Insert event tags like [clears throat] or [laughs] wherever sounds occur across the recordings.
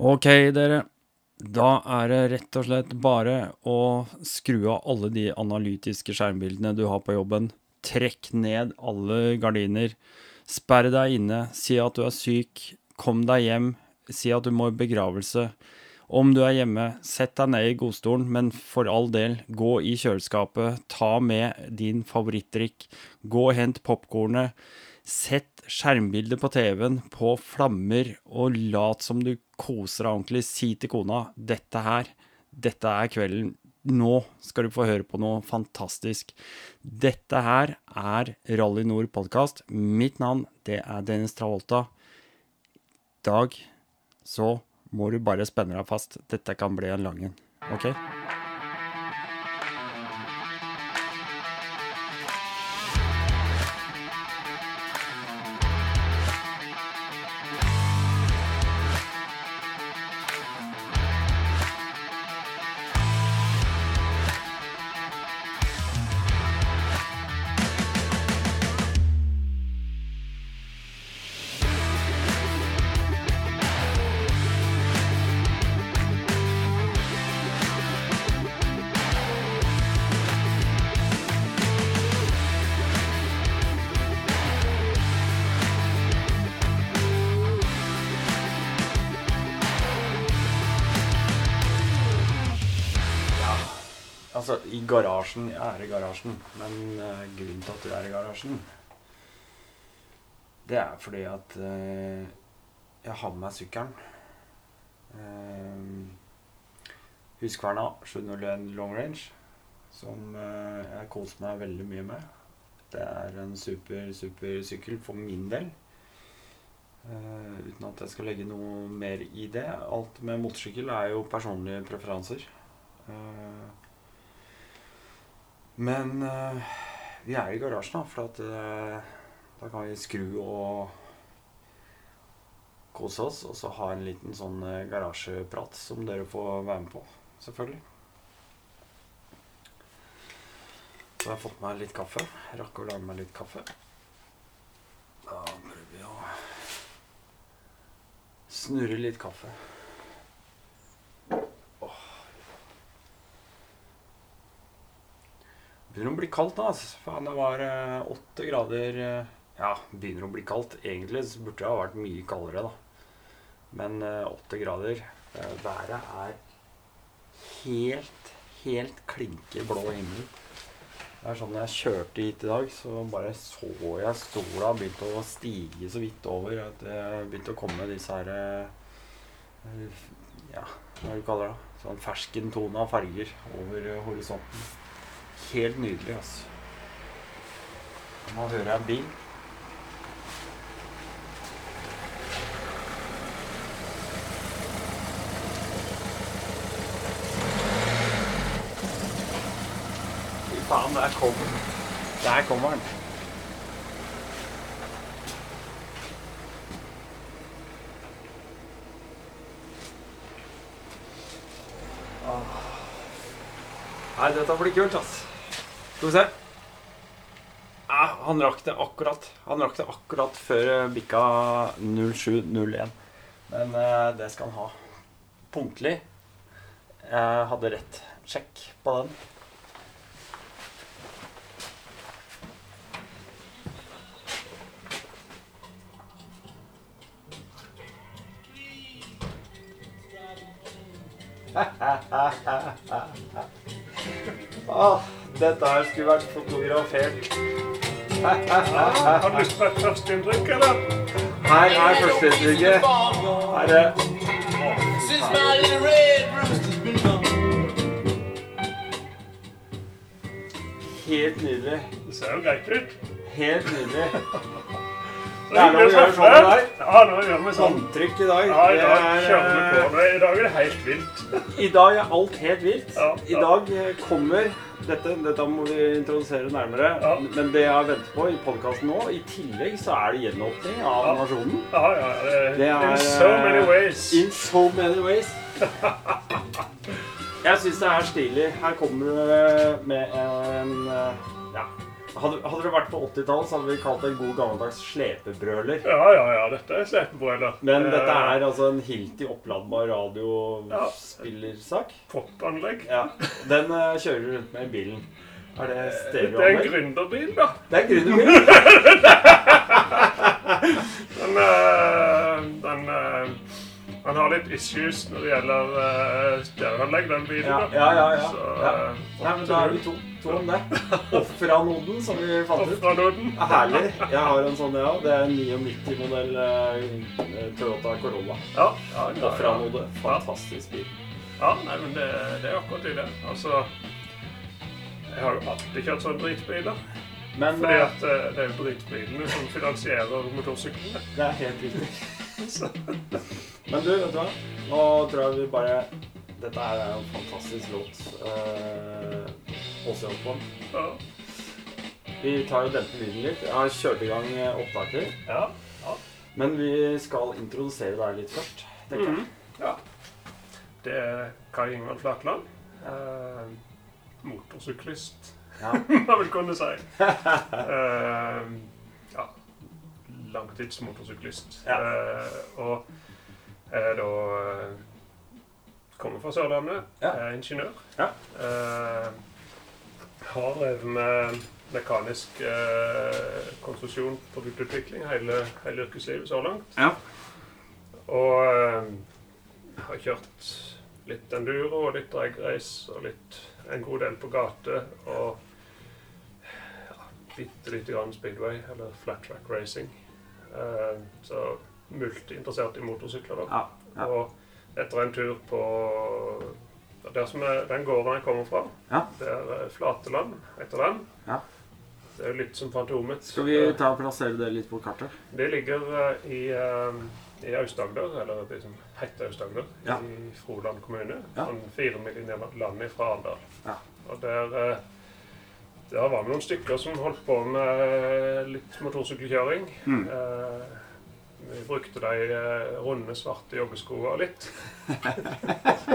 Ok, dere. Da er det rett og slett bare å skru av alle de analytiske skjermbildene du har på jobben. Trekk ned alle gardiner. Sperr deg inne. Si at du er syk. Kom deg hjem. Si at du må i begravelse. Om du er hjemme, sett deg ned i godstolen, men for all del, gå i kjøleskapet. Ta med din favorittdrikk. Gå og hent popkornet. Sett skjermbildet på TV-en på flammer, og lat som du koser deg ordentlig. Si til kona 'Dette her, dette er kvelden. Nå skal du få høre på noe fantastisk'. Dette her er Rally Nord podkast. Mitt navn, det er Dennis Travolta. Dag så må du bare spenne deg fast. Dette kan bli en lang en. OK? Garasjen er i garasjen, men uh, grunnen til at du er i garasjen, det er fordi at uh, jeg har med meg sykkelen. Uh, Huskverna 701 Long Range, som uh, jeg koser meg veldig mye med. Det er en super, super sykkel for min del. Uh, uten at jeg skal legge noe mer i det. Alt med motorsykkel er jo personlige preferanser. Eh, men eh, vi er i garasjen, da, for at eh, da kan vi skru og kose oss. Og så ha en liten sånn eh, garasjeprat som dere får være med på, selvfølgelig. Så jeg har fått meg litt kaffe. Rakk å lage meg litt kaffe. Da prøver vi å snurre litt kaffe. Begynner å bli kaldt nå, altså. Faen, det var eh, åtte grader eh, Ja, begynner å bli kaldt. Egentlig så burde det ha vært mye kaldere, da. Men eh, åtte grader Været er helt, helt klinke blå himmel. Det er sånn jeg kjørte hit i dag, så bare så jeg sola begynte å stige så vidt over. At det begynte å komme disse her Ja, hva du kaller det? Sånn ferskentone av farger over horisonten. Helt nydelig, altså. Nå hører jeg en bil. Fy faen, der kommer den. Der kommer den. Nei, dette blir kult, ass. Skal vi se. Ah, han rakk det akkurat. Han rakk det akkurat før eh, bikka 07.01. Men eh, det skal han ha. Punktlig. Jeg hadde rett. Sjekk på den. Åh, [laughs] dette her skulle vært fotografert. Har du lyst på et førsteinntrykk, eller? Her er førsteinntrykket. Her er helt nydelig. Det ser jo greit ut. Helt nydelig. Det er noe å gjøre sånn i dag. Ja, nå gjør vi sånn. Håndtrykk i dag. Ja, i Det dag er, kjører vi på. det. I dag er det helt vilt. I dag er alt helt vilt. I dag eh, kommer dette, dette må vi introdusere nærmere. Ja. Men det jeg venter på i podkasten nå, i tillegg så er det gjenåpning av Ja. nasjonen. Ja, ja, ja. Det er, In so many eh, ways. In so many ways. [laughs] Jeg syns det er stilig. Her kommer du med en eh, Hadde, hadde det vært på 80-tallet, så hadde vi kalt det en god gammeldags slepebrøler. Ja, ja, ja. Dette er slepebrøler. Men dette Eh, er altså en Hilti oppladbar radiospillersak. Popanlegg. Ja. Den uh, kjører du rundt med i bilen. Er det stereoanlegg? Det er en gründerbil, da. Det er gründerbil. [laughs] Den, uh, den uh, Han har litt issues når det gjelder uh, stereoanlegg, den bilen. Ja, ja, ja, ja. Så, Ja. eh, Nei, men da er vi to, om det. Offeranoden, som vi fant ut. Ja, Herlig. Jeg har en sånn, ja. Det er en 99-modell eh, Toyota Corolla. Ja, ja, ja. Offeranode. Fantastisk bil. ja nei, men det, det er akkurat det. Altså Jeg har jo alltid kjørt sånne dritbiler. Men Fordi eh, at eh, det er jo dritbilene som finansierer motorsyklene. det er helt riktig. [laughs] Men du, vet du hva? Nå tror jeg vi bare Dette her er jo en fantastisk låt. også jeg Osborn. Ja. Vi tar og demper lyden litt. Jeg har kjørt i gang eh, opptaker. ja. Men vi skal introdusere deg litt først. tenker jeg. Mhm. ja. Det er Kai Ingvald Flatland. Eh, motorsyklist, Ja. [laughs] man vil kunne si. Eh, ja. Langtidsmotorsyklist. Ja. Eh, og er da eh, Kommer fra Sørlandet. Ja. Er ingeniør. Ja. Eh, har drevet med mekanisk eh, konstruksjon, produktutvikling, hele, hele yrkeslivet så langt. Ja. Og eh, har kjørt litt enduro og litt drag race og litt, en god del på gate. Og ja, bitte lite grann speedway, eller flat track racing. Eh, så multiinteressert i motorsykler. da. Ja, ja. Og etter en tur på der som er, den gården jeg kommer fra, Ja. det er eh, Flateland, heter den. Ja. Det er jo litt som Fantomet. Skal vi ta og plassere det litt på kartet? Det ligger eh, i, eh, i Aust-Agder, eller det som heter Aust-Agder, Ja. i Froland kommune. Ja. Sånn fire mil inn i landet fra Arendal. Ja. Og der, der var vi noen stykker som holdt på med litt motorsykkelkjøring. Mm. Eh, vi brukte de eh, runde, svarte joggeskoene litt. [laughs]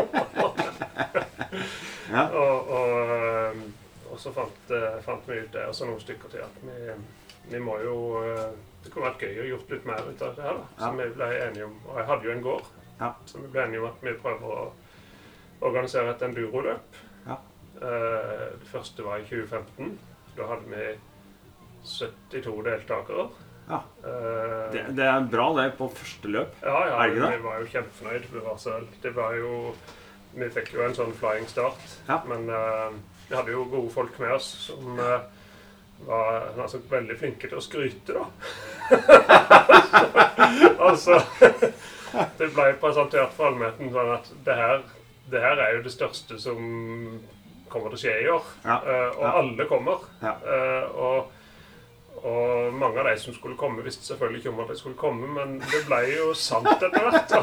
Ja. Og, og, eh, og så fant, eh, fant vi ut det, og så noen stykker til, at vi, vi må jo Det kunne vært gøy å gjort litt mer ut av det her. da. Så Ja. vi ble enige om Og jeg hadde jo en gård, Ja. så vi ble enige om at vi prøver å organisere et enduroløp. Ja. Det første var i 2015. Da hadde vi 72 deltakere. Ja. Eh, Det, det er bra, det, på første løp. ja, ja, Er det ikke det? vi var jo kjempefornøyd. Vi oss selv. det var jo Vi fikk jo en sånn flying start. Ja. Men uh, vi hadde jo gode folk med oss som uh, var altså, veldig flinke til å skryte, da. [laughs] altså [laughs] Det ble presentert for allmennheten sånn at det her, det her er jo det største som kommer til å skje i år. Ja. uh, og Ja. alle kommer. Ja. Eh, og og mange av de som skulle komme, visste selvfølgelig ikke om at de skulle komme, men det ble jo sant etter hvert. da.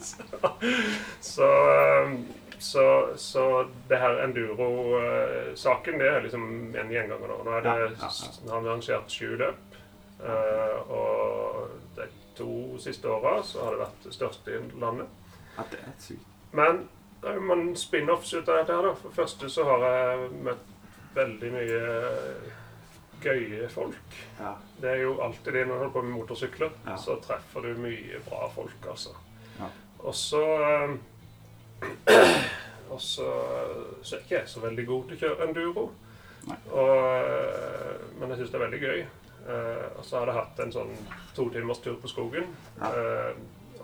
[laughs] så, eh, så, så det her enduro-saken, det er liksom en gjenganger nå. Nå er det, har vi arrangert sju løp. eh, og de to siste åra så har det vært det største i landet. Ja, det er sykt. Men det er jo mange spin-offs ut av dette her, da. For det første så har jeg møtt veldig mye gøye folk. Ja. Det er jo alltid det når du holder på med motorsykler. Ja. Så treffer du mye bra folk, altså. Ja. Og så eh, Og så så er ikke jeg så veldig god til å kjøre enduro. Og, eh, men jeg syns det er veldig gøy. Eh, og så har jeg hatt en sånn to timers tur på skogen.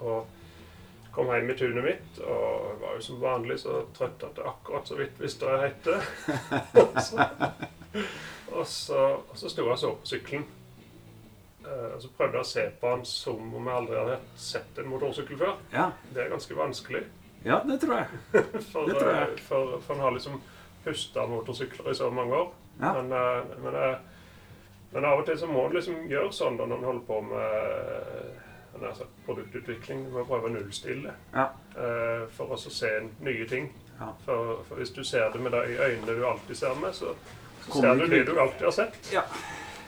Og kom hjem i tunet mitt og var jo som vanlig så trøtt at jeg akkurat så vidt visste hva jeg het. [laughs] [laughs] og, så, og, så, sto jeg så på sykkelen. Eh, og så prøvde jeg å se på han som om jeg aldri hadde sett en motorsykkel før. Ja. Det er ganske vanskelig. ja, det tror jeg. [laughs] For, Det tror jeg. eh, for, for han har liksom pusta motorsykler i så mange år. Ja. Men, eh, men, men av og til så må du liksom gjøre sånn da når en holder på med nær produktutvikling. Du må prøve å nullstille Ja. for å se nye ting. Ja. For, for hvis du ser det med de øynene du alltid ser med, så, så ser du det du alltid har sett. Ja.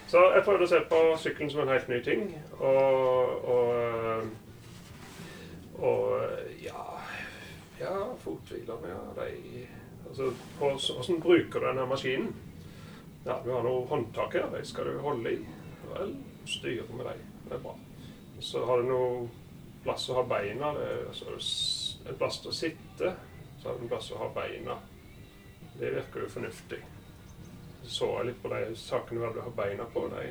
Så jeg prøvde å se på sykkelen som en helt ny ting. Og, og, eh, og ja Ja, fothvilerne, ja. De, altså, hvordan bruker du denne maskinen? Ja, du har noen håndtak her. De skal du holde i. Vel, styre med dem. Det er bra. Så har du noe plass å ha beina. Det altså en plass til å sitte. Så har du en plass å ha beina. Det virker jo fornuftig. Så jeg litt på de sakene du har beina på. De,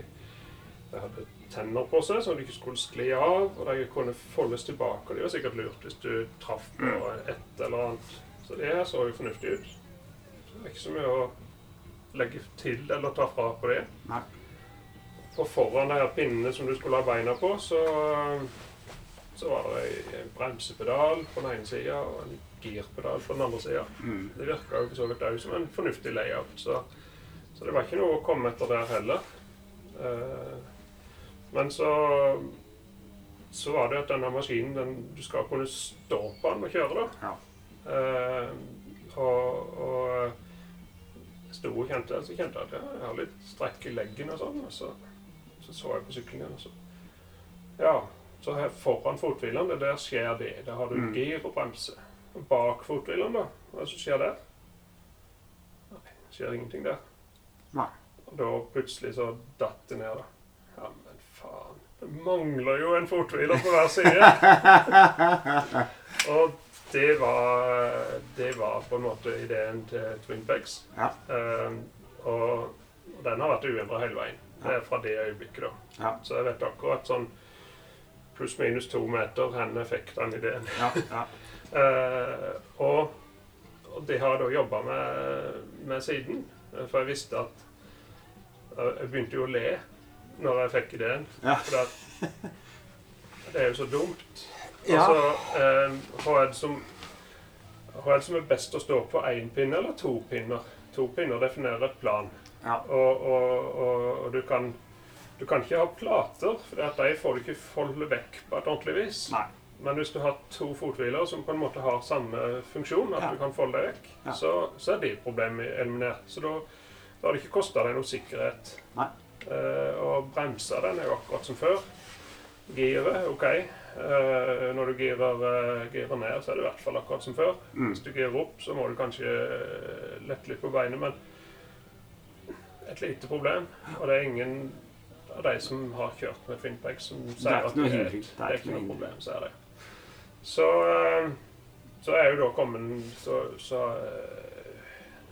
de hadde tenner på seg, som de ikke skulle skli av. Og de kunne foldes tilbake. Og De var sikkert lurt hvis du traff på et eller annet. Så det her så jo fornuftig ut. Så det er ikke så mye å legge til eller ta fra på det. Nei. Og foran de her pinnene som du skulle ha beina på, så, så var det en bremsepedal på den ene sida og en girpedal på den andre sida. Mm. Det virka jo for så vidt òg som en fornuftig layout, så, så det var ikke noe å komme etter der heller. Eh, men så så var det at denne maskinen den, Du skal kunne stå på den og kjøre, da. Ja. Eh, og, og jeg sto og kjente, så kjente jeg at jeg har litt strekk i leggen og sånn. Og så, så så jeg på sykkelen igjen, og så Ja. Så her foran fothvilene, der skjer det. Der har du Mm. gir og bremse. Bak fothvilene, da? Hva er det som skjer der? Nei, det skjer ingenting der. Nei. Og da plutselig så datt det ned, da. Ja, men faen. Det mangler jo en fortviler på hver side. [laughs] og det var, det var på en måte ideen til Twin Pegs. Ja. Um, og den har vært uendra hele veien. Det er fra det øyeblikket, da. Ja. Så jeg vet akkurat sånn pluss-minus to meter hvor fikk den ideen. Ja, ja. uh, [laughs] og, og det har jeg da jobba med, med siden. Eh, For jeg visste at Jeg begynte jo å le når jeg fikk ideen. Ja. For det, er jo så dumt. Ja. Altså, eh, hva er det som hva er det som er best å stå på én pinne eller to pinner? To pinner definerer et plan. Ja. Og, og, og, og du kan du kan ikke ha plater, for de får du ikke folde vekk på et ordentlig vis. Nei. Men hvis du har to fothviler som på en måte har samme funksjon, at Ja. du kan folde deg vekk, så, så er de problemet eliminert. Så da, da har det ikke kosta deg noe sikkerhet. Nei. Uh, og bremsa den er jo akkurat som før. Giret, OK. Uh, når du girer, uh, girer ned, så er det i hvert fall akkurat som før. Mm. Hvis du girer opp, så må du kanskje lette litt på beinet, men et lite problem. Og det er ingen av de som har kjørt med Twinpeg, som er sier at det, er, det er ikke noe problem. Så er det. Så, så er jo da kommet Så, så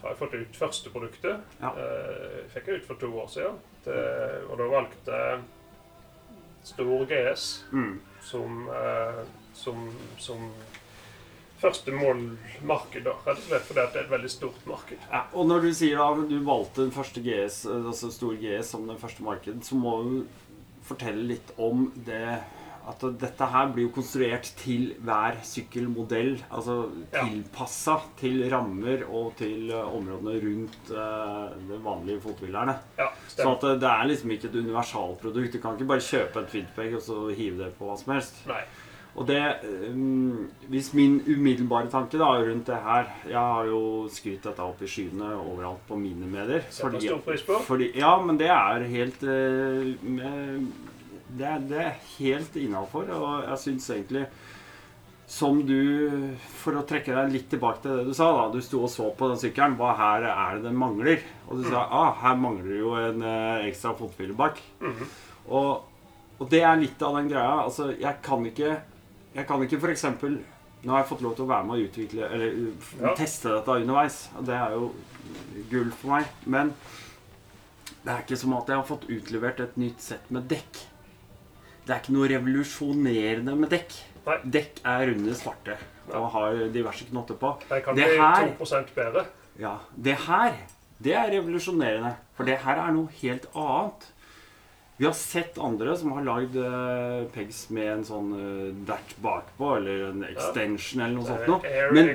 har jeg fått ut første produktet. Ja. Eh, fikk jeg ut for to år siden. Det, og da valgte jeg stor GS Mm. som, eh, som, som første målmarked, da. Rett og slett fordi det er et veldig stort marked. Ja, og når du sier da du valgte den første GS, altså stor GS som den første markedet, så må du fortelle litt om det at dette her blir jo konstruert til hver sykkelmodell. Altså Ja. til rammer og til eh, områdene rundt uh, de vanlige fotbillerne. Ja, så at eh, det er liksom ikke et universalprodukt. Du kan ikke bare kjøpe en Twinpeg og så hive det på hva som helst. Nei. Og det um, Hvis min umiddelbare tanke da rundt det her Jeg har jo skrytt dette opp i skyene overalt på mine medier. På. fordi, ja, men det er helt uh, med, det, er, det er helt innafor. Og jeg syns egentlig som du For å trekke deg litt tilbake til det du sa. da Du sto og så på den sykkelen. Hva her er det den mangler? Og du sa ah, her mangler det jo en eh, ekstra fotfille bak. Mhm. Og, og det er litt av den greia. Altså, jeg kan ikke Jeg kan ikke f.eks. Nå har jeg fått lov til å være med å utvikle Eller Ja. teste dette underveis. Og det er jo gull for meg. Men det er ikke som at jeg har fått utlevert et nytt sett med dekk. Det er ikke noe revolusjonerende med dekk. Nei. Dekk er runde svarte og har diverse knotter på. De kan Det bli her- 2 bedre. Ja, det her, det er revolusjonerende. For det her er noe helt annet. Vi har sett andre som har lagd uh, pegs med en sånn uh, dert bakpå, eller en extension eller noe sånt noe. Men,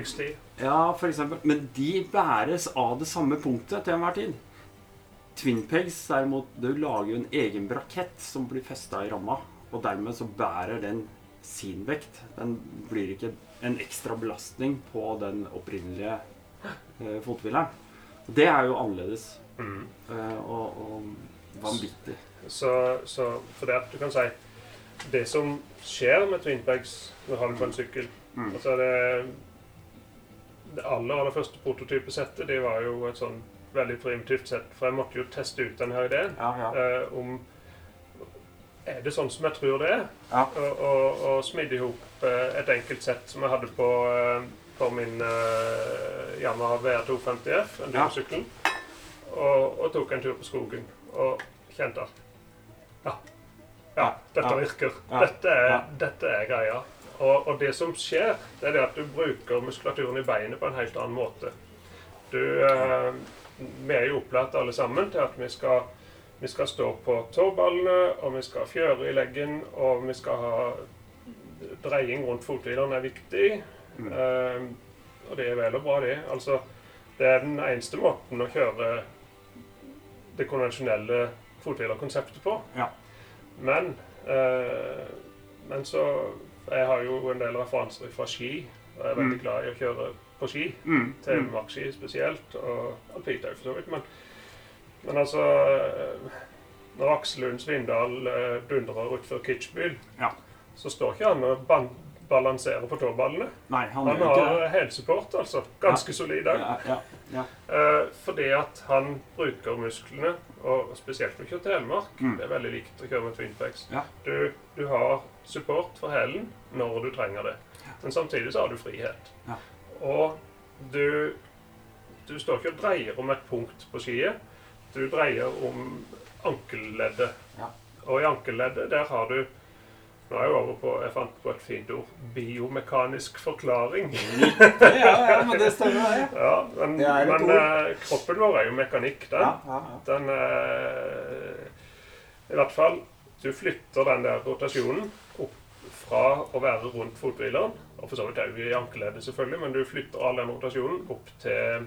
ja, for eksempel. Men de bæres av det samme punktet til enhver tid. Twin pegs derimot, du lager jo en egen brakett som blir festa i ramma. Og dermed så bærer den sin vekt. Den blir ikke en ekstra belastning på den opprinnelige eh, fothvileren. Det er jo annerledes mm. eh, og, og vanvittig. Så, så for det at du kan si Det som skjer med twinbags når du har det på en sykkel Mm. altså det, det aller aller første prototypesettet det var jo et sånn veldig primitivt sett, for jeg måtte jo teste ut denne ideen. Ja, ja. eh, om Er det sånn som jeg tror det er? Ja. Og, og, og smidde i hop eh, et enkelt sett som jeg hadde på, eh, på min uh, Yamaha VR250F, en Ja. og, og tok en tur på skogen og kjente at Ja, ja dette virker. Dette, er, dette er greia. Og, og det som skjer, det er det at du bruker muskulaturen i beinet på en helt annen måte. Du, uh, vi er jo opplært alle sammen til at vi skal, vi skal stå på tåballene, og vi skal fjøre i leggen, og vi skal ha dreying rundt fothvileren er viktig. Mm. Uh, og det er vel og bra, det. Altså, det er den eneste måten å kjøre det konvensjonelle fothvilerkonseptet på. Ja. Men, uh, men så Jeg har jo en del referanser fra ski. Og jeg er veldig Mm. glad i å kjøre på ski. Mm. Mm. Telemarkski spesielt, og alpint òg for så vidt. Men, men altså eh, Når Aksel Lund Svindal eh, dundrer utfor Kitzbühel, Ja. så står ikke han og balanserer på tåballene. Nei, han, Han har hælsupport, altså. Ganske solid òg. Ja, ja, ja. Eh, fordi at han bruker musklene, og spesielt når du kjører Telemark. Mm. Det er veldig likt å kjøre med Twinpex. Ja. Du, du har support for hælen når du trenger det. Men samtidig så har du frihet. Ja. Og du, du står ikke og dreier om et punkt på skiet. Du dreier om ankelleddet. Ja. Og i ankelleddet, der har du Nå er jeg over på Jeg fant på et fint ord. Biomekanisk forklaring. Ja, ja, men det stemmer, det. Ja, men, Det men eh, kroppen vår er jo mekanikk, den. Ja, ja, ja. Den eh, I hvert fall Du flytter den der rotasjonen opp fra å være rundt fothvileren, og for så vidt òg i ankeleddet, selvfølgelig, men du flytter all den rotasjonen opp til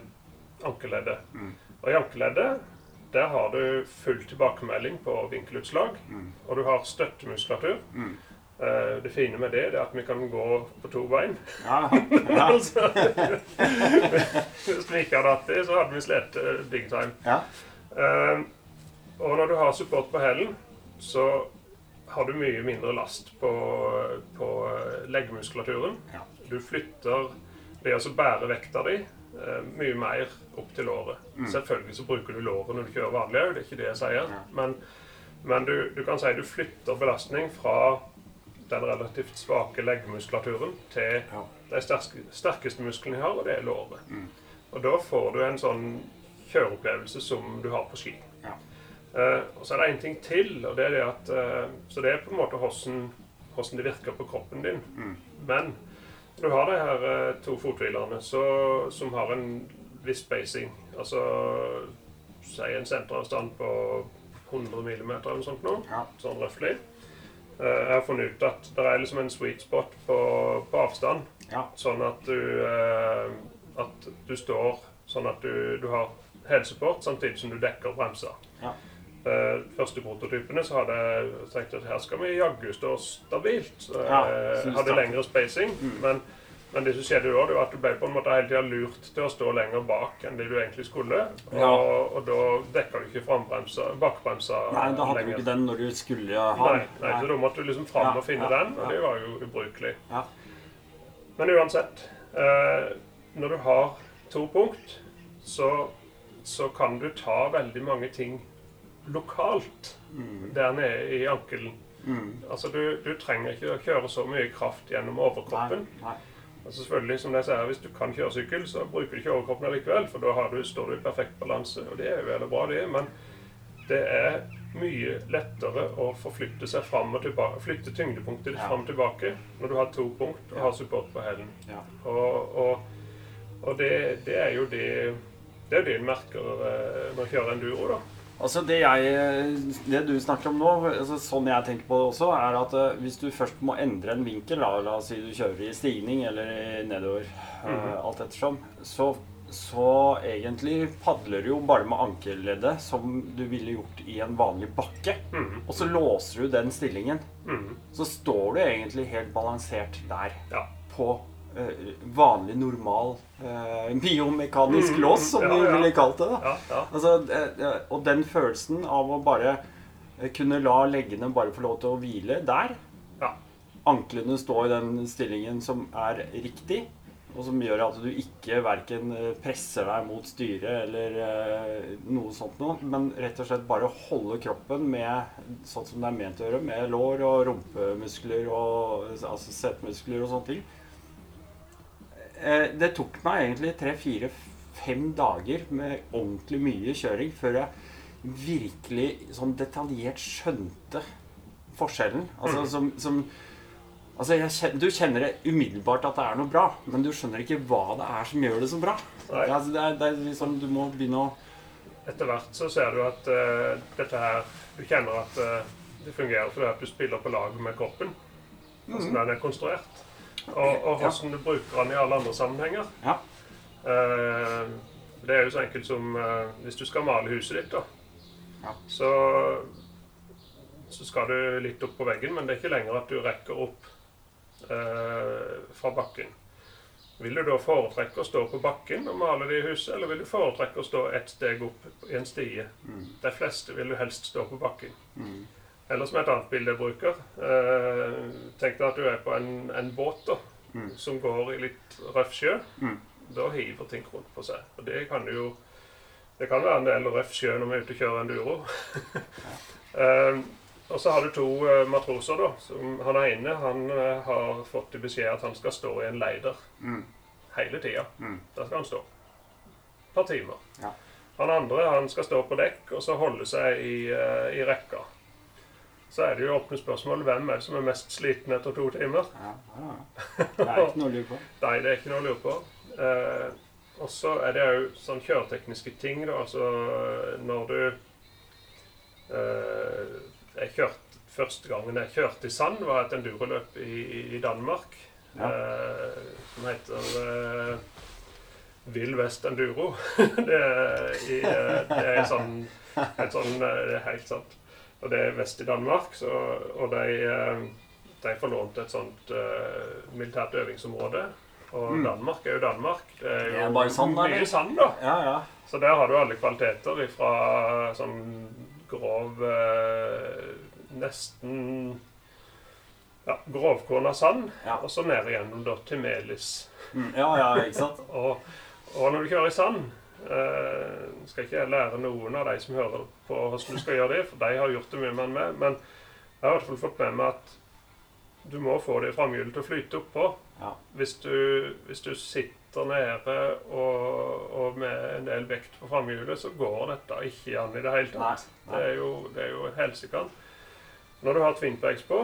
ankeleddet. Mm. Og i ankeleddet der har du full tilbakemelding på vinkelutslag, Mm. og du har støttemuskulatur. Mm. Uh, det fine med det, det er at vi kan gå på to bein. Ja, [laughs] ja. altså, Hvis vi ikke hadde hatt det, så hadde vi slitt uh, big time. ja. Uh, og når du har support på hælen, så har du mye mindre last på, på eh, leggmuskulaturen. Ja. Du flytter det å bære vekta di eh, mye mer opp til låret. Mm. Selvfølgelig så bruker du låret når du kjører vanlig òg, det er ikke det jeg sier. Ja. Men, men du, du kan si du flytter belastning fra den relativt svake leggmuskulaturen til Ja. de sterke, sterkeste musklene jeg har, og det er låret. Mm. Og da får du en sånn kjøreopplevelse som du har på ski. Ja. Eh, og så er det en ting til, og det er det at eh, Så det er på en måte hvordan, hvordan det virker på kroppen din. Mm. Men du har de her eh, to fothvilerne som har en viss spacing. Altså si en senteravstand på 100 mm eller noe sånt nå. Ja. Sånn røftlig. Eh, jeg har funnet ut at det er liksom en sweet spot på, på avstand. Ja. Sånn at du eh, At du står sånn at du, du har helsupport samtidig som du dekker bremser. Ja. Eh, første prototypene så hadde jeg tenkt at her skal vi jaggu stå stabilt. Ja, synes hadde lengre spacing. Mm. Men, men det som skjedde da, det var at du ble på en måte hele tida lurt til å stå lenger bak enn det du egentlig skulle. Og, Ja. og da dekka du ikke bakbremsa Nei, da hadde du ikke den når du skulle ha Nei, nei, så da måtte du liksom fram Ja, og finne ja, den, og ja. det var jo ubrukelig. Ja. Men uansett, eh, når du har to punkt, så, så kan du ta veldig mange ting lokalt Mm. der nede i ankelen. Mm. Altså, du, du trenger ikke å kjøre så mye kraft gjennom overkroppen. Nei, nei. Altså selvfølgelig, som jeg sier, Hvis du kan kjøre sykkel, så bruker du ikke overkroppen likevel, for da har du, står du i perfekt balanse. Og det er jo veldig bra, det, men det er mye lettere å forflytte seg fram og tilbake, flytte tyngdepunktet ditt Ja. fram og tilbake når du har to punkt og har support på hælen. Ja. Og, og, og det, det er jo det det er jo det en merker eh, når du kjører enduro. da. Altså det, jeg, det du snakker om nå, altså sånn jeg tenker på det også, er at eh, hvis du først må endre en vinkel, da, la oss si du kjører i stigning eller nedover, nedover, -hmm. uh, alt ettersom, så, så egentlig padler du jo bare med ankelleddet som du ville gjort i en vanlig bakke. Mhm, Og så låser du den stillingen. mhm. Så står du egentlig helt balansert der Ja. på vanlig, normal eh, biomekanisk mm, lås, som ja, vi ville kalt det. da. Ja, ja. Altså, eh, eh, og den følelsen av å bare eh, kunne la leggene bare få lov til å hvile der Ja. Anklene stå i den stillingen som er riktig. Og som gjør at du ikke verken eh, presser deg mot styret eller eh, noe sånt noe, men rett og slett bare holde kroppen med sånn som det er ment å gjøre, med lår og rumpemuskler og altså setemuskler og sånne ting. Eh, det tok meg egentlig tre, fire, fem dager med ordentlig mye kjøring før jeg virkelig sånn detaljert skjønte forskjellen. Altså som, som Altså, jeg Du kjenner det umiddelbart at det er noe bra, men du skjønner ikke hva det er som gjør det så bra. Nei. Altså, det, er, det er liksom, Du må begynne å Etter hvert så ser du at uh, dette her Du kjenner at uh, det fungerer fordi at du spiller på lag med kroppen. Altså den er konstruert. Og, og hvordan du bruker den i alle andre sammenhenger. Ja. Eh, det er jo så enkelt som eh, hvis du skal male huset ditt, da. Ja. Så, så skal du litt opp på veggen, men det er ikke lenger at du rekker opp eh, fra bakken. Vil du da foretrekke å stå på bakken og male det i huset, eller vil du foretrekke å stå ett steg opp i en stie? De fleste vil jo helst stå på bakken. Eller som et annet bilde jeg bruker eh, Tenk deg at du er på en, en båt da, som går i litt røff sjø. Da hiver ting rundt på seg. Og det kan jo Det kan være en del røff sjø når vi er ute og kjører enduro. [laughs] Eh, og så har du to eh, matroser, da. Som, han ene han eh, har fått i beskjed at han skal stå i en leider hele tida. Der skal han stå. Et par timer. Ja. Han andre han skal stå på dekk og så holde seg i, eh, i rekka. Så er det jo åpne spørsmål hvem er det som er mest sliten etter to timer. ja, ja. Det er ikke noe å lure på. [laughs] Nei, det er ikke noe å lure på. Eh, og så er det òg sånn kjøretekniske ting, da. Altså når du eh, Jeg kjørte første gangen jeg kjørte i sand, var et enduroløp i, i, Danmark. Ja. Eh, som heter eh, Vill Vest Enduro. [laughs] det, er i, eh, det er sånn, et sånn eh, Det er helt sant. Og det er vest i Danmark, så, og de, eh, de får lånt et sånt uh, militært øvingsområde. Og Danmark er jo Danmark. Det er jo Mm. Det er bare sand, mye sand, da. Ja, ja. Så der har du alle kvaliteter fra sånn grov uh, Nesten ja, grovkorna sand, Ja. og så ned igjennom da til melis. Mm, ja, ja, ikke sant? [laughs] Og, og når du kjører i sand eh, Skal ikke jeg lære noen av de som hører på hvordan du skal gjøre det, for de har gjort det mye mer enn meg, men jeg har i hvert fall fått med meg at du må få det framhjulet til å flyte oppå. Ja. Hvis, du, hvis du sitter nede og, og med en del vekt på framhjulet, så går dette ikke an i det hele tatt. Nei, nei. Det er jo, det er jo helsike. Når du har twinpegs på,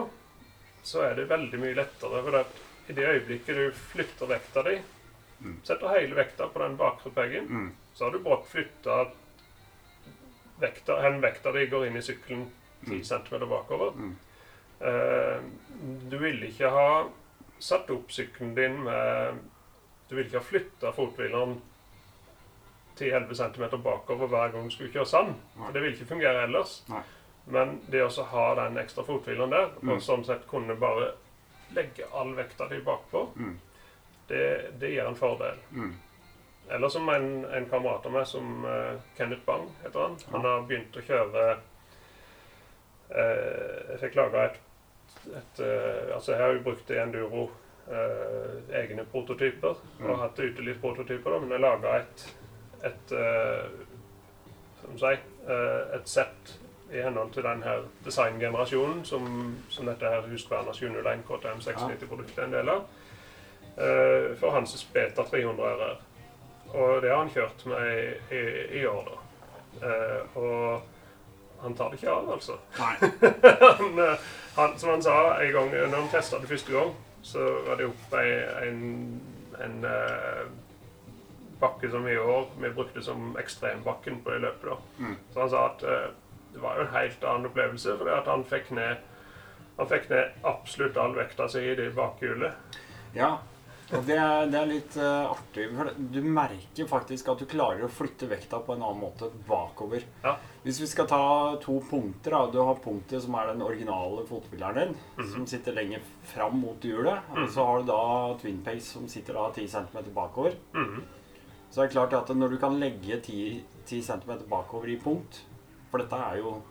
så er det veldig mye lettere. For det, i det øyeblikket du flytter vekta di, setter hele vekta på den bakre peggen, Mm. Så har du brått flytta vekta Hen vekta di går inn i sykkelen 10 cm bakover. Mm. Eh, du ville ikke ha satt opp sykkelen din med Du ville ikke ha flytta fothvileren 10-11 cm bakover hver gang du skulle kjøre sand. For det ville ikke fungere ellers. Nei. Men det å ha den ekstra fothvileren der, Mm. og sånn sett kunne bare legge all vekta di bakpå, Mm. det, det gir en fordel. Mm. Eller som en, en kamerat av meg, som uh, Kenneth Bang heter han. Han har begynt å kjøre uh, Jeg fikk laga et, et uh, Altså, jeg har jo brukt enduro egne prototyper. Og hatt utelivsprototyper, da, men jeg laga et, et eh, Som si Et sett i henhold til den her designgenerasjonen som, som dette her Husqvarna 701 KTM 690-produktet er en del av. for Hanses Beta 300 RR. Og det har han kjørt med i, i, i år, da. Eh, og han tar det ikke av, altså. [laughs] Han, eh, han, som han sa en gang når han testa det første gang, så var det opp en, en, en eh, bakke som i år vi brukte som ekstrembakken på det løpet. da. Mm. Så han sa at eh, det var jo en helt annen opplevelse, fordi at han fikk ned han fikk ned absolutt all vekta si i det bakhjulet. Ja, og det er, det er litt uh, artig. For du merker faktisk at du klarer å flytte vekta på en annen måte bakover. Ja. Hvis vi skal ta to punkter da. Du har punktet som er den originale fotbilleren din, Mhm. som sitter lenger fram mot hjulet. Og så har du da Twin Pace som sitter da 10 cm bakover. Mhm. Så det er klart at når du kan legge 10, 10 cm bakover i punkt For dette er jo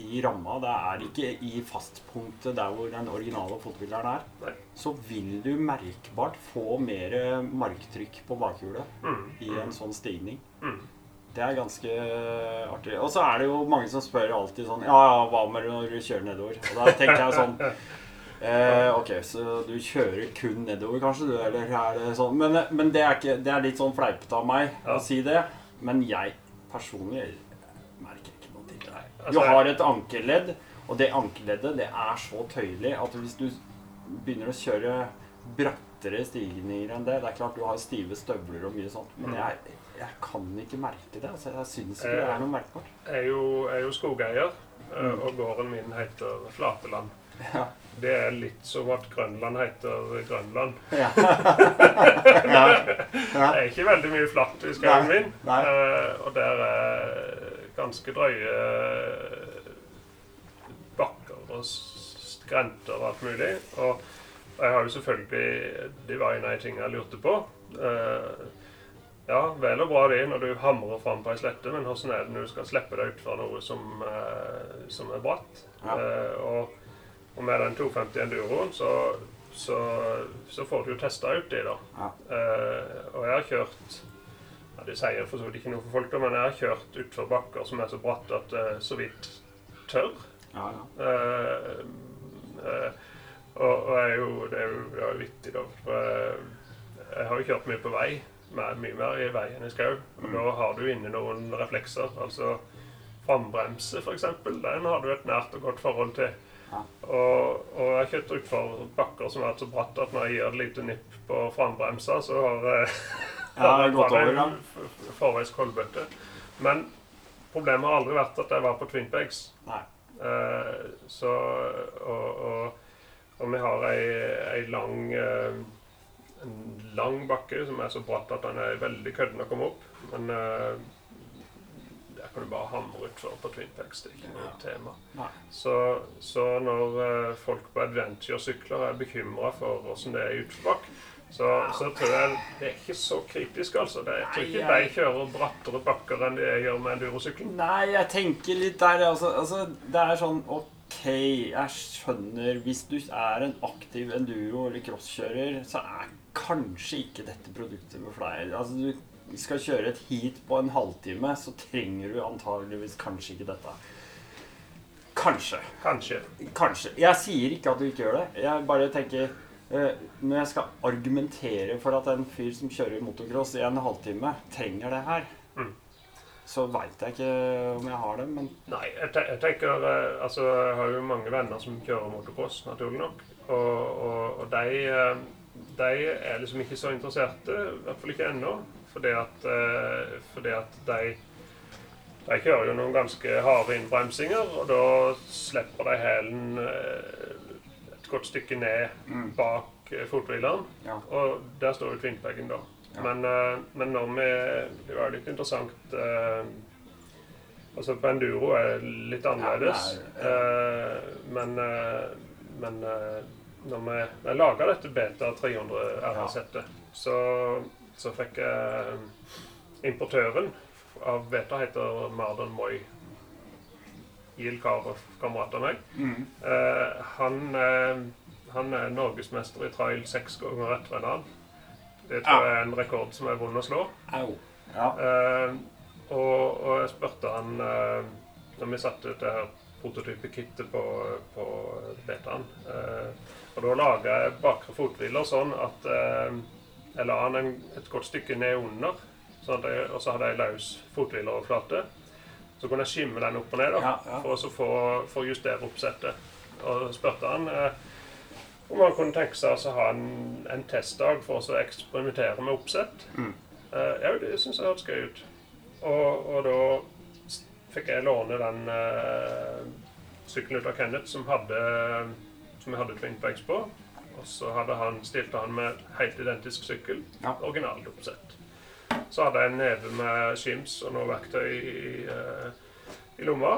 i ramma, det er ikke i fastpunktet der hvor den originale fotobileren er, så vil du merkbart få mer marktrykk på bakhjulet Mm. i en sånn stigning. Mm. Det er ganske artig. Og så er det jo mange som spør alltid sånn Ja, ja, hva med når du kjører nedover? Og da tenker jeg sånn [laughs] eh, Ok, så du kjører kun nedover, kanskje, du? Eller er det sånn? Men, men det, er ikke, det er litt sånn fleipete av meg Ja. å si det. Men jeg personlig Du har et ankerledd, og det ankerleddet det er så tøyelig at hvis du begynner å kjøre brattere stigninger enn det Det er klart du har stive støvler og mye sånt, men Mm. jeg, jeg kan ikke merke det. Altså, jeg syns ikke det er noe merkbart. Jeg er jo, jeg er jo skogeier, eh, Mm. og gården min heter Flateland. Ja. Det er litt som at Grønland heter Grønland. [laughs] [laughs] Ja. ja. Det er ikke veldig mye flatt i skauen min, nei. eh, og der er ganske drøye bakker og skrenter og alt mulig. Og jeg har jo selvfølgelig Det var en av de tingene jeg lurte på. Eh, ja, vel og bra det når du hamrer fram på ei slette, men hvordan er det når du skal slippe deg ut fra noe som, eh, som er bratt? Ja. Eh, og, og med den 250 Enduroen så, så, så får du jo testa ut det, da. Ja. Eh, og jeg har kjørt ja, Det sier for så vidt ikke noe for folk, da, men jeg har kjørt utfor bakker som er så bratte at det så vidt tørr. Ja, ja. Uh, uh, og, og er jo, det er jo det er jo vittig, da. For eh, jeg har jo kjørt mye på vei. Mer, mye mer i vei enn i skau. Og Mm. da har du inne noen reflekser. Altså frambremse, f.eks. Den har du et nært og godt forhold til. Ja. Og, og jeg har kjørt utfor bakker som har vært så bratt at når jeg gir et lite nipp på frambremsa, så har [laughs] Ja, det var en forveis koldbøtte. Men problemet har aldri vært at jeg var på Twin Peaks. Eh, så og, og, og vi har ei, ei lang eh, En lang bakke som er så bratt at den er veldig kødden å komme opp. Men eh, der kan du bare hamre utfor på Twin Peaks. Det er ikke noe Ja. tema. Så, så når eh, folk på adventure-sykler er bekymra for åssen det er utforbakke, så, så tror jeg det er ikke så kritisk, altså. Det, jeg tror ikke Nei, de kjører brattere bakker enn jeg gjør med endurosykkelen. Nei, jeg tenker litt der. Altså, altså, det er sånn OK, jeg skjønner Hvis du er en aktiv enduro- eller crosskjører, så er kanskje ikke dette produktet for deg. Altså, du skal kjøre et heat på en halvtime, så trenger du antageligvis kanskje ikke dette. Kanskje. Kanskje. Kanskje. Jeg sier ikke at du ikke gjør det. Jeg bare tenker Når jeg skal argumentere for at en fyr som kjører motocross i en halvtime, trenger det her, Mm. så veit jeg ikke om jeg har det, men Nei, jeg, te jeg tenker eh, Altså, jeg har jo mange venner som kjører motocross, naturlig nok. Og, og, og de, eh, de er liksom ikke så interesserte, i hvert fall ikke ennå. Fordi at, eh, fordi at de de kjører jo noen ganske harde innbremsinger, og da slipper de hælen eh, godt stykke ned Mm. bak eh, fothvileren. Ja. Og der står jo twinpeggen, da. Ja. Men, eh, men når vi Det var litt interessant eh, Altså, på enduro er litt annerledes. Ja, Eh, men men når vi, jeg laga dette Beta 300 RS-settet, så, så fikk jeg Importøren av Beta heter Mardon Moi. og kamerat av meg. Mm. Eh, han, eh, han er norgesmester i trail seks ganger etter en annen. Det tror jeg er en rekord som er vond å slå. Au. Ja. Eh, og, og jeg spurte han eh, når vi satte ut det her prototypekittet på, på betaen. Eh, og da laga jeg bakre fothviler sånn at eh, jeg la han en, et godt stykke ned under. Sånn at jeg, og så hadde jeg løs fothvileroverflate. Så kunne jeg skimme den opp og ned da, Ja, ja. for å få, for justere oppsettet. Og spurte han eh, om han kunne tenke seg altså, å ha en, en testdag for å eksperimentere med oppsett. Mm. Eh, ja, det syns jeg hørtes gøy ut. Og, og da fikk jeg låne den eh, sykkelen ut av Kenneth som, hadde, som jeg hadde Twin Peaks på. Og så hadde han, stilte han med helt identisk sykkel. Ja. Originalt oppsett. Så hadde jeg en neve med skims og noe verktøy i, i, i lomma.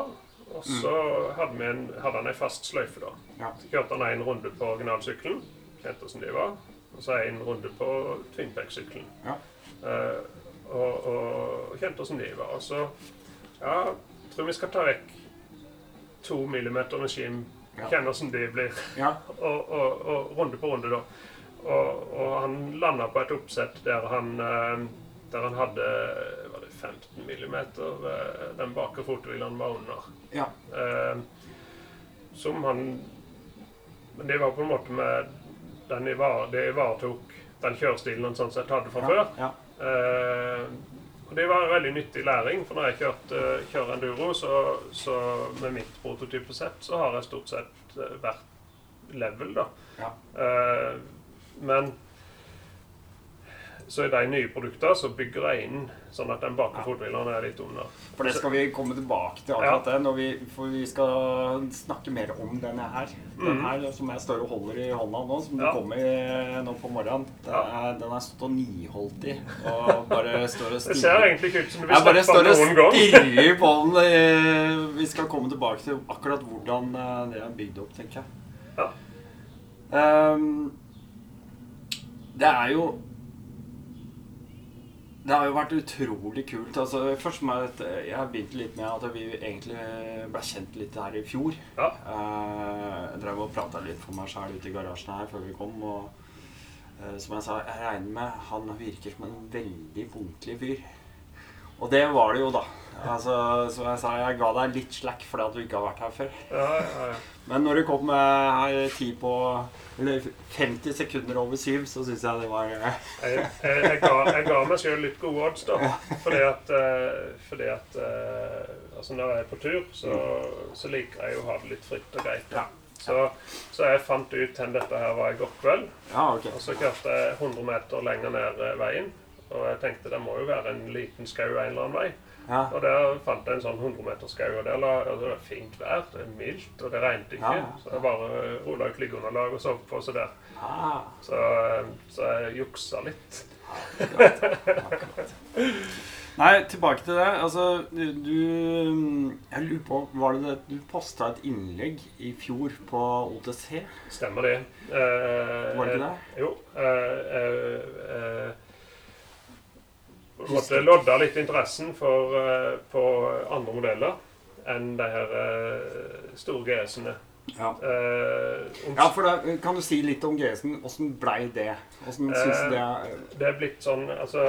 Og så hadde, vi en, hadde han ei fast sløyfe, da. Ja. Så kjørte han en runde på originalsykkelen, kjente som de var. Og så en runde på Twinpack-sykkelen. Ja. Uh, og, og kjente som de var. Og så Ja, tror vi skal ta vekk to millimeter med skim. Ja. Kjenne som de blir. Ja. [laughs] Og, og, og runde på runde, da. Og, og han landa på et oppsett der han, eh, der han hadde var det 15 millimeter eh, den bakre fothvilen var under. Ja. Eh, som han Men det var på en måte med den ivar, Det ivaretok den kjørestilen han sånn sett hadde fra før. Ja. Eh, og det var veldig nyttig læring, for når jeg kjørte, kjører enduro, så, så med mitt prototypesett, så har jeg stort sett vært level, da. Ja. Eh, men så i de nye produktene så bygger jeg inn sånn at den bakre Ja. fothvileren er litt under. For det skal vi komme tilbake til akkurat det. Når vi, for vi skal snakke mer om denne her. Den Mhm. her som jeg står og holder i hånda nå, som Ja. du kom nå på morgenen. Den er, den er stått og niholdt i. Og bare står og stirrer. [laughs] Det ser egentlig ikke ut som du vil Jeg bare står og stirrer [laughs] på den. eh, Vi skal komme tilbake til akkurat hvordan eh, det er bygd opp, tenker jeg. Ja. Um, det er jo Det har jo vært utrolig kult. Altså, først må jeg, jeg begynte litt med at vi egentlig ble kjent litt her i fjor. Ja. Eh, Jeg drev og prata litt for meg sjæl ute i garasjen her før vi kom. Og eh, som jeg sa, jeg regner med han virker som en veldig vondtlig fyr. Og det var det jo, da. Altså, som jeg sa, jeg ga deg litt slack fordi at du ikke har vært her før. Ja, ja, ja. Men når du kom med ti på Eller 50 sekunder over syv, så syns jeg det var eh, Jeg, jeg, jeg, ga, jeg ga meg sjøl litt gode odds, da. Fordi at, eh, fordi at eh, Altså, når jeg er på tur, så, så liker jeg jo å ha det litt fritt og greit. Ja. Så, så jeg fant ut hvor dette her var i går kveld. Ja, ok. Og så kjørte jeg 100 meter lenger ned veien. Og jeg tenkte det må jo være en liten skau en eller annen vei. Ja. Og der fant jeg en sånn 100 meter skau. Og der la, og det var fint vær, det er mildt, og det regnet ikke. Ja. Så jeg bare rulla ut liggeunderlag og sov på seg der. Ja. Så, eh, så jeg juksa litt. [laughs] Nei, tilbake til det. Altså, du du- Jeg lurer på Var det det du posta et innlegg i fjor på OTC? Stemmer det. Eh, Var det ikke det? Jo. Eh, eh, måtte en lodda litt interessen for, uh, på andre modeller enn de her uh, store GS-ene. Ja. Uh, ja, for da kan du si litt om GS-en. Åssen blei det? Åssen syns du det er Det er blitt sånn Altså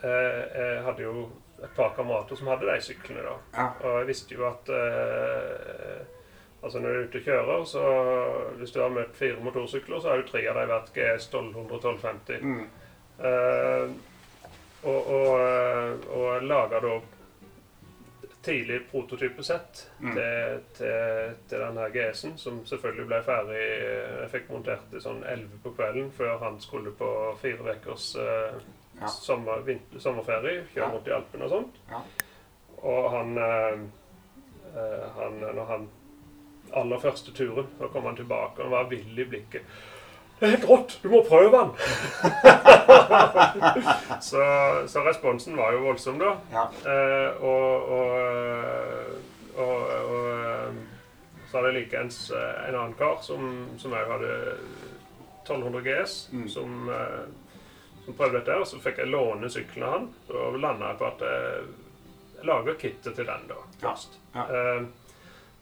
Jeg hadde jo et par kamerater som hadde de syklene, da. Ja. Og jeg visste jo at Altså Når du er ute og kjører, så hvis du har møtt fire motorsykler, så har jo tre av dem vært GS 1200-1250. Mm. Eh, og og, eh, og laga da tidlig prototypesett Mm. til, til, til denne GS-en, som selvfølgelig ble ferdig Jeg fikk montert det sånn 11 på kvelden før han skulle på fire ukers eh, Ja. sommer, sommerferie. Kjøre Ja. rundt i Alpene og sånt. Ja. Og han, eh, eh, han Når han aller første turen, så kom han tilbake, og han var vill i blikket. Det er helt rått! Du må prøve den! [laughs] så, så responsen var jo voldsom, da. Ja. Eh, og, og, eh, og, og eh, så hadde jeg likeens eh, en annen kar som, som jeg hadde 1200 GS, Mm. som, eh, som prøvde dette. Og så fikk jeg låne sykkelen av han. Da landa på at jeg, jeg lager kittet til den da, Ja, først. ja. Eh,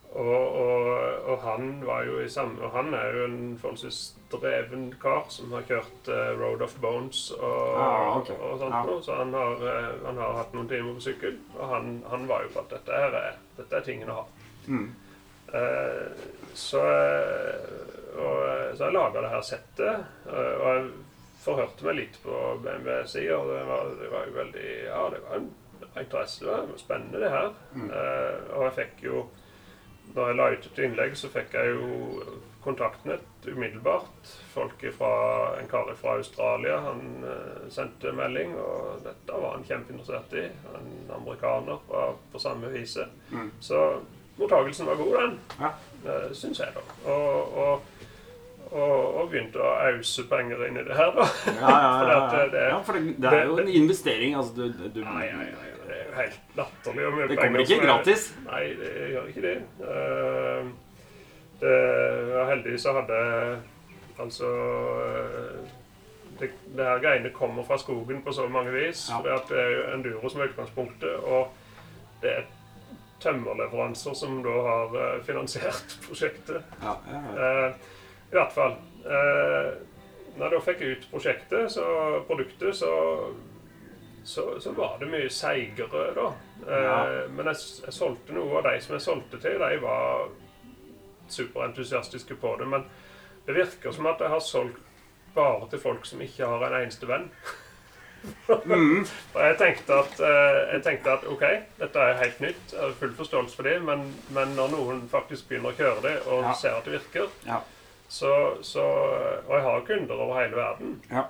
og, og, og han var jo i samme Og han er jo en forholdsvis dreven kar som har kjørt uh, Road of Bones og, Ah, okay. og sånt Ja. noe. Så han har, uh, han har hatt noen timer på sykkel. Og han, han var jo på at dette, her er, dette er tingen å ha. Mm. Uh, så, og, så jeg laga det her settet. og jeg forhørte meg litt på BMW-sida, og det var, det var jo veldig Ja, det var en interesse. Det var spennende, det her. Mm. Og jeg fikk jo Når jeg la ut et innlegg, så fikk jeg jo kontaktnett umiddelbart. Folk fra, En kar fra Australia han eh, sendte melding, og dette var han kjempeinteressert i. En amerikaner var på samme viset. Mm. Så mottagelsen var god, den. Ja. Uh, Syns jeg, da. Og, og, og, og begynte å ause penger inn i det her, da. Ja, ja, For ja, [laughs] eh, det- ja, for det, det er jo en investering. Altså, du, du, Nei, nei, nei, det er jo helt latterlig Det kommer ikke er- gratis. Nei, det gjør ikke det. Eh, det ja, heldigvis så hadde Altså eh, det, det her greiene kommer fra skogen på så mange vis. Ja. For det, at det er jo enduro som er utgangspunktet. Og det er tømmerleveranser som da har eh, finansiert [laughs] prosjektet. Ja, ja. Eh, I hvert fall. Eh, når jeg da fikk ut prosjektet, så produktet, så, så, så var det mye seigere da. Eh. Men jeg, jeg solgte noe av de som jeg solgte til, de var superentusiastiske på det. Men det virker som at jeg har solgt bare til folk som ikke har en eneste venn. Mm. [laughs] Og jeg tenkte at, eh, jeg tenkte at ok, dette er helt nytt, jeg har full forståelse for det, men, men når noen faktisk begynner å kjøre det og Ja. ser at det virker, Ja. så, så Og jeg har kunder over hele verden, Ja.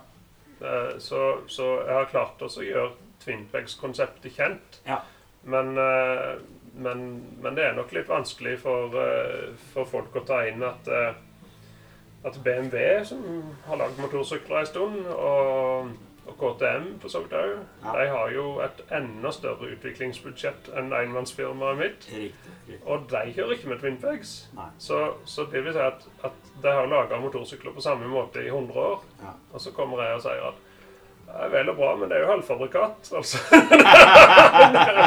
eh, så, så jeg har klart også å gjøre Twinpegs-konseptet kjent. Ja. Men, eh, men, men det er nok litt vanskelig for, eh, for folk å ta inn at eh, at BMW, som har lagd motorsykler en stund, og, og KTM for så vidt òg, Ja. de har jo et enda større utviklingsbudsjett enn enmannsfirmaet mitt. Riktig. riktig. Og de kjører ikke med Twinpegs. Så, så det vil si at, at de har laga motorsykler på samme måte i 100 år. Ja. Og så kommer jeg og sier at er vel og bra, men det er jo halvfabrikat. Altså. [laughs] det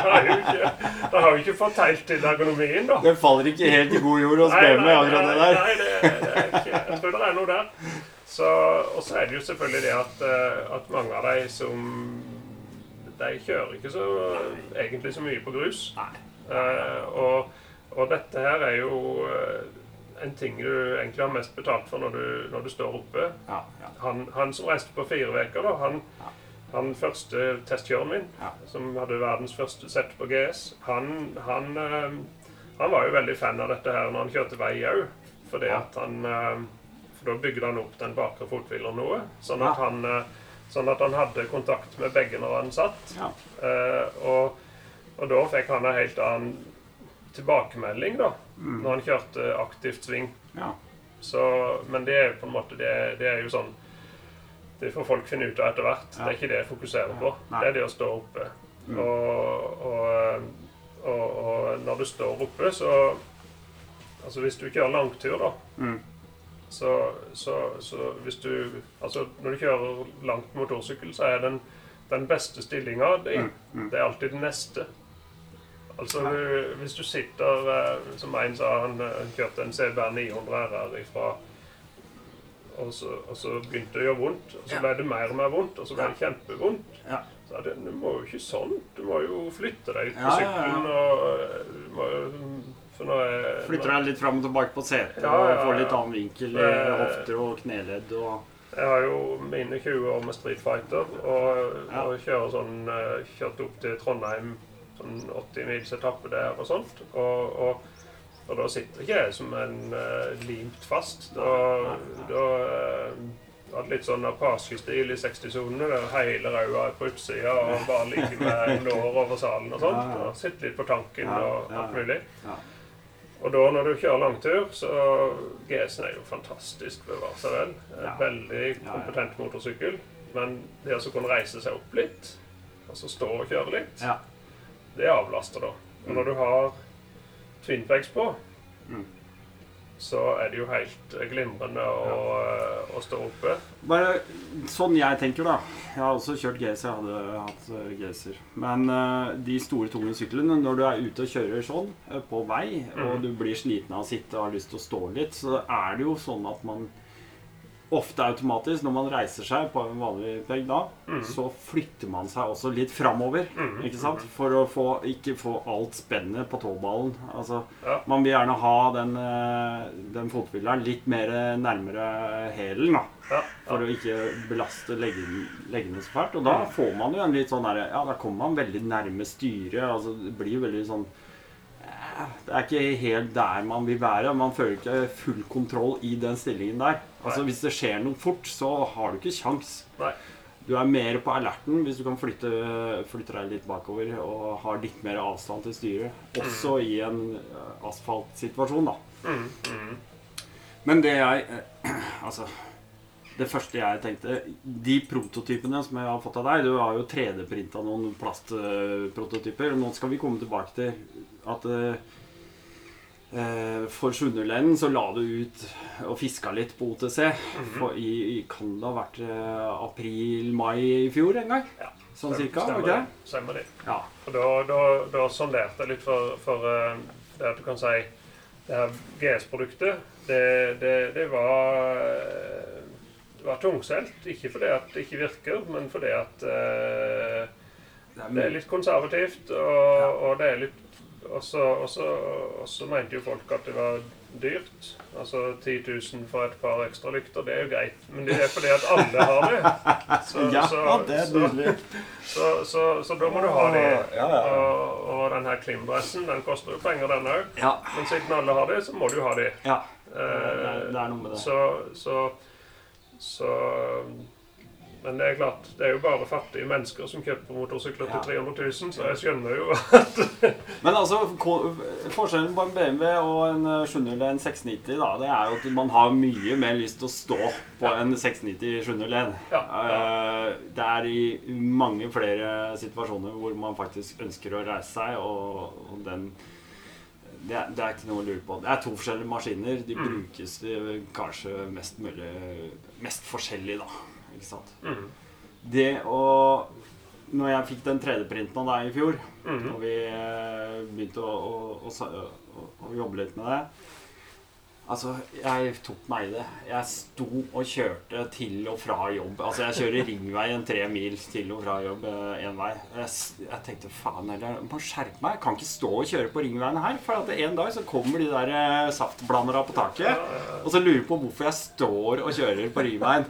har jo ikke, det har jo ikke fått helt til ergonomien, da. Det faller ikke helt i god jord hos nei, akkurat det der. Nei, det, det er ikke, jeg tror det er noe der. Så, og så er det jo selvfølgelig det at, eh, at mange av de som De kjører ikke så egentlig så mye på grus. Nei. Uh, og, og dette her er jo eh, en ting du egentlig har mest betalt for når du, når du står oppe. Ja, ja. Han, han som reiste på fire uker, da, han, Ja. han første testkjøren min, som hadde verdens første sett på GS, han, han, eh, han var jo veldig fan av dette her når han kjørte vei òg. Fordi at han eh, For da bygde han opp den bakre fothvileren noe. Sånn at, han, eh, sånn at han hadde kontakt med begge når han satt. Og, og da fikk han en helt annen tilbakemelding da. Når han kjørte aktivt sving. ja. Så, men det er på en måte det, det er jo sånn Det får folk finne ut av etter hvert. Ja. Det er ikke det jeg fokuserer på. Nei. Det er det å stå oppe. Mm. Og, og, og, og når du står oppe, så Altså hvis du kjører langtur, da, Mm. så, så, så hvis du Altså når du kjører langt motorsykkel, så er den, den beste stillinga di, Mm, mm. det er alltid den neste. Altså hvis du sitter eh, Som en sa, han han kjørte en CBR 900 RR ifra og så, og så begynte det å gjøre vondt. Og så ble det mer og mer vondt, og så ble det kjempevondt. Ja. Så det, du må jo ikke sånn. Du må jo flytte deg ut på sykkelen. og eh, du må, jo- For nå er Flytter deg litt fram og tilbake på setet Ja, ja, og får litt annen vinkel i Eh. hofter og kneledd og Jeg har jo mine 20 år med Street Fighter og, og kjører sånn eh, Kjørt opp til Trondheim sånn 80 mils etappe der og sånt. Og, og, og da sitter ikke jeg som en uh, limt fast. Da, da uh, hadde litt sånn Apache-stil i 60-sonene. Der hele ræva er på utsida og bare ligger med [laughs] lår over salen og sånt. Og sitter litt på tanken og alt mulig. Og da når du kjører langtur, så GS-en er jo fantastisk, bevare seg vel. En Veldig kompetent motorsykkel. Men det å kunne reise seg opp litt, altså stå og kjøre litt, Ja. Det avlaster da. Og når du har twinpegs på, Mm. så er det jo helt eh, glimrende å, ja. å stå oppe. Bare sånn jeg tenker, da. Jeg har også kjørt GS. Jeg hadde hatt uh, GS-er. Men uh, de store, tunge syklene, når du er ute og kjører sånn eh, på vei, og Mhm. du blir sliten av å sitte og har lyst til å stå litt, så er det jo sånn at man ofte automatisk, når man reiser seg på en vanlig peg da, mm. så flytter man seg også litt framover. Mm. Ikke sant? For å få, ikke få alt spennet på tåballen. Altså, Ja. man vil gjerne ha den, eh, den fothvileren litt mer nærmere hælen, da. Ja, For å ikke belaste leggene, leggene så fælt. Og da får man jo en litt sånn derre Ja, da kommer man veldig nærme styret. Altså, det blir veldig sånn Det er ikke helt der man vil være. Man føler ikke full kontroll i den stillingen der. Altså. Hvis det skjer noe fort, så har du ikke kjangs. Du er mer på alerten hvis du kan flytte, flytte deg litt bakover og har litt mer avstand til styret. Også i en eh, asfaltsituasjon, da. Mm, mm. Men det jeg eh, Altså Det første jeg tenkte De prototypene som jeg har fått av deg Du har jo 3D-printa noen plastprototyper. Nå skal vi komme tilbake til at eh, eh, For Sunnhordland så la du ut og fiska litt på OTC. For i, i kan det ha vært eh, april-mai i fjor en gang? Ja, Sånn cirka? Stemmer okay? Stemmer det. Ja. Og da, da, da sonderte jeg litt for, for det at du kan si Det her GS-produktet, det, det, det var det var tungselt. Ikke fordi at det ikke virker, men fordi at Det er litt konservativt, og, og det er litt Og så og så- og så mente jo folk at det var dyrt. Altså 10 000 for et par ekstra lykter, det er jo greit. Men det er fordi at alle har det. Så, [laughs] Ja, så, det er så, nydelig. så, så, så da må du ha det. Ja, ja. Og, og den her Klim-dressen, den koster jo penger, den òg. Ja. Men siden alle har det, så må du ha det. ja. Eh, Det er, det er noe med det. så, så, så Men det er klart, det er jo bare fattige mennesker som kjøper motorsykler til 300 000, så jeg skjønner jo [laughs] at Men altså, forskjellen på en BMW og en eh, 701 690 da, det er jo at man har mye mer lyst til å stå på Ja. en 690 701. Ja, ja. Det er i mange flere situasjoner hvor man faktisk ønsker å reise seg, og, og den det er, det er ikke noe å lure på. Det er to forskjellige maskiner. De Mm. brukes eh, kanskje mest mulig Mest forskjellig, da. Ikke sant? mm, Det å Når jeg fikk den 3D-printen av deg i fjor, mm, og vi eh, begynte å, å, å, å, å jobbe litt med det Altså, jeg tok meg i det. Jeg sto og kjørte til og fra jobb. Altså, jeg kjører ringveien tre mil til og fra jobb én vei. Jeg, jeg tenkte faen heller, jeg må skjerpe meg. Jeg kan ikke stå og kjøre på ringveien her. For at en dag så kommer de der eh, saftblandere på taket. Og så lurer på hvorfor jeg står og kjører på ringveien.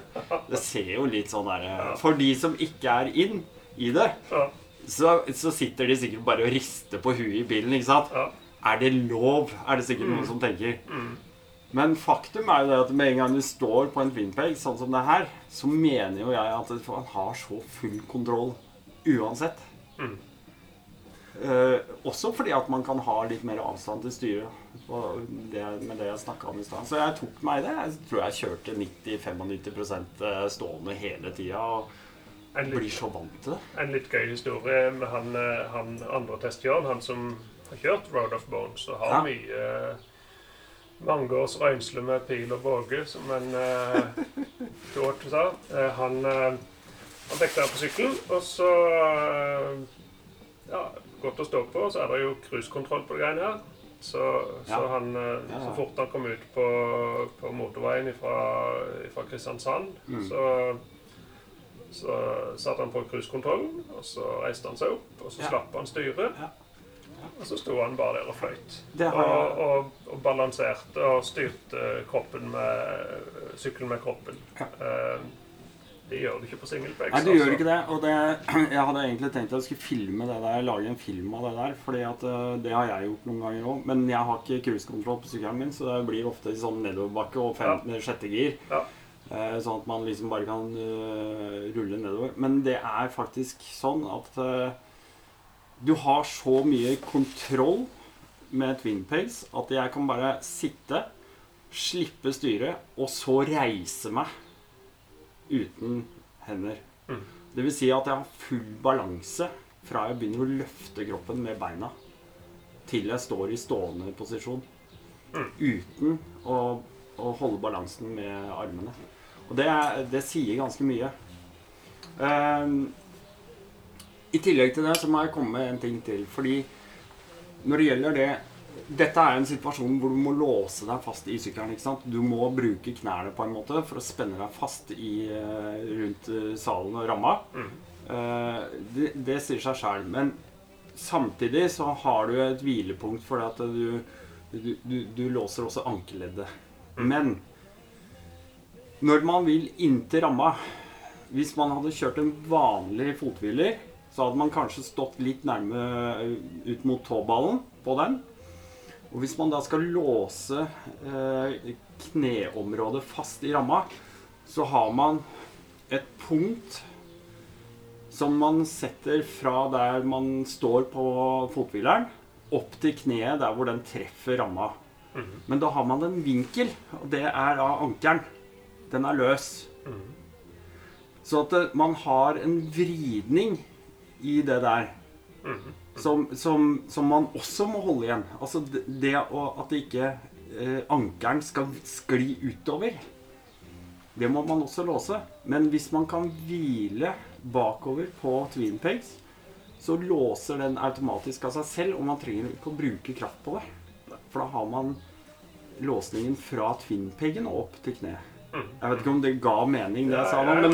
Det ser jo litt sånn der eh, For de som ikke er inn i det, så, så sitter de sikkert bare og rister på huet i bilen, ikke sant? Er det lov? Er det sikkert noen som tenker. Men faktum er jo det at med en gang du står på en Twinpeg, sånn som det her, så mener jo jeg at man har så full kontroll uansett. Mm. Eh, også fordi at man kan ha litt mer avstand til styret. Og det, med det jeg snakka om i stad. Så jeg tok meg det. Jeg tror jeg kjørte 90-95 stående hele tida. Og litt, blir så vant til det. en litt gøy historie med han, eh, han andre testjøren, han som har kjørt Road of Bones og har Ja. mye mange års røynsle med pil og båge, som en eh, George sa. Eh, han, eh, han her på sykkelen, og så eh, Ja, godt å stå på. Så er det jo cruisekontroll på de greiene her. Så, så, Ja. han, eh, så fort han kom ut på, på motorveien fra Kristiansand, Mm. så så satte han på cruisekontrollen, og så reiste han seg opp, og så Ja. slapp han styret. Ja. Og så sto han bare der og fløyt. Og, og, og balanserte og styrte kroppen med sykkelen med kroppen. Ja. Eh, det gjør du ikke på singelpeks. Nei, du gjør ikke det. Og det, [clears throat] jeg hadde egentlig tenkt at jeg skulle filme det der, lage en film av det der. fordi at eh, det har jeg gjort noen ganger òg. Men jeg har ikke cruisekontroll på sykkelen min, så det blir ofte i sånn nedoverbakke og fem, sjette gir. Ja. Eh, Sånn at man liksom bare kan eh, rulle nedover. Men det er faktisk sånn at eh, du har så mye kontroll med Twinpegs at jeg kan bare sitte, slippe styret, og så reise meg uten hender. Mm. Det vil si at jeg har full balanse fra jeg begynner å løfte kroppen med beina, til jeg står i stående posisjon. Mm. Uten å, å holde balansen med armene. Og det, det sier ganske mye. Ehm, I tillegg til det så må jeg komme med en ting til. Fordi når det gjelder det Dette er en situasjon hvor du må låse deg fast i sykkelen. ikke sant? Du må bruke knærne på en måte for å spenne deg fast i, eh, rundt eh, salen og ramma. Mm. Eh, det, det sier seg sjøl. Men samtidig så har du et hvilepunkt fordi at du, du, du, du låser også ankeleddet. Men når man vil inntil ramma Hvis man hadde kjørt en vanlig fothviler, så hadde man kanskje stått litt nærme eh, ut mot tåballen på den. Og hvis man da skal låse eh, kneområdet fast i ramma, så har man et punkt som man setter fra der man står på fothvileren, opp til kneet der hvor den treffer ramma. Mhm. Men da har man en vinkel, og det er da ankelen. Den er løs. Mhm. Så at man har en vridning i det der. Mhm. som, som, som man også må holde igjen. Altså det, det å, at det ikke eh, ankeren skal skli utover. Det må man også låse. Men hvis man kan hvile bakover på twin pegs, så låser den automatisk av seg selv, og man trenger ikke å bruke kraft på det. For da har man låsningen fra twin-peggen og opp til kne. Jeg vet ikke om det ga mening, det jeg sa nå, Ja, ja, men,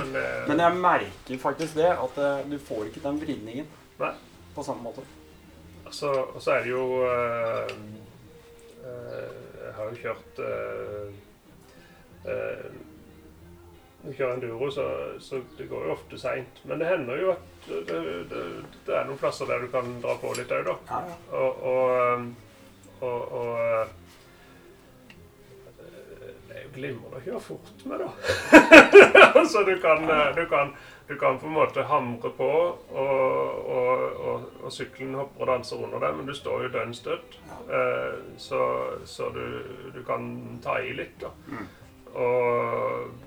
men jeg merker faktisk det. At eh, du får ikke den vridningen Nei. på samme måte. Så, og så er det jo eh, eh, Jeg har jo kjørt uh, Når du kjører enduro, så, så det går jo ofte seint. Men det hender jo at det, det, det er noen plasser der du kan dra på litt òg, da. Ja, ja. Og, og, og, og glimrende å kjøre fort med, da. [laughs] Så du kan, uh, du, kan, du kan på en måte hamre på, og, og, og, og sykkelen hopper og danser under deg, men du står jo dønn støtt. Uh, så så du, du kan ta i litt, da. Og,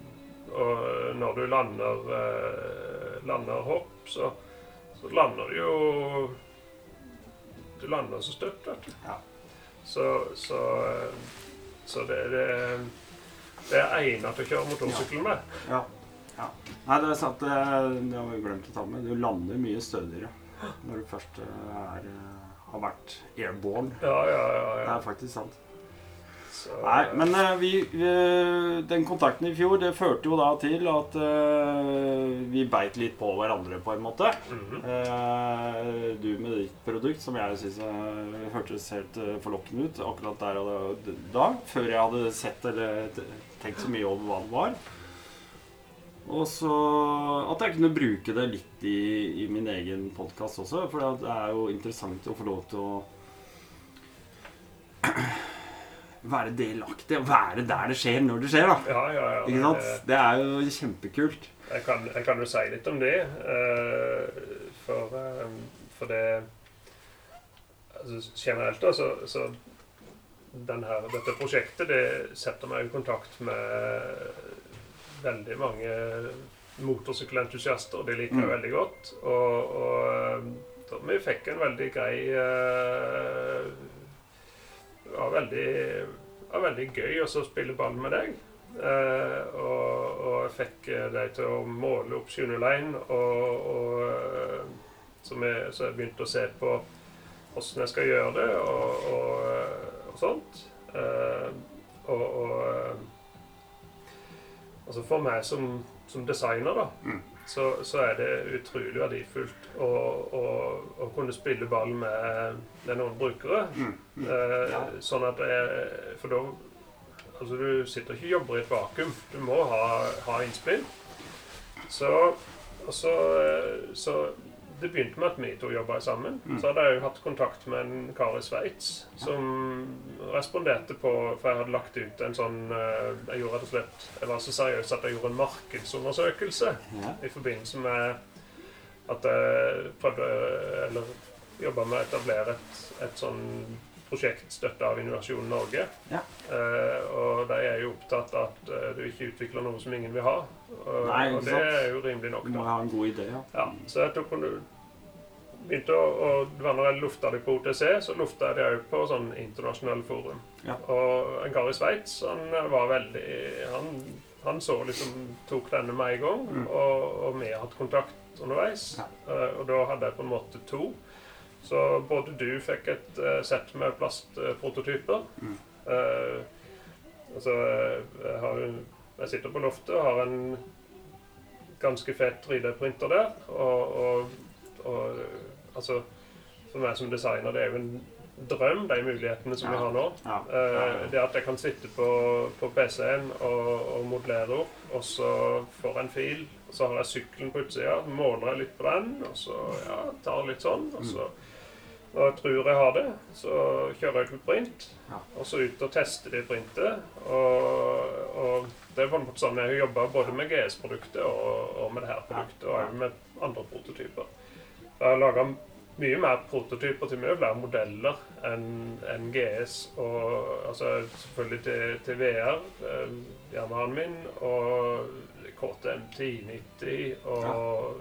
og når du lander, uh, lander hopp, så, så lander du jo du lander så støtt, vet du. Så, så, så det, det, det er egnet til å kjøre motorsykkel med. Ja. ja. Nei, det er sant. Det, det har vi glemt å ta med. Du lander mye stødigere når du først eh, er, eh, har vært airborne. Ja, ja, ja. Det er faktisk sant. Så, Nei, men eh, vi, den kontakten i fjor, det førte jo da til at eh, vi beit litt på hverandre på en måte. Mhm. Eh, du med ditt produkt, som jeg syns hørtes helt eh, forlokkende ut akkurat der og da, før jeg hadde sett eller tenkt så mye over hva det var. Og så at jeg kunne bruke det litt i, i min egen podkast også, for det er jo interessant å få lov til å [clears throat] være delaktig og være der det skjer, når det skjer, da. ja, ja, ja. Ikke sant? Det er jo kjempekult. Jeg kan, jeg kan jo si litt om det. eh, for, eh, for det altså, Generelt, da, så, så her, dette prosjektet det setter meg i kontakt med veldig mange motorsykkelentusiaster. og Det liker jeg Mm. veldig godt. Og, og eh, da vi fikk en veldig grei uh, Det var veldig, var veldig gøy å spille ball med deg. Uh, og, og jeg fikk eh, deg til å måle opp Sjunulein, og, og eh, så, vi, så jeg begynte å se på hvordan jeg skal gjøre det, og, og, eh, og sånt. Eh, og, og eh, altså for meg som, som designer, da, Mm. så, så er det utrolig verdifullt å, å, å kunne spille ball med, med noen brukere. Mm. Mm. Eh, Ja. Sånn at jeg, For da Altså, du sitter ikke og jobber i et vakuum. Du må ha, ha innspill. Så, og så, så det begynte med at vi to jobba sammen. Mm. Så hadde jeg jo hatt kontakt med en kar i Sveits som responderte på For jeg hadde lagt ut en sånn eh, Jeg gjorde rett og slett Jeg var så seriøs at jeg gjorde en markedsundersøkelse Ja. i forbindelse med at jeg prøvde Eller jobba med å etablere et, et sånn prosjekt støtta av Innovasjon Norge. Ja. Eh, og de er jo opptatt av at eh, du ikke utvikler noe som ingen vil ha. Og, Nei, og det sant. er jo rimelig nok, Du må da. ha en god idé, ja. Ja, så jeg tok begynte å, og det var når jeg lufta det på OTC, så lufta jeg det òg på sånn internasjonale forum. Ja. Og en kar i Sveits, han var veldig Han, han så liksom Tok denne med en gang, Mm. og, og vi har hatt kontakt underveis. Ja. Eh, og da hadde jeg på en måte to. Så både du fikk et eh, sett med plastprototyper. Mm. Eh, altså, jeg, har, jeg sitter på loftet og har en ganske fet 3D-printer der. Og, og, og altså For meg som designer, det er jo en drøm, de mulighetene som vi har nå. Ja. Eh, det at jeg kan sitte på, på PC-en og, og modellere opp, og så får jeg en fil, og så har jeg sykkelen på utsida, måler jeg litt på den, og så ja, tar litt sånn, og så når jeg tror jeg har det, så kjører jeg til print, og så ut og tester det printet. Og, og det er på en måte sånn jeg har jobba både med GS-produktet og, og med det her produktet, og også med andre prototyper. Jeg har laga mye mer prototyper til mye flere modeller enn en GS. Og altså selvfølgelig til, til VR, eh, Yamahaen min, og KTM 1090 og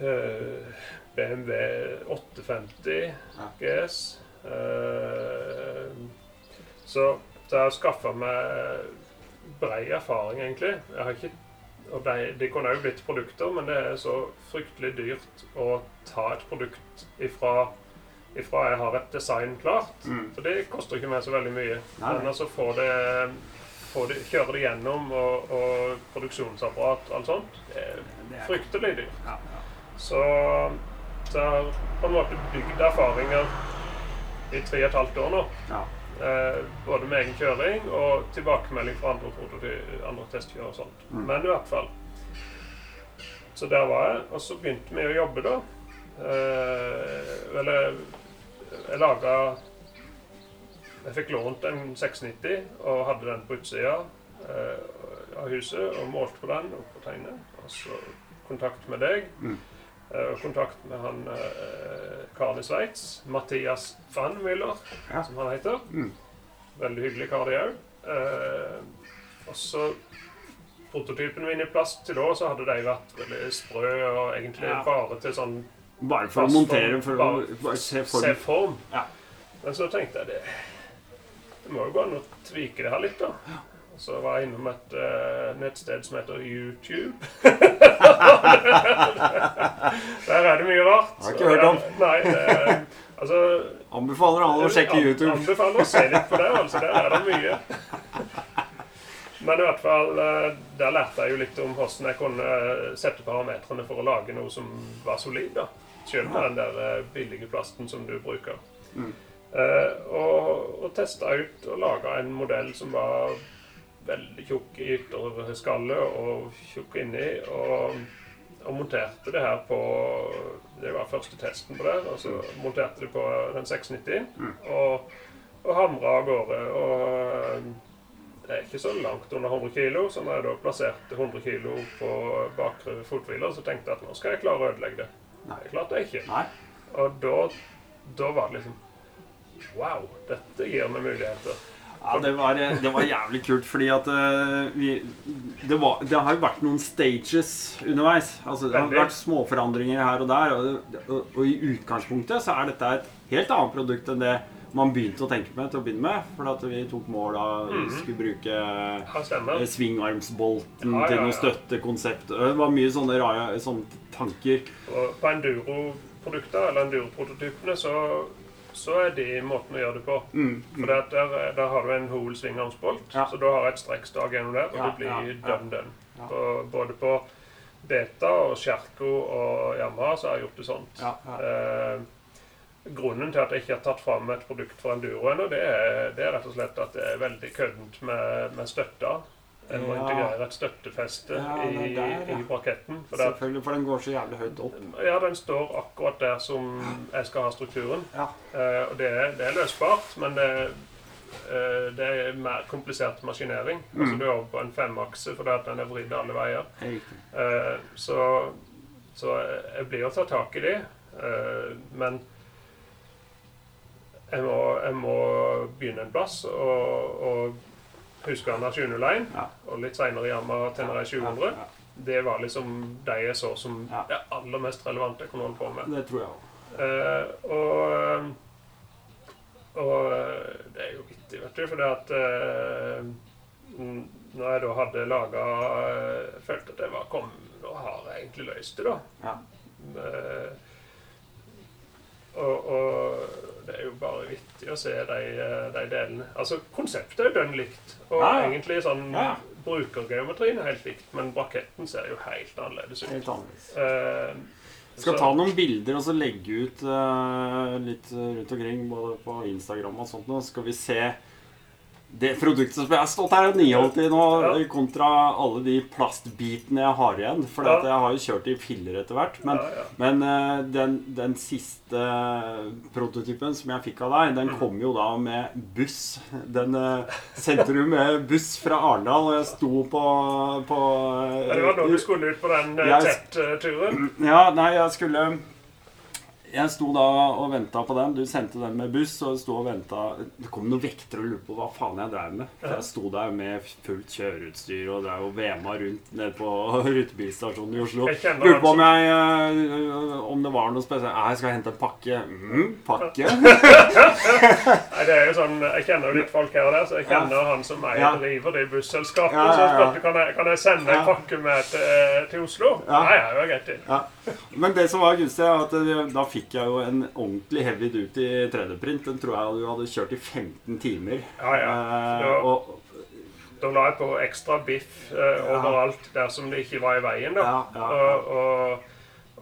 eh, BMW 850 Ja. GS. Så, jeg har skaffa meg brei erfaring, egentlig. Jeg har ikke og de, de kunne jo blitt produkter, men det er så fryktelig dyrt å ta et produkt ifra, ifra jeg har et design klart. Mm. For det koster ikke meg så veldig mye. Nei. Men altså få det, få det Kjøre det gjennom og, og produksjonsapparat og alt sånt, det er Det er- fryktelig dyrt. Ja, ja. Så, så jeg har på en måte bygd erfaringer i tre og et halvt år nå. Ja. Eh, både med egen kjøring og tilbakemelding fra andre, andre testkjørere og sånt. Mm. Men i hvert fall. Så der var jeg. Og så begynte vi å jobbe, da. Eh, eller jeg laga Jeg fikk lånt en 690 og hadde den på utsida eh, av huset og målte på den og på tegnet. Og så kontakt med deg. Mm. Eh, Og kontakt med han eh, karen i Sveits, Mathias van Müller, Ja. som han heter. Mm. Veldig hyggelig kar, det òg. Eh, og så Prototypen min i plast til da, så hadde de vært veldig sprø og egentlig Ja. bare til sånn Bare for å montere, form, for å bare se se se form. form. Ja. Men så tenkte jeg det Det må jo gå an å tvike det her litt, da. Så var jeg innom et uh, nettsted som heter YouTube. [laughs] Der er det mye rart. Jeg Har ikke hørt om. Nei, det, [laughs] altså Anbefaler alle å sjekke YouTube. Anbefaler å se litt på det, altså. Der er det mye. Men i hvert fall, eh, der lærte jeg jo litt om hvordan jeg kunne sette parametrene for å lage noe som var solid. da. Selv med den der eh, billige plasten som du bruker. Mm. Eh, og, og testa ut og laga en modell som var veldig tjukk i ytterskallet og tjukk inni. Og, og monterte det her på Det var første testen på det. Og så monterte det på den 690-en. og, og hamra av gårde. Og det er ikke så langt under 100 kilo, så når jeg da plasserte 100 kilo på bakre fothviler, så tenkte jeg at nå skal jeg klare å ødelegge det. Nei. Det klarte jeg ikke. Nei. Og da, da var det liksom Wow, dette gir meg muligheter. Ja, det var, det var jævlig kult, fordi at eh, vi det, var, det har jo vært noen stages underveis. Altså, det har vært småforandringer her og der. Og, og, og i utgangspunktet så er dette et helt annet produkt enn det man begynte å tenke med til å begynne med. For at vi tok mål av vi Mhm. skulle bruke Ja, eh, svingarmsbolten Ja, ja, til noe støttekonsept. Det var mye sånne rare sånne tanker. Og på enduro-produkter, eller enduro-prototypene, så, så er de måten å gjøre det på. Mm, For der, der har du en hol svingarmsbolt, Ja. så da har et strekkstag gjennom der, og Ja, du blir ja, done. Ja. Både på Beta og Sjerko og Yamaha så har jeg gjort det sånt. Eh, grunnen til at jeg ikke har tatt fram et produkt for enduro ennå, det, det er rett og slett at det er veldig køddent med, med støtta. En må Ja. integrere et støttefeste Ja, i, der, ja. i braketten. For Selvfølgelig, for den går så jævlig høyt opp. ja, den står akkurat der som jeg skal ha strukturen. Ja. Eh, og det det er løsbart, men det, eh, det er mer komplisert maskinering. Mm. Altså Du er over på en femakse fordi at den er vridd alle veier. Eh, så, så jeg blir å ta tak i det. Eh, men jeg må, jeg må begynne en plass. Og, og Husqvarna 701, Ja. og litt seinere Yamaha Tenere 700. Ja, Det var liksom de jeg så som Ja. det aller mest relevante jeg kunne holde på med. Det tror jeg også. Eh, og og eh, det er jo vittig, vet du, for det at eh, Når jeg da hadde laga følte at jeg var kom, Nå har jeg egentlig løst det, da. Ja. Eh, og, og det er jo bare vittig å se de, eh, de delene. Altså, konseptet er jo dønn likt. Og Ja, egentlig sånn Ja. Brukergeometrien er helt likt, men braketten ser jo helt annerledes ut. Helt annerledes. Jeg Skal ta noen bilder og så legge ut uh, litt rundt omkring, både på Instagram og sånt. Nå skal vi se det produktet som jeg har stått her og nyholdt i nå, Ja. kontra alle de plastbitene jeg har igjen. For Ja. jeg har jo kjørt i filler etter hvert. Men, ja, men eh, den, den siste prototypen som jeg fikk av deg, den Mm. kom jo da med buss. Den eh, sendte du med buss fra Arendal, og jeg sto på, på Det var da du skulle ut på den eh, Z-turen? Ja, nei, jeg skulle jeg sto da og venta på den. Du sendte den med buss, og jeg sto og venta. Det kom noen vektere og lurte på hva faen jeg drev med. For jeg sto der med fullt kjøreutstyr og drev og vema rundt nede på [laughs] rutebilstasjonen i Oslo. Jeg Lurte på om jeg øh, Om det var noe spesielt. Jeg skal hente en pakke. Mm, pakke? [laughs] Nei, det er jo sånn, Jeg kjenner jo litt folk her og der, så jeg kjenner han som eier Ja. driver det busselskapet. Ja, ja, Så jeg spurte kan jeg, kan jeg sende en pakke med til, til Oslo. Ja. Nei, ja, det var greit. Ja. Men det som var gunstig, er at da fikk jeg jo en ordentlig heavy duty 3D-print. Den tror jeg du hadde kjørt i 15 timer. Ja, ja. Eh, Ja. og, Da la jeg på ekstra biff eh, overalt der som det ikke var i veien. da. Ja, ja, ja. Og, og,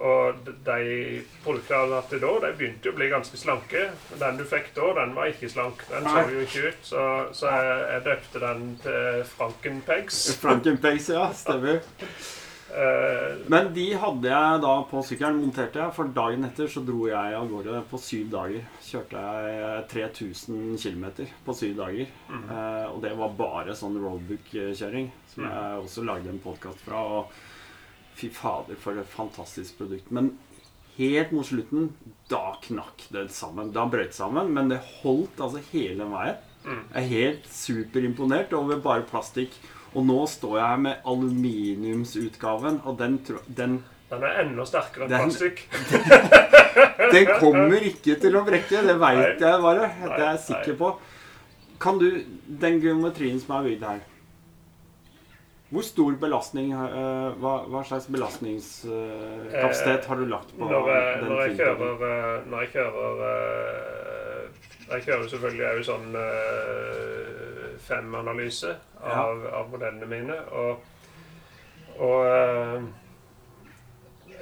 og de produktene jeg hadde da, de begynte å bli ganske slanke. Den du fikk da, den var ikke slank. Den så jo ikke ut. Så, så jeg, jeg døpte den til Frankenpegs. Frankenpegs, ja. Stemmer. [laughs] Eh, Men de hadde jeg da på sykkelen, monterte jeg, for dagen etter så dro jeg av gårde på syv dager. Kjørte jeg 3000 km på syv dager. Eh, og det var bare sånn roadbook-kjøring, som jeg også lagde en podkast fra. Og fy fader, for et fantastisk produkt. Men helt mot slutten, da knakk det sammen. Da brøt det sammen, men det holdt altså hele veien. Jeg er helt superimponert over bare plastikk. Og nå står jeg her med aluminiumsutgaven, og den, den, den er enda sterkere enn plastikk. [laughs] den kommer ikke til å brekke. Det veit jeg bare. Det er jeg Nei, sikker på. Kan du Den geometrien som er bygd her Hvor stor belastning eh, hva, hva slags belastningskapasitet har du lagt på Når jeg, den når jeg kjører eh, Når jeg kjører eh, Jeg kjører selvfølgelig òg sånn eh, fem-analyse av, av modellene mine. Og, og eh,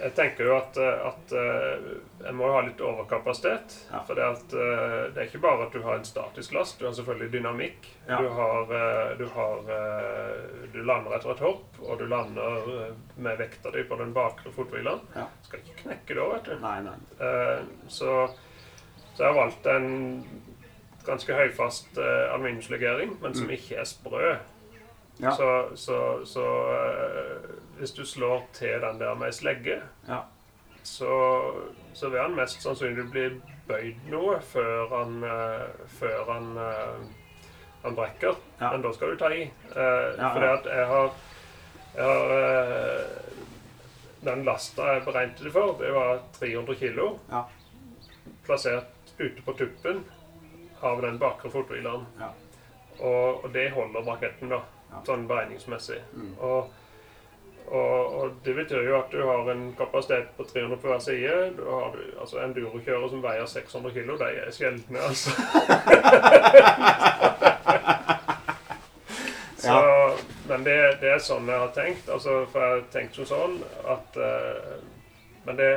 jeg tenker jo at, eh, at eh, jeg må ha litt overkapasitet. Ja. For det, at, det er ikke bare at du har en statisk last, du har selvfølgelig dynamikk. Ja. Du, har, du, har, du lander etter et hopp, og du lander med vekta di på den bakre fothvileren. Ja. Skal ikke knekke da, vet du. Nei, nei. Så, så jeg har valgt en ganske høyfast uh, aluminiumslegering, men som ikke er sprø. Mm. Ja. Så, så, så uh, hvis du slår til den der med ei slegge, Ja. så, så vil han mest sannsynlig bli bøyd noe før han, uh, før han, eh, han brekker. Ja. Men da skal du ta i. Fordi at jeg har, jeg har eh, Den lasta jeg beregnet det for, det var 300 kilo. Ja. Plassert ute på tuppen av den bakre fothvileren. Ja. Og, og det holder raketten, da. Ja. Sånn beregningsmessig. Mm. Og, og, og det betyr jo at du har en kapasitet på 300 på hver side. Du har du altså en durokjører som veier 600 kilo. De er sjeldne, altså. [laughs] Så, Men det, det er sånn jeg har tenkt. Altså, for jeg har tenkt som sånn at uh, Men det,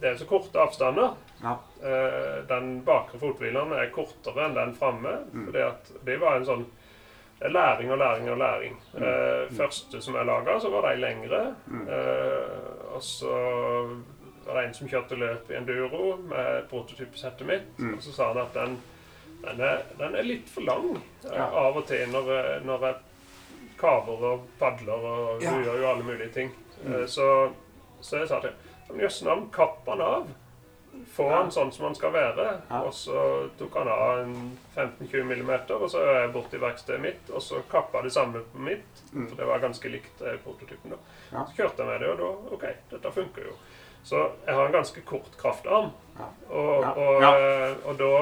det er så korte avstander. Ja. Eh, den bakre fothvileren er kortere enn den framme. at det var en sånn er læring og læring og læring. Eh, første som jeg laga, så var de lengre. Eh, og så var det en som kjørte løp i enduro med prototypesettet mitt. Og så sa han at den, den, er, den er litt for lang eh, Ja. av og til når, når jeg kaver og padler og Ja. gjør jo alle mulige ting. Eh, så, så jeg sa til ham Jøss navn, kapp han av. Få han sånn som han skal være. Og så tok han av en 15-20 millimeter, og så er jeg bort til verkstedet mitt, og så kappa det samme på mitt. Mm. For det var ganske likt eh, prototypen da. Så kjørte jeg med det, og da OK, dette funker jo. Så jeg har en ganske kort kraftarm. Og, og, eh, og da,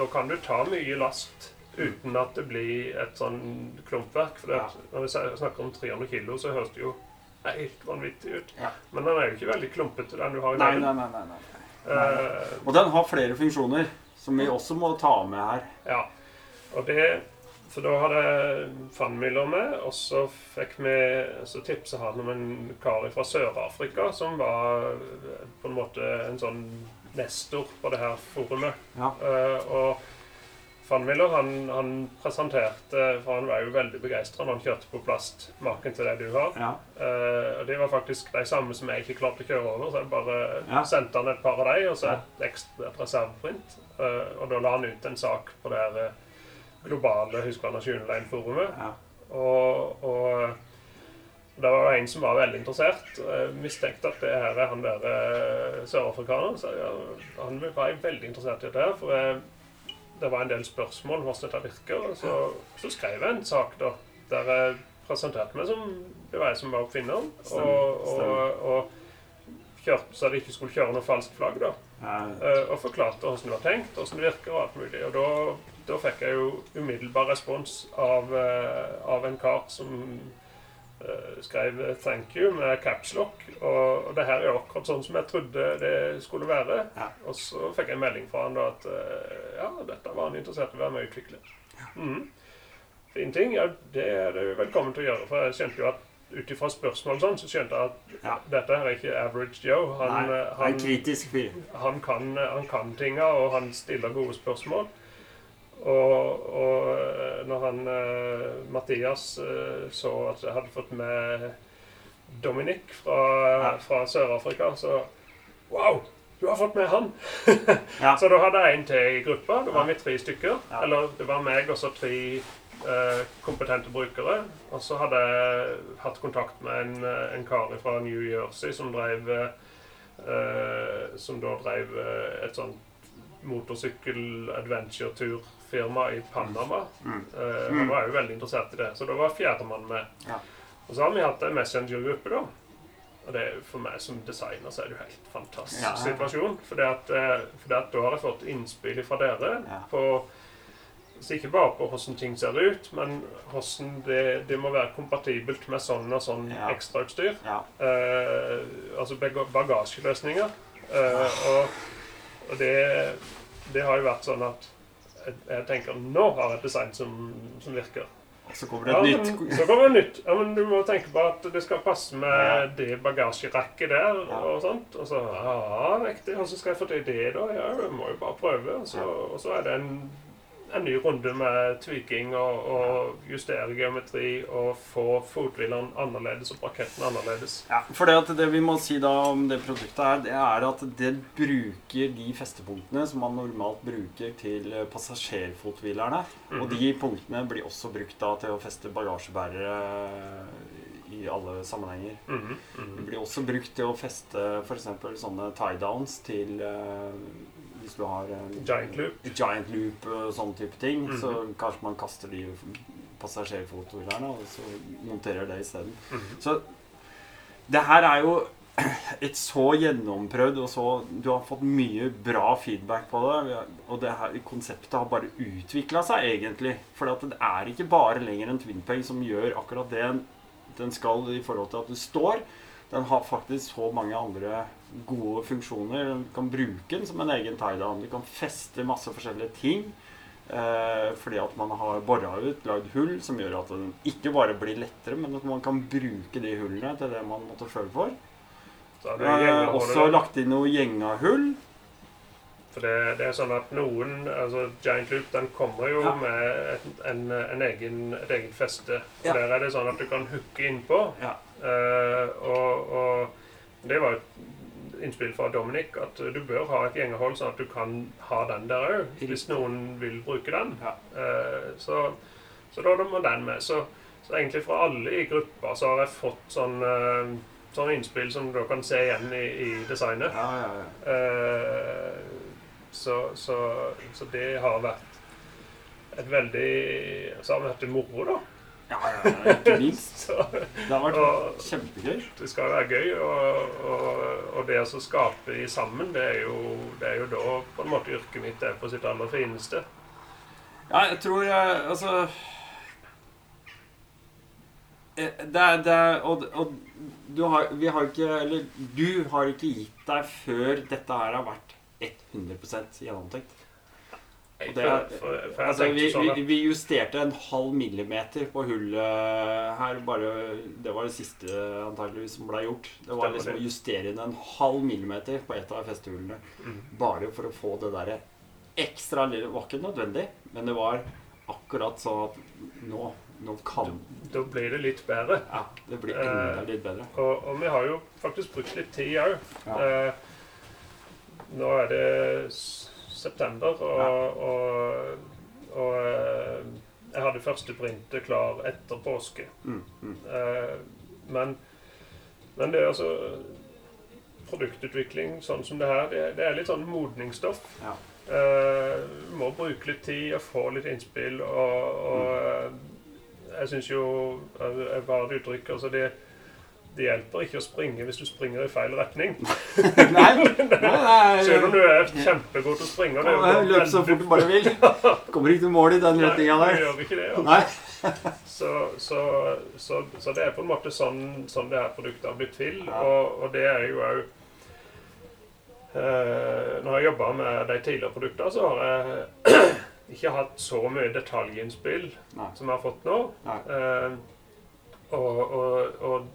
da kan du ta mye last uten at det blir et sånn klumpverk. For det, når vi snakker om 300 kilo, så høres det jo helt vanvittig ut. Men den er jo ikke veldig klumpete, den du har i Nei, nei, nei. nei, nei. Og den har flere funksjoner, som vi også må ta med her. Ja, og det for da hadde Fannmyller med, og så fikk vi Så tipset han om en kar fra Sør-Afrika som var på en måte en sånn nestor på det her forumet. Ja. Uh, og Fanmiller han, han presenterte For han var jo veldig begeistra når han kjørte på plast. Maken til det du har. Ja. Uh, og Det var faktisk de samme som jeg ikke klarte å kjøre over. Så jeg bare Ja. sendte han et par av dem og så et ekstra reserveprint. Uh, og da la han ut en sak på det her eh, globale Husqvarna Skyneline-forumet. Ja. Og, og det var en som var veldig interessert. Jeg mistenkte at det her er han der sørafrikaneren. Så han var veldig interessert i dette her. For jeg, det var en del spørsmål om hvordan dette virker. Og så, så skrev jeg en sak da, der jeg presenterte meg som det var jeg som var oppfinneren. Og, og, og kjørte, så de ikke skulle kjøre noe falskt flagg. da. Eh, og forklarte hvordan det var tenkt, hvordan det virker og alt mulig. Og da, da fikk jeg jo umiddelbar respons av, eh, av en kar som skrev 'thank you' med capslock. Og, og det her er akkurat sånn som jeg trodde det skulle være. Ja. Og så fikk jeg en melding fra han da at eh, ja, dette var han interessert i å være med og utvikle. Mhm. Fin ting. Ja, det er du velkommen til å gjøre. For jeg skjønte jo at ut ifra spørsmål og sånn, så skjønte jeg at Ja. dette her er ikke average Joe. Han, Nei, eh, han fyr. han kan, han kan tinga, og han stiller gode spørsmål. Og, og eh, når han eh, Mathias eh, så at jeg hadde fått med Dominic fra, fra Sør-Afrika, så Wow! Du har fått med han! [laughs] Ja. Så da hadde jeg en til i gruppa. Da var vi tre stykker. Ja. Eller det var meg og så tre eh, kompetente brukere. Og så hadde jeg hatt kontakt med en, en kar fra New Jersey som drev eh, Som da drev et sånt motorsykkel-adventure-turfirma i Panama. Mm. Uh, Mm. Han var jo veldig interessert i det, så da var fjerdemann med. Ja. Og så har vi hatt en Messenger-gruppe, da. Og det er jo for meg som designer så er det jo helt fantastisk Ja. situasjon. For at, eh, for at da har jeg fått innspill fra dere Ja. på så ikke bare på hvordan ting ser ut, men hvordan det, det må være kompatibelt med sånn og sånn Ja. ekstrautstyr. Ja. Eh, altså bagasjeløsninger. Eh, og og det, det har jo vært sånn at jeg, jeg tenker nå har jeg et design som, som virker. Så kommer det Ja, et men, nytt så kommer det nytt. Ja, men du må tenke på at det skal passe med Ja. det bagasjerekket der. Ja. Og sånt. Og så ja, riktig. Så skal jeg få til det, da. Ja, jeg må jo bare prøve. Og så, og så er det en, en ny runde med tweaking og, og justere geometri og få fothvilene annerledes og braketten annerledes. Ja, for det, det vi må si da om det produktet her, det er at det bruker de festepunktene som man normalt bruker til eh, passasjerfothvilerne. Mm. Og de punktene blir også brukt da til å feste bagasjebærere i alle sammenhenger. Mhm, Det mhm. blir også brukt til å feste f.eks. sånne tie-downs til eh, hvis du har en Giant loop. giant loop og sånne type ting. Mhm. Så kanskje man kaster de passasjerfotoene og så monterer det isteden. Mhm. Så det her er jo [clears throat] et så gjennomprøvd og så Du har fått mye bra feedback på det. Og det her konseptet har bare utvikla seg, egentlig. For det er ikke bare lenger en twinpeg som gjør akkurat det den skal i forhold til at du står. Den har faktisk så mange andre gode funksjoner. Du kan bruke den som en egen tie-down. Du kan feste masse forskjellige ting. Eh, fordi at man har bora ut, lagd hull som gjør at den ikke bare blir lettere, men at man kan bruke de hullene til det man måtte føle for. Eh, også lagt inn noe gjengahull. For det, det er sånn at noen altså Giant Loop den kommer jo Ja. med et, en, en egen, et eget feste. For Ja. Der er det sånn at du kan hooke innpå. Ja. Eh, og, og det var et innspill fra Dominic at du bør ha et gjengehold, sånn at du kan ha den der òg, hvis noen vil bruke den. Eh, så, så da må den med. Så, så egentlig fra alle i gruppa så har jeg fått sånn, eh, sånn innspill som du kan se igjen i, i designet. Ja, ja, ja. Eh, så, så, så det har vært et veldig Så har vi hatt det moro, da. Ja, ja, ja ikke minst. [laughs] Det har vært Og- kjempegøy. det skal være gøy, og, og, og det å skape de sammen, det er, jo, det er jo da på en måte yrket mitt er på sitt aller fineste. Ja, jeg tror jeg Altså eh, det er, det er og, og du har, vi har ikke Eller du har ikke gitt deg før dette her har vært 100% gjennomtenkt. Det altså, vi, sånn vi, vi justerte en halv millimeter på hullet her. Bare, det var det siste antakeligvis som ble gjort. Det var liksom å justere inn en halv millimeter på et av festehullene. Mhm. Bare for å få det derre ekstra lille Det var ikke nødvendig, men det var akkurat sånn at nå, nå kan da blir det litt bedre. Ja, det blir enda Eh, litt bedre. Og, og vi har jo faktisk brukt litt tid òg. Ja. Eh, nå er det september, og, og, og eh, jeg hadde første printet klar etter påske. Mm, mm. Eh, men Men det er altså Produktutvikling sånn som det her, det, det er litt sånn modningsstoff. Ja. Uh, må bruke litt tid og få litt innspill. Og, og mm. jeg syns jo Jeg var et uttrykk altså det, det hjelper ikke å springe hvis du springer i feil retning. [laughs] [laughs] Nei, nei, nei, Selv om du er kjempegod til å springe. og det er jo Ja, Løp så fort du bare vil. [laughs] Kommer ikke til mål i den Nei, retninga der. gjør ikke det. Altså. Nei. Så, så, så, så det er på en måte sånn, sånn det her produktet har blitt til. Ja. Og, og det er jo òg eh, Når jeg jobba med de tidligere produktene, så har jeg [clears throat] ikke hatt så mye detaljinnspill Nei. som jeg har fått nå. Nei. Eh, og, og, og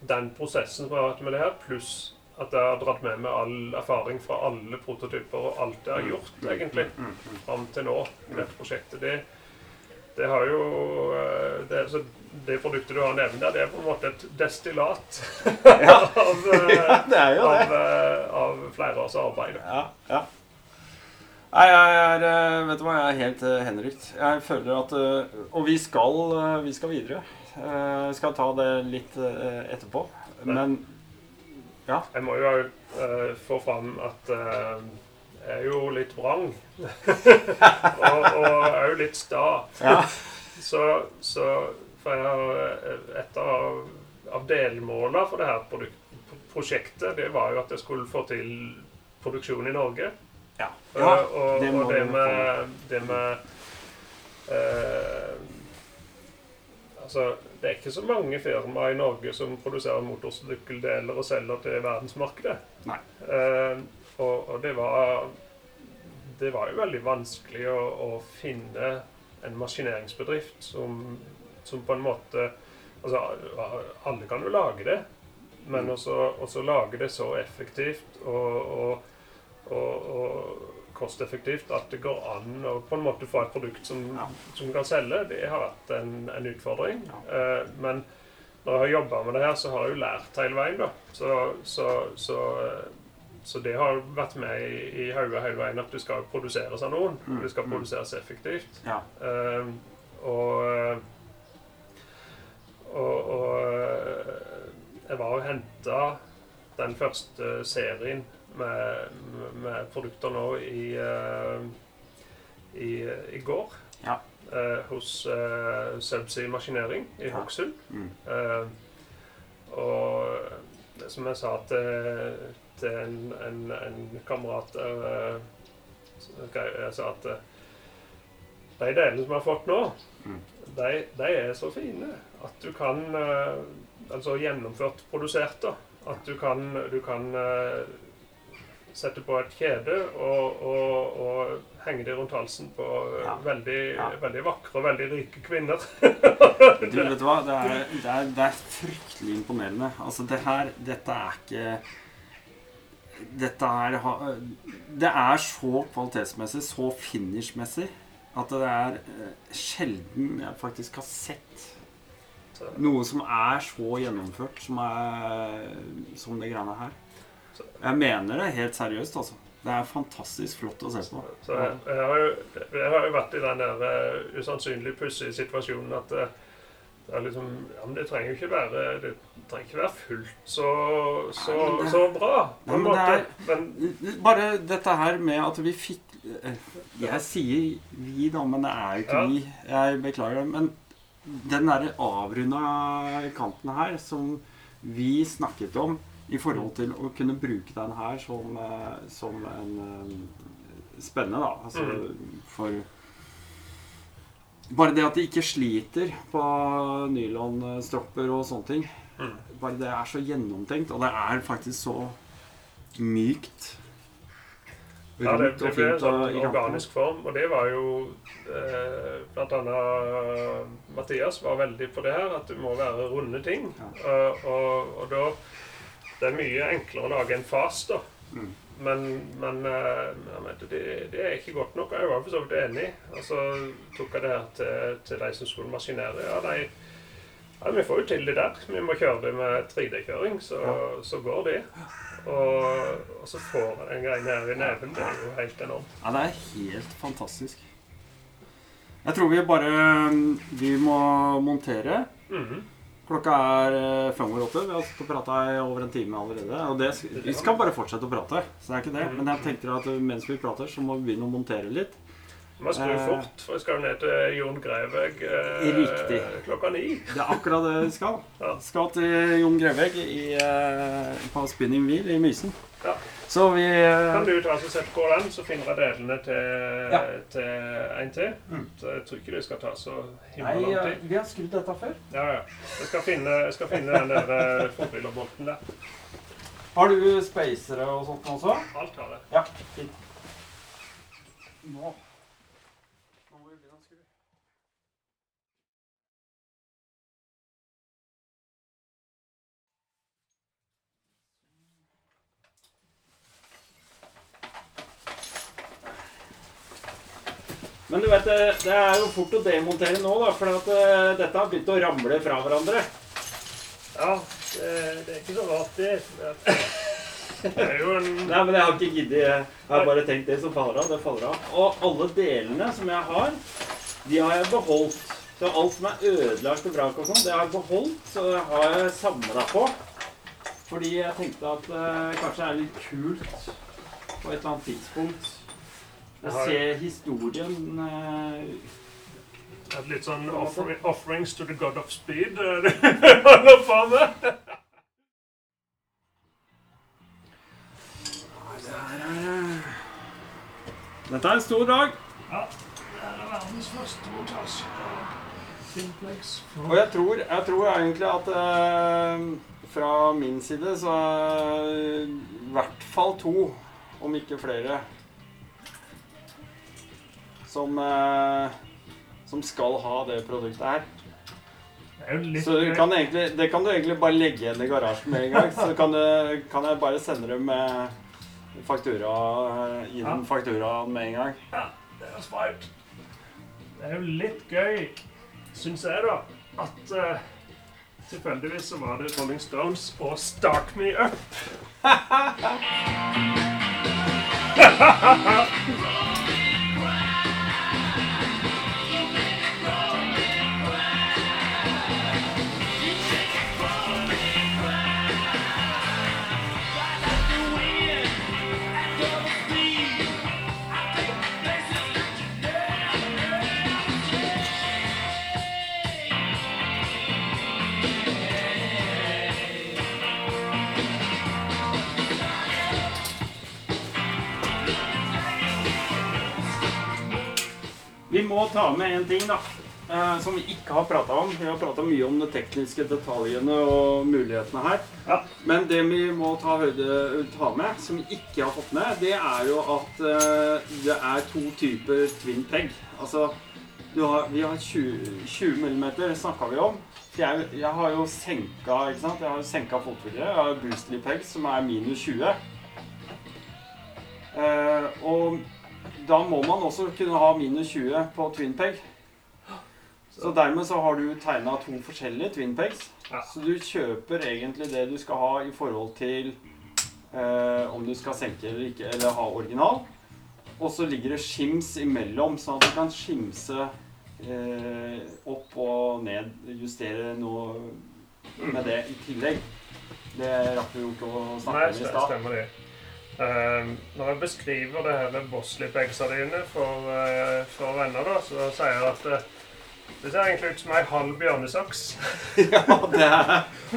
den prosessen som jeg har hatt med det her, pluss at jeg har dratt med meg all erfaring fra alle prototyper og alt jeg har gjort, egentlig, Mm, mm. fram til nå i dette prosjektet, det, det har jo eh, det, det produktet du har nevnt der, det er på en måte et destillat [laughs] Ja. [laughs] av, eh, [laughs] ja, det er jo av, eh, av flere års arbeid. Ja, ja. Nei, jeg er Vet du hva, jeg er helt henrykt. Jeg føler at Og vi skal, vi skal videre. Uh, skal ta det litt uh, etterpå. Men Jeg må jo uh, få fram at uh, jeg er jo litt vrang. [laughs] og og òg litt sta. ja. Så, så for jeg har eh, Et av, delmålene for det her prosjektet det var jo at jeg skulle få til produksjon i Norge. ja. Ja og, det må og det med, det med eh, Altså, det er ikke så mange firmaer i Norge som produserer motorsykkeldeler og selger til verdensmarkedet. Nei. Eh, og, og det var Det var jo veldig vanskelig å, å finne en maskineringsbedrift som, som på en måte Altså, alle kan jo lage det, men Mm. også, også lage det så effektivt og, og, og, og kosteffektivt at det går an å på en måte få et produkt som, Ja. som kan selge. Det har vært en, en utfordring. Ja. Eh, men når jeg har jobba med det her, så har jeg jo lært hele veien. da. Så, så, så, så det har vært med i, i hodet hele veien at du skal produseres av noen. Mm, Det skal mm. produseres effektivt. Ja. Eh, og, eh, og, og eh, jeg var og henta den første serien med, med produkter nå i, eh, i, i går. Ja. eh, hos uh, Subsea Maskinering i Ja. Hokksund. Mm. Eh, og som jeg sa til, til en, en, en kamerat eh, jeg, sa at eh, de delene som jeg har fått nå, Mm. de, de er så fine at du kan eh, Altså gjennomført produsert, da. At du kan, du kan eh, sette på et kjede og, og, og henge det rundt halsen på eh, Ja. veldig, Ja. veldig vakre og veldig rike kvinner. Du, vet du hva? Det er, det, er, det er fryktelig imponerende. Altså, det her Dette er ikke Dette er Det er så kvalitetsmessig, så finishmessig, at det er eh, sjelden jeg faktisk har sett noe som er så gjennomført som, er, som det greiene her. Jeg mener det helt seriøst, altså. Det er fantastisk flott å se på. Så jeg, jeg, har jo, jeg har jo vært i den der uh, usannsynlig pussige situasjonen at uh, det er liksom Ja, det trenger jo ikke være Det trenger ikke være fullt så, så, det- så bra, en men er- Men Bare dette her med at vi fikk eh, Jeg sier vi, da, men det er jo ikke Ja. vi. Jeg beklager det. Men den derre avrunda kanten her som vi snakket om i forhold til å kunne bruke den her som, eh, som en spennende, da. Altså Mm. for Bare det at de ikke sliter på nylonstropper og sånne ting. Mm. Bare det er så gjennomtenkt, og det er faktisk så mykt. ja, det, det ble en sånn organisk form, og det var jo eh, Blant annet Mathias var veldig på det her, at det må være runde ting. Ja. Og, og, og da Det er mye enklere å lage en fas, da. Mm. Men, men eh, mente, det, det er ikke godt nok. Jeg var for så vidt enig. Og så tok jeg det her til, til de som skulle maskinere. Ja, de, ja, vi får jo til det der. Vi må kjøre det med 3D-kjøring, så, så går det. Og, og så får jeg den greia her i neven. Det er jo helt enormt. Ja, det er helt fantastisk. Jeg tror vi bare Vi må montere. Mhm. Klokka er eh, fem over åtte. Vi har stått og prata i over en time allerede. Og det, vi skal bare fortsette å prate, så det er ikke det. Men jeg tenkte at mens vi prater, så må vi begynne å montere litt. Vi må skru Eh. fort, for vi skal ned til Jon Greveg eh, klokka ni. Det er akkurat det vi skal. Ja. Skal til Jon Greveg i, eh, på Spinning Wheel i Mysen. Ja. Så vi eh, Kan du ta og sette på den, så finner jeg delene til, Ja. til en til. Mm. Så jeg tror ikke det skal ta så Nei, himla lang tid. tid. vi har skrudd dette før. Ja, ja. Jeg skal finne, jeg skal finne den der eh, forbilderbolten der. Har du spacere og sånt også? Alt har jeg. Ja. Fint. Nå må vi begynne å skru. Men du vet, det, det er jo fort å demontere nå, da, for at, eh, dette har begynt å ramle fra hverandre. Ja, det, det er ikke så rart, det. men Det er jo en Nei, men jeg har ikke giddet. Jeg har bare tenkt det som faller av, det faller av. Og alle delene som jeg har, de har jeg beholdt. Så alt som er ødelagt og vrak og sånn, det har jeg beholdt. Så det har jeg samla på. Fordi jeg tenkte at det kanskje er litt kult på et eller annet tidspunkt. Jeg ser historien eh, litt sånn offer, offerings to the god of speed eh, holder på med. det eh, Dette er en stor dag. Ja, det er verdens første montasje. Og jeg tror, jeg tror egentlig at eh, fra min side så er i hvert fall to, om ikke flere, som, eh, som skal ha det produktet her. Det Så du kan egentlig, det kan du egentlig bare legge igjen i garasjen med en gang. Så kan, du, kan jeg bare sende dem med faktura, gi dem fakturaen med en gang. Ja, det er smart. Det er jo litt gøy, syns jeg, da, at uh, tilfeldigvis så var det Rolling Stones og Start Me Up. [laughs] [laughs] Vi må ta med en ting, da. eh, som vi ikke har prata om. Vi har prata mye om de tekniske detaljene og mulighetene her. Ja. Men det vi må ta, høyde, ta med, som vi ikke har fått med, det er jo at eh, det er to typer twin peg. Altså, du har, vi har 20, 20 mm, snakka vi om. Jeg, jeg har jo senka ikke sant? Jeg har senka fotfølget. Jeg har boostly peg, som er minus 20. Eh, og da må man også kunne ha minus 20 på twin peg. Så dermed så har du tegna to forskjellige twin pegs. Ja. Så du kjøper egentlig det du skal ha i forhold til eh, om du skal senke eller ikke, eller ha original. Og så ligger det skims imellom, sånn at du kan skimse eh, opp og ned. Justere noe med det i tillegg. Det rakk vi jo ikke å snakke om i st- stad. Stemmer. Eh, når jeg beskriver det her Bosley-pegsa dine for, eh, for venner, da, så sier jeg at eh, det ser egentlig ut som ei halv bjørnesaks. [laughs] ja, det er,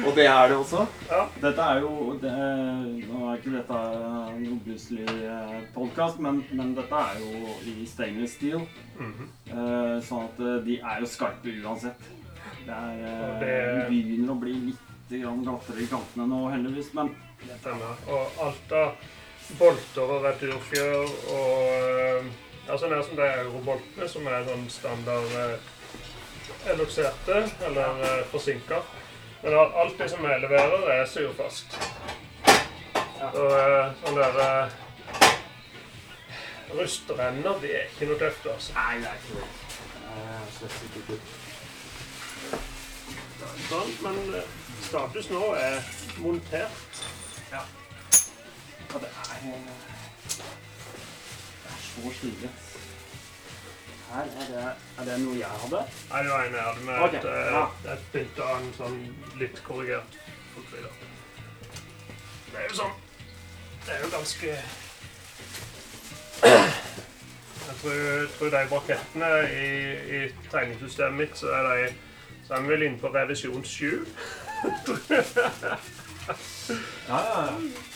og det er det også. Ja. Dette er jo det, Nå er ikke dette en obviously podkast, men, men dette er jo i stainless steel. Mm -hmm. uh, sånn at eh, de er jo skarpe uansett. Det er, eh, det- De begynner å bli litt glattere i kantene nå, heldigvis. Men Denne. Og alt av bolter og returfjør og eh, Ja, sånn er som de euroboltene, som er sånn standard eh, elukserte eller uh, forsinka. Men al- alt det som jeg leverer, er surfast. Og eh, sånn der Rustrenner, de er ikke noe tøft, altså. Nei, det er ikke det. Eh. Sånn, men eh, status nå er montert. Ja, det er eh, Det er så stilig. her, er det, er det noe jeg hadde? Nei, det var en jeg hadde med okay. et, eh, ja. et bilde av en sånn litt korrigert fotfrider. Det er jo sånn Det er jo ganske Jeg tror, tror de brakettene i, i tegningssystemet mitt, så er de så er vi vel inne på revisjon 7. [laughs] Ja, ja, ja.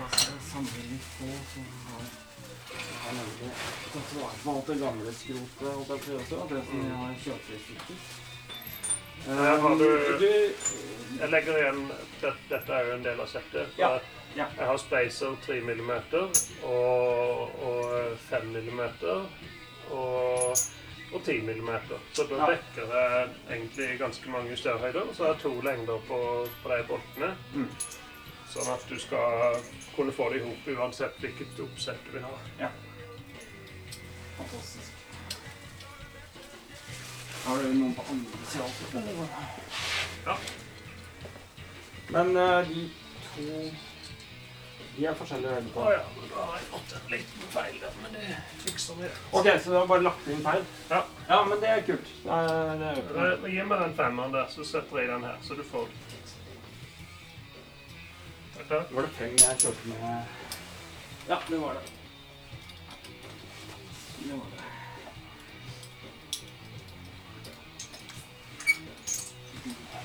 Så Dette samler vi på, så har nemlig tatt vare på alt det gamle skrotet jeg på også, det som jeg har kjørt i stykker. Du- Um, du Jeg legger igjen det, Dette er jo en del av settet. Ja, ja. Jeg har spacer 3 mm og, og 5 mm og, og 10 mm. Så da dekker jeg egentlig ganske mange størrhøyder. Så jeg har to lengder på, på de boltene. Mm. Sånn at du skal kunne få det i hop uansett hvilket oppsett du vil ha. Ja. Fantastisk. Har du noen på andre sida? Ja. Men uh, de to De er forskjellige høyder Å på. ja, men da har jeg fått en liten feil der, men det fikser vi. Ok, så du har bare lagt inn feil? Ja. Ja, men det er kult. Det er, det er Gi meg den femmeren der, så setter jeg den her, så du får litt. Er? Var det fem jeg kjørte med Ja, det var det. Det var det.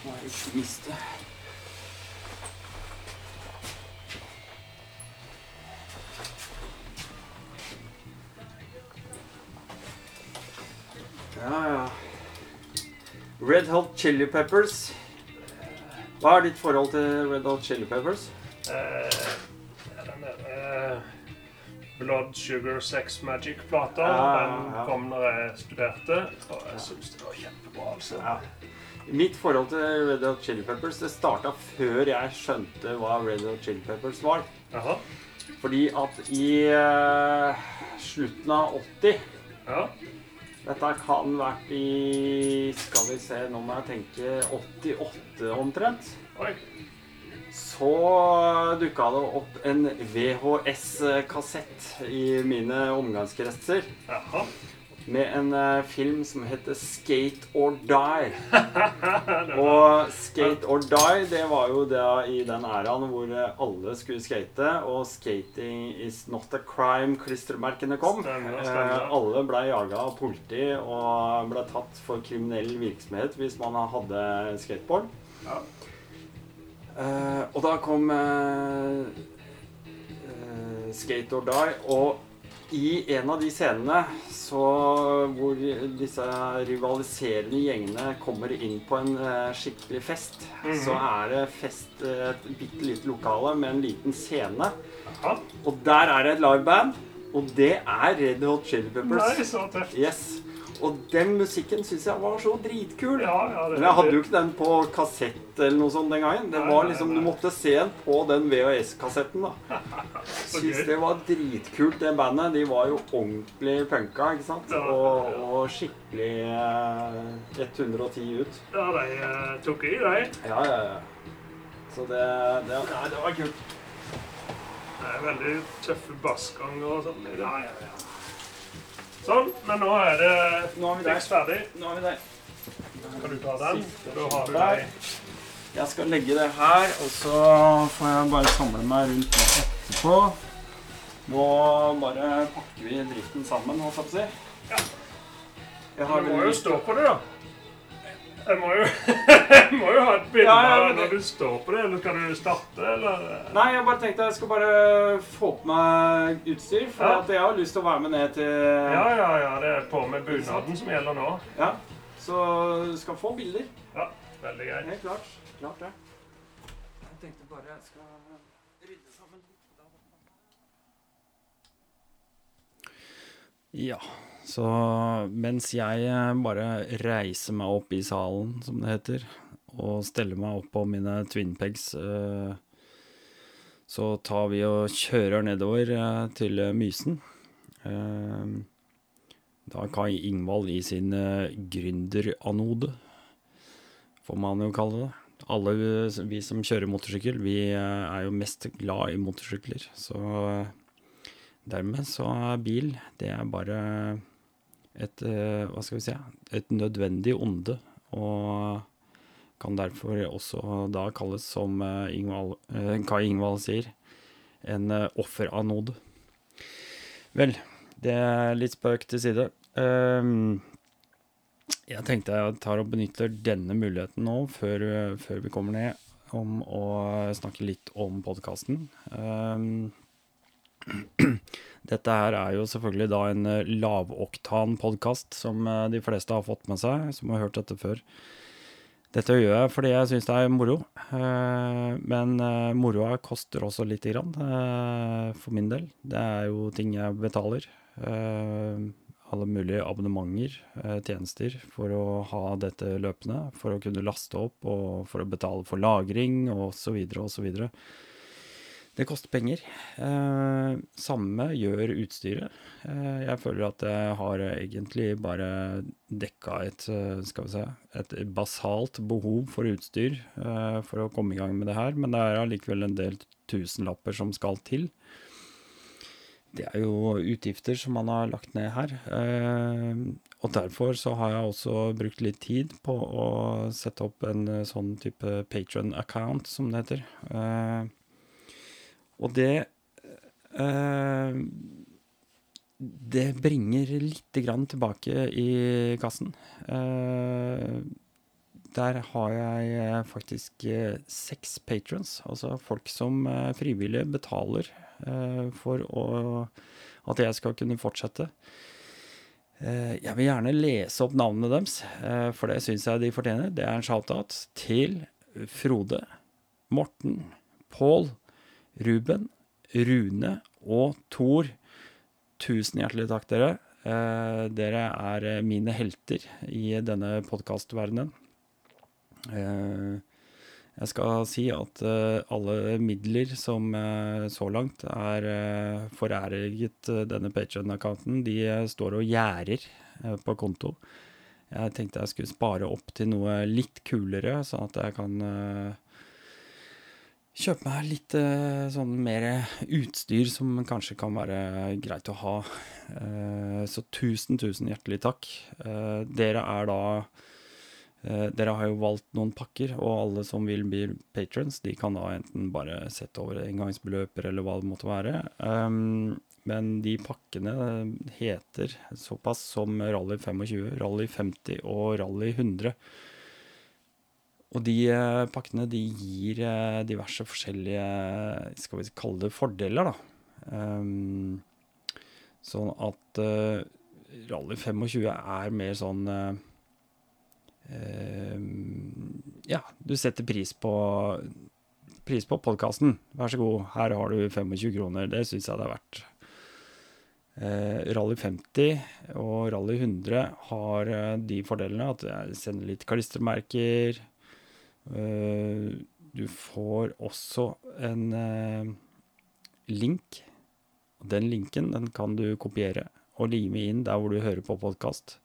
Jeg ikke miste. Ja, ja. Red Hot Chili Peppers. Hva er ditt forhold til Red Hot Chili Peppers? Eh, den der eh, Blood Sugar Sex Magic-plata. Den kom når jeg studerte, og jeg syns det var kjempebra. altså. Mitt forhold til Red Hot Chili Peppers det starta før jeg skjønte hva Red Hot Chili Peppers var. Jaha. Fordi at i uh, slutten av 80 Ja. Dette kan vært i Skal vi se, nå må jeg tenke 88 omtrent. Oi. Så dukka det opp en VHS-kassett i mine omgangskretser. Jaha. med en uh, film som heter Skate or Die. [laughs] og Skate or Die, det var jo det i den æraen hvor eh, alle skulle skate, og 'Skating is not a crime', klistremerkene kom. Stemmer, stemmer. Uh, alle ble jaga av politi og ble tatt for kriminell virksomhet hvis man hadde skateboard. Ja. Eh, og da kom uh, uh, Skate or Die, og i en av de scenene så, hvor disse rivaliserende gjengene kommer inn på en skikkelig fest, Mhm. så er det fest et bitte lite lokale med en liten scene. Aha. Og der er det et liveband, og det er Red Hot Chili Peppers. Nei, så tøft. Yes. Og den musikken syns jeg var så dritkul. Ja, ja, det Men jeg hadde jo ikke den på kassett eller noe sånt den gangen. Det Nei, var liksom, nei. Du måtte se den på den VHS-kassetten. da. [laughs] Syns det var dritkult, det bandet. De var jo ordentlig punka, ikke sant? Ja, Og, ja. og skikkelig eh, 110 ut. Ja, de eh, tok i, de. Ja, ja, ja. Så det, det, nei, det var kult. Det er veldig tøffe bassganger og sånn. Ja, ja, ja. Sånn, men nå er det Nå fiks ferdig. Nå er vi der. Kan du ta den? Da har du deg. Jeg skal legge det her, og så får jeg bare samle meg rundt det etterpå. Nå bare pakker vi dritten sammen, holdt jeg på å si. Ja. Jeg har Du må jo stå på det, da. Jeg må jo, [laughs] jeg må jo ha et bilde Ja, ja, av når du står på det, eller skal du starte, eller? Nei, jeg bare tenkte jeg skal bare få på meg utstyr, for Ja. at jeg har lyst til å være med ned til Ja, ja, ja, det er på med bunaden som gjelder nå. Ja, Så du skal få bilder. Ja, veldig greit. Helt klart. Klart det. Jeg tenkte bare jeg skal rydde sammen litt. Ja, så mens jeg eh, bare reiser meg opp i salen, som det heter, og steller meg opp på mine twinpegs, Pegs, så tar vi og kjører nedover eh, til eh, Mysen. Eh, Da Kai Ingvald i sin eh, gründeranode, får man jo kalle det. Alle vi som kjører motorsykkel, vi eh, er jo mest glad i motorsykler, så eh, dermed så er bil det er bare et eh, Hva skal vi si et nødvendig onde, og kan derfor også da kalles, som eh, Ingvald, eh, Kai Ingvald sier, en eh, offeranode. Vel, det er litt spøk til side. Ehm, jeg tenkte jeg tar og benytter denne muligheten nå, før, før vi kommer ned, om å snakke litt om podkasten. [clears throat] Dette her er jo selvfølgelig da en eh, lavoktan podkast, som eh, de fleste har fått med seg, som har hørt dette før. Dette gjør jeg fordi jeg syns det er moro, eh, men moroa koster også lite grann, for min del. Det er jo ting jeg betaler. Alle mulige abonnementer, tjenester, for å ha dette løpende. For å kunne laste opp, og for å betale for lagring, og så videre og så. Det koster penger. Eh, samme gjør utstyret. Eh, jeg føler at jeg har egentlig bare dekka et, eh, skal vi se, et basalt behov for utstyr eh, for å komme i gang med det her, men det er allikevel en del tusenlapper som skal til. Det er jo utgifter som man har lagt ned her. Eh, og derfor så har jeg også brukt litt tid på å sette opp en eh, sånn type patron-account, som det heter. Eh, og det eh, Det bringer lite grann tilbake i kassen. Eh, der har jeg eh, faktisk eh, seks patrons, altså folk som eh, frivillig betaler eh, for å, at jeg skal kunne fortsette. Jeg vil gjerne lese opp navnene deres, for det syns jeg de fortjener. Det er en shout-out til Frode, Morten, Pål, Ruben, Rune og Thor. Tusen hjertelig takk, dere. Eh, dere er eh, mine helter i denne podkastverdenen. Eh, jeg skal si at eh, alle midler som eh, så langt er eh, foræret eh, denne Patreon-accounten, de står og gjerder på konto. Jeg tenkte jeg skulle spare opp til noe litt kulere, sånn at jeg kan kjøpe meg litt eh, sånn mer utstyr som kanskje kan være greit å ha. Eh, så tusen, tusen hjertelig takk. Eh, dere er da Dere har jo valgt noen pakker, og alle som vil bli patrons, de kan da enten bare sette over engangsbeløper eller hva det måtte være. Um, men de pakkene heter såpass som Rally 25, Rally 50 og Rally 100. Og de eh, pakkene de gir eh, diverse forskjellige, skal vi kalle det fordeler, da. Um, sånn at uh, Rally 25 er mer sånn uh, Ja, du setter pris på Pris på podkasten. Vær så god, her har du 25 kroner. Det syns jeg det er verdt. Uh, Rally 50 og Rally 100 har eh, de fordelene at jeg sender litt klistremerker. Eh, du får også en eh, link. Den linken den kan du kopiere og lime inn der hvor du hører på podkast.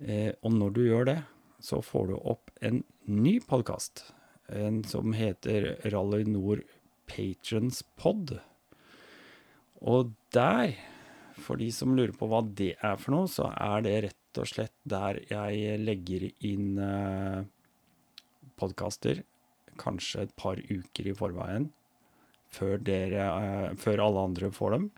Eh, og når du gjør det, så får du opp en ny podkast. En som heter Rally Nord Patrons Pod. Og der, for de som lurer på hva det er for noe, så er det rett og slett der jeg legger inn podkaster kanskje et par uker i forveien, før, dere, eh, før alle andre får dem.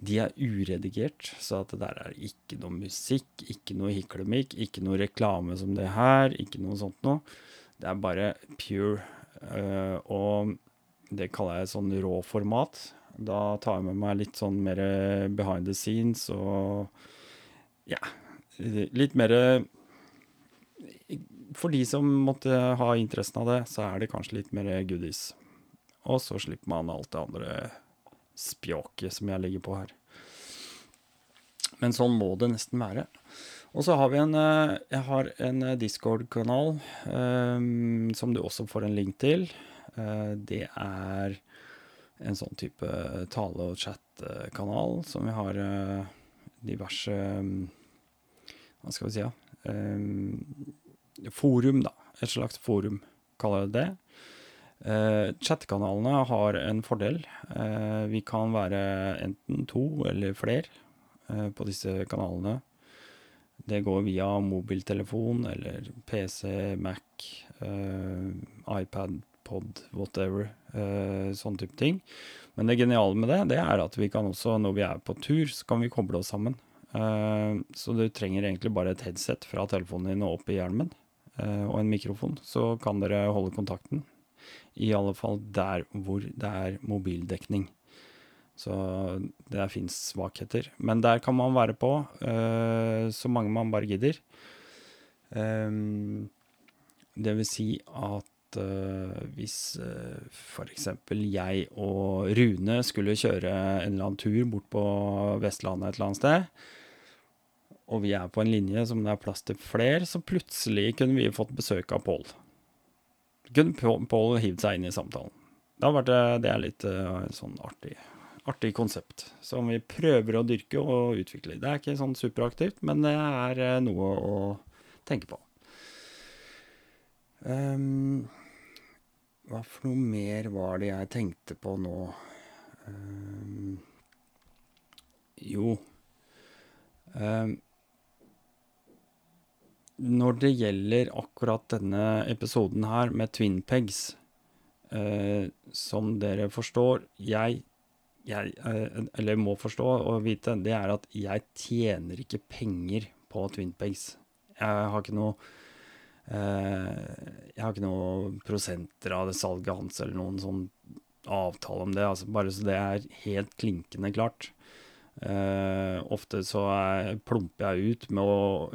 De er uredigert, så at det der er ikke noe musikk, ikke noe hiklemikk, ikke noe reklame som det her, ikke noe sånt noe. Det er bare pure. eh, og det kaller jeg sånn rå format. Da tar jeg med meg litt sånn mer behind the scenes og ja, litt mer For de som måtte ha interessen av det, så er det kanskje litt mer goodies. Og så slipper man alt det andre spjåket som jeg legger på her. Men sånn må det nesten være. Og så har vi en eh, Jeg har en eh, Discord-kanal um, som du også får en link til. Uh, det er en sånn type tale- og chat-kanal som vi har uh, diverse um, Hva skal vi si, ja? Eh, forum, da. Et slags forum, kaller jeg det det. Eh, Chattekanalene har en fordel. Eh, vi kan være enten to eller flere eh, på disse kanalene. Det går via mobiltelefon eller PC, Mac, iPad, pod, whatever. Sånn type ting. Men det geniale med det, det er at vi kan også, når vi er på tur, så kan vi koble oss sammen. Så du trenger egentlig bare et headset fra telefonen din og opp i hjelmen, og en mikrofon. Så kan dere holde kontakten. I alle fall der hvor det er mobildekning. Så det fins svakheter. Men der kan man være på, eh, så mange man bare gidder. Ehm, det vil si at eh, hvis uh, f.eks. jeg og Rune skulle kjøre en eller annen tur bort på Vestlandet et eller annet sted, og vi er på en linje som det er plass til flere, så plutselig kunne vi fått besøk av Pål. Kunne Pål- hivd seg inn i samtalen. Det, har vært, det er litt eh, sånn artig, artig konsept som vi prøver å dyrke og utvikle. Det er ikke sånn superaktivt, men det er eh, noe å tenke på. Um, hva for noe mer var det jeg tenkte på nå? Um, jo ehm, Når det gjelder akkurat denne episoden her med Twin Pegs, eh, som dere forstår Jeg, jeg eh, eller må forstå og vite, det er at jeg tjener ikke penger på Twin Pegs. Jeg har ikke noe eh, Jeg har ikke noe prosenter av det salget hans eller noen sånn avtale om det, altså bare så det er helt klinkende klart. Eh, ofte så er, plumper jeg ut med å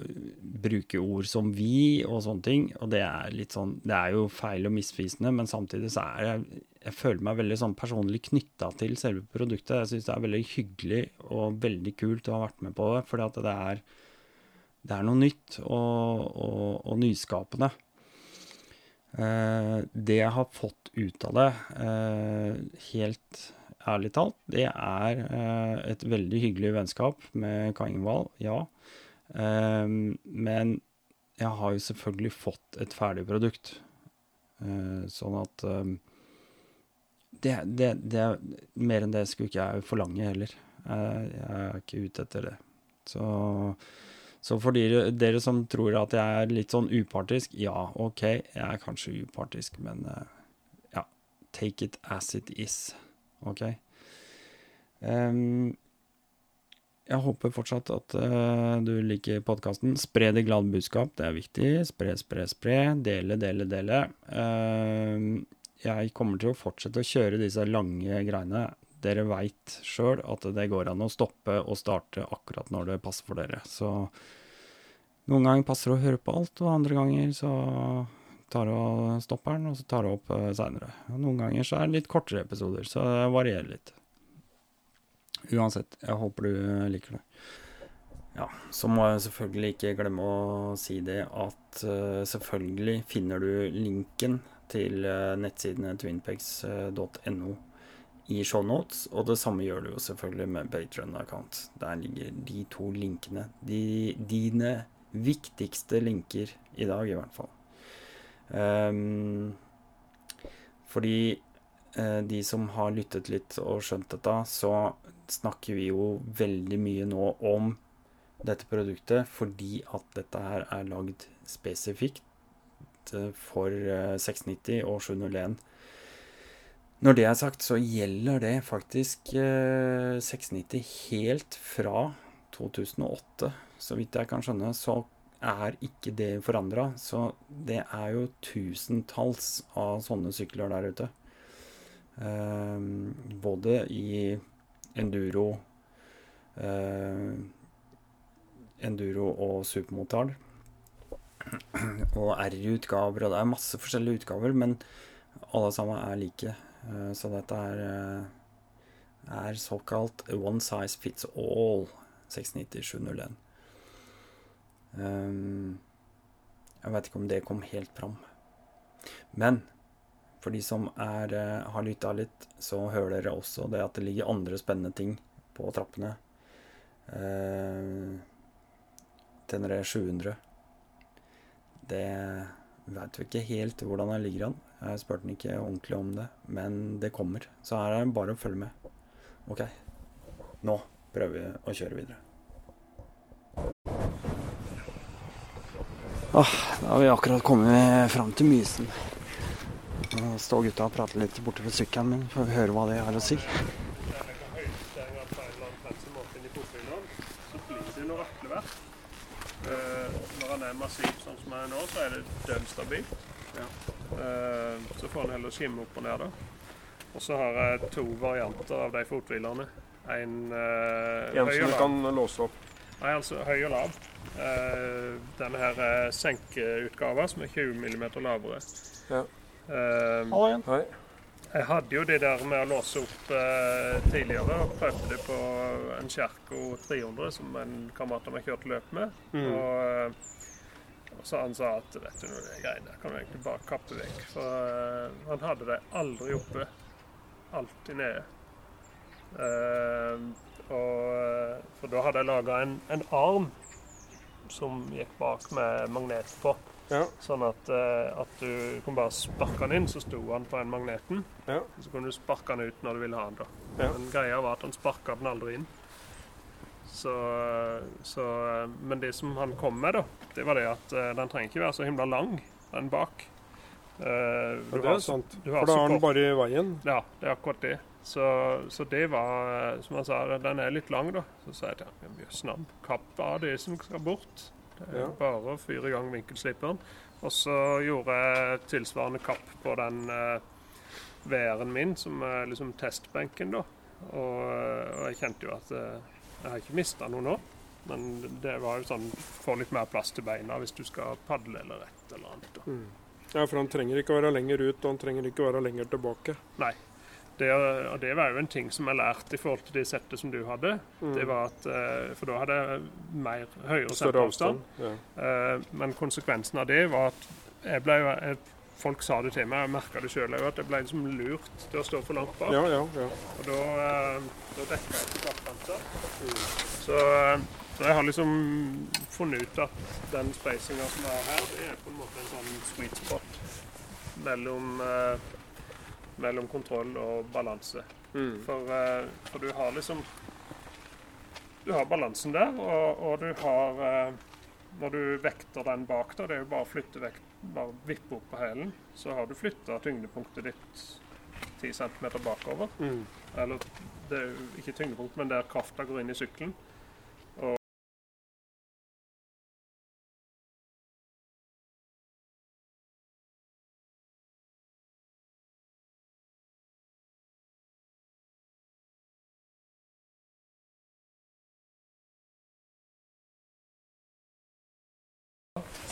bruke ord som 'vi' og sånne ting, og det er litt sånn Det er jo feil og misvisende, men samtidig så er jeg Jeg føler meg veldig sånn personlig knytta til selve produktet. Jeg syns det er veldig hyggelig og veldig kult å ha vært med på det, fordi at det er det er noe nytt og, og, og nyskapende. Eh, det jeg har fått ut av det, eh, helt ærlig talt, det er eh, et veldig hyggelig vennskap med Kai Ingvald, ja. Eh, men jeg har jo selvfølgelig fått et ferdig produkt. Eh, sånn at det, det, det Mer enn det skulle ikke jeg forlange heller. Jeg er ikke ute etter det. Så så for dere, dere som tror at jeg er litt sånn upartisk, ja, OK, jeg er kanskje upartisk, men ja, take it as it is. OK? Um, jeg håper fortsatt at uh, du liker podkasten. Spre det glade budskap, det er viktig. Spre, spre, spre. Dele, dele, dele. Ehm, jeg kommer til å fortsette å kjøre disse lange greiene. Dere veit sjøl at det går an å stoppe og starte akkurat når det passer for dere. Så noen ganger passer det å høre på alt, og andre ganger så tar og stopper den, og så tar jeg opp uh, seinere. Noen ganger så er det litt kortere episoder, så det varierer litt. Uansett, jeg håper du liker det. Ja, så må jeg selvfølgelig ikke glemme å si det at uh, selvfølgelig finner du linken til uh, nettsidene twinpex.no i shownotes, og det samme gjør du jo selvfølgelig med Patron-account. Der ligger de to linkene. De, dine viktigste linker i dag, i hvert fall. Ehm, fordi eh, de som har lyttet litt og skjønt dette, så snakker vi jo veldig mye nå om dette produktet fordi at dette her er lagd spesifikt eh, for eh, 690 og 701. Når det er sagt, så gjelder det faktisk eh, 690 helt fra 2008. Så vidt jeg kan skjønne, så er ikke det forandra. Så det er jo tusentalls av sånne sykler der ute. Eh, både i enduro uh, Enduro og supermotard. [clears throat] Og R-utgaver, og det er masse forskjellige utgaver, men alle sammen er like. Uh, Så dette er, uh, er såkalt one size fits all 690-701. Um, jeg vet ikke om det kom helt fram. Men for de som er, eh, har lytta litt, så hører dere også det at det ligger andre spennende ting på trappene. Uh, Tenere 700. Det Veit vi ikke helt hvordan det ligger an. Jeg spurte den ikke ordentlig om det, men det kommer. Så her er det bare å følge med. OK, nå prøver vi å kjøre videre. Åh, da har vi akkurat kommet fram til Mysen. Nå står gutta og prater litt borte ved sykkelen min. Får vi høre hva de har å si. Eh, når han er massiv sånn som han er nå, så er det dønn stabilt. Eh, så får han heller skimme opp og ned, da. Og så har jeg to varianter av de fothvilerne. En uh, En som du kan låse opp. Nei, altså høy og lav. Uh, denne her er senkeutgava, som er 20 mm lavere. Ja. Eh, Hei. jeg hadde jo det der med å låse opp uh, tidligere, og prøvde det på en Kjerko 300 som en kamerat av meg kjørte løp med. Mm. Og, eh, og så han sa at vet du noe, de greiene kan du egentlig bare kappe vekk. For eh, han hadde det aldri oppe. Alltid nede. Eh, og, eh, for da hadde jeg laga en, en arm som gikk bak med magnet på. Ja. Sånn at, eh, at du kunne bare sparke den inn, så sto han på den magneten. Ja. Så kunne du sparke den ut når du ville ha den. da. Ja. Men greia var at han sparka den aldri inn. Så, så, men det som han kom med, da, det var det at eh, den trenger ikke være så himla lang, den bak. Uh, Ja, det er sant. For da er den bare i veien. Ja, det er akkurat det. Så, så det var, som han sa, den er litt lang, da. Så sa jeg til ham jøss navn, kapp av det som skal bort. Det er Ja. bare å fyre i gang vinkelslipperen. Og så gjorde jeg tilsvarende kapp på den uh, VR-en min, som er liksom testbenken, da. Og, eh, og jeg kjente jo at eh, jeg har ikke mista noe nå. Men det var jo sånn Få litt mer plass til beina hvis du skal padle eller et eller annet. Da. Mm. Ja, for han trenger ikke å være lenger ut, og han trenger ikke å være lenger tilbake. Det, og det var jo en ting som jeg lærte i forhold til de settet som du hadde. Det var at, eh, For da hadde jeg mer høyere Mm. Avstand. Ja. Eh, Men konsekvensen av det var at jeg ble, jeg, folk sa det til meg, jeg merka det sjøl òg, at jeg ble liksom lurt til å stå for langt bak. ja, ja, ja. Og da, eh, da dekka jeg ikke Mm. Så, eh, så jeg har liksom funnet ut at den spacinga som er her, det er på en måte en sånn sweet spot mellom, eh, mellom kontroll og balanse. Mm. For, eh, for du har liksom Du har balansen der, og, og du har eh, Når du vekter den bak, da, det er jo bare å flytte vekk, bare vippe opp på hælen, så har du flytta tyngdepunktet ditt 10 cm bakover. Mm. Eller det er jo ikke tyngdepunkt, men der krafta går inn i sykkelen.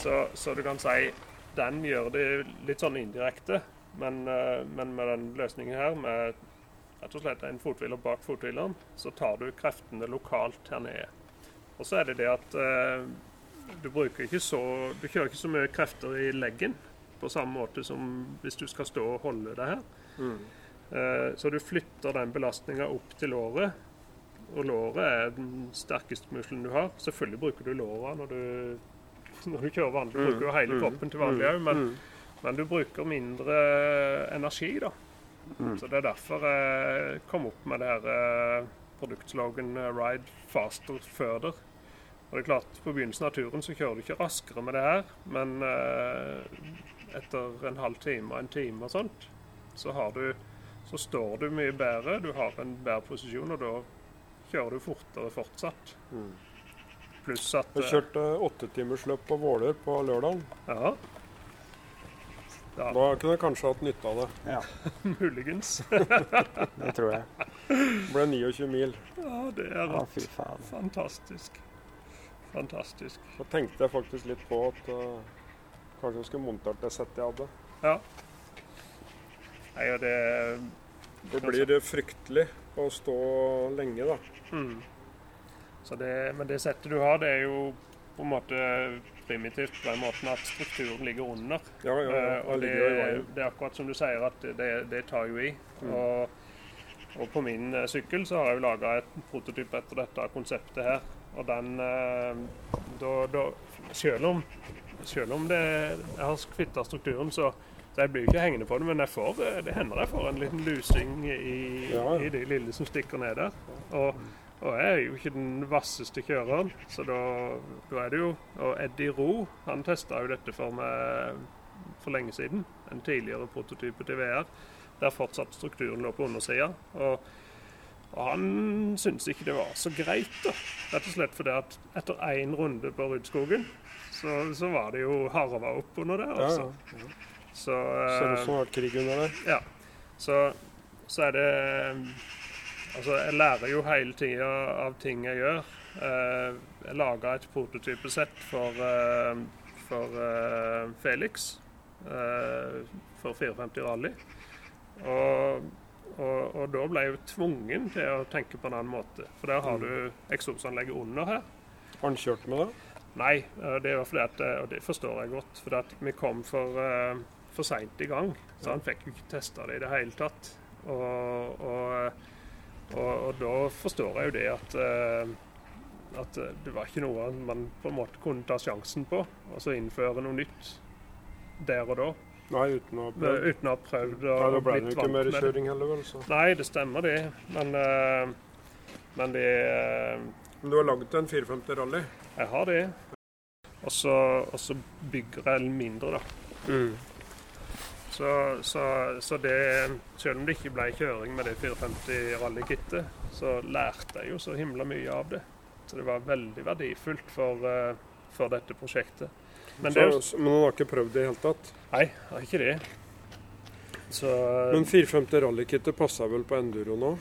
Så, så du kan si den gjør det litt sånn indirekte, men, eh, men med den løsningen her, med rett og slett en fothviler bak fothvileren, så tar du kreftene lokalt her nede. Og så er det det at eh, du bruker ikke så Du kjører ikke så mye krefter i leggen på samme måte som hvis du skal stå og holde det her. Mm. Eh, så du flytter den belastninga opp til låret. Og låret er den sterkeste muskelen du har. Selvfølgelig bruker du låra når du, når du kjører vanlig. Du bruker jo hele kroppen til vanlig òg, men, Mm. men du bruker mindre energi, da. Så det er derfor jeg kom opp med det her eh, produktslogan eh, 'Ride faster further'. Og det er klart, På begynnelsen av turen så kjører du ikke raskere med det her, men eh, etter en halv time og en time og sånt, så, har du, så står du mye bedre. Du har en bedre posisjon, og da kjører du fortere fortsatt. Mm. Pluss at Jeg eh, kjørte åttetimersløp på Våler på lørdag. Ja. Da. Da kunne jeg kanskje hatt nytte av det. Ja, [laughs] muligens. [laughs] det tror jeg. Det ble 29 mil. Ja, det er fy faen. fantastisk. Fantastisk. Da tenkte jeg faktisk litt på at uh, kanskje jeg skulle montert det settet jeg hadde. Ja. Nei, og det Det blir det fryktelig å stå lenge, da. mm. Så det, Men det settet du har, det er jo på en måte primitivt på den måten at strukturen ligger under. Ja, ja, ja. Eh, og det, det er akkurat som du sier, at det, det tar jo i. Mm. Og, og på min eh, sykkel så har jeg jo laga et prototyp etter dette konseptet her. Og den eh, da, da, Selv om selv om det, jeg har kvitta strukturen, så, så jeg blir jo ikke hengende på det. Men får, det hender jeg får en liten lusing i, i de lille som stikker ned der. Og, og jeg er jo ikke den vasseste kjøreren, så da, da er det jo Og Eddie Roe, han testa jo dette for meg for lenge siden. En tidligere prototype til VR, der fortsatt strukturen lå på undersida. Og, og han syntes ikke det var så greit, da. Rett og slett fordi at etter én runde på Rudskogen, så, så var det jo harva opp under der, Ja, altså. ja. Så, så, ut eh, som det har vært krig under der. ja. Så, så er det Altså, jeg lærer jo hele tida av ting jeg gjør. Eh, jeg laga et prototypesett for, eh, for eh, Felix. for 54 Rally. Og, og, og da ble jeg jo tvungen til å tenke på en annen måte. For der har du eksosanlegget under her. Har han kjørt med det? Nei, det var fordi at, og det forstår jeg godt, fordi vi kom for, for seint i gang. Så han fikk jo ikke testa det i det hele tatt. Og, og, og, og da forstår jeg jo det at, eh, at det var ikke noe man på en måte kunne ta sjansen på. Altså innføre noe nytt der og da. Nei, uten å ha prøvd. Uten å ha prøvd Nei, da ble det jo ikke vant mer med kjøring heller, vel. Så. Nei, det stemmer det. Men, eh, men det eh, Men du har laget en 450 rally? Jeg har det. Og så, bygger jeg mindre, da. Så, så, så det Selv om det ikke ble kjøring med det 450 rallykittet, så lærte jeg jo så himla mye av det. Så det var veldig verdifullt for, eh, for dette prosjektet. Men Så, det så- men han har ikke prøvd det i det hele tatt? Nei, jeg har ikke det. Så Men 450 rallykittet passer vel på enduro nå?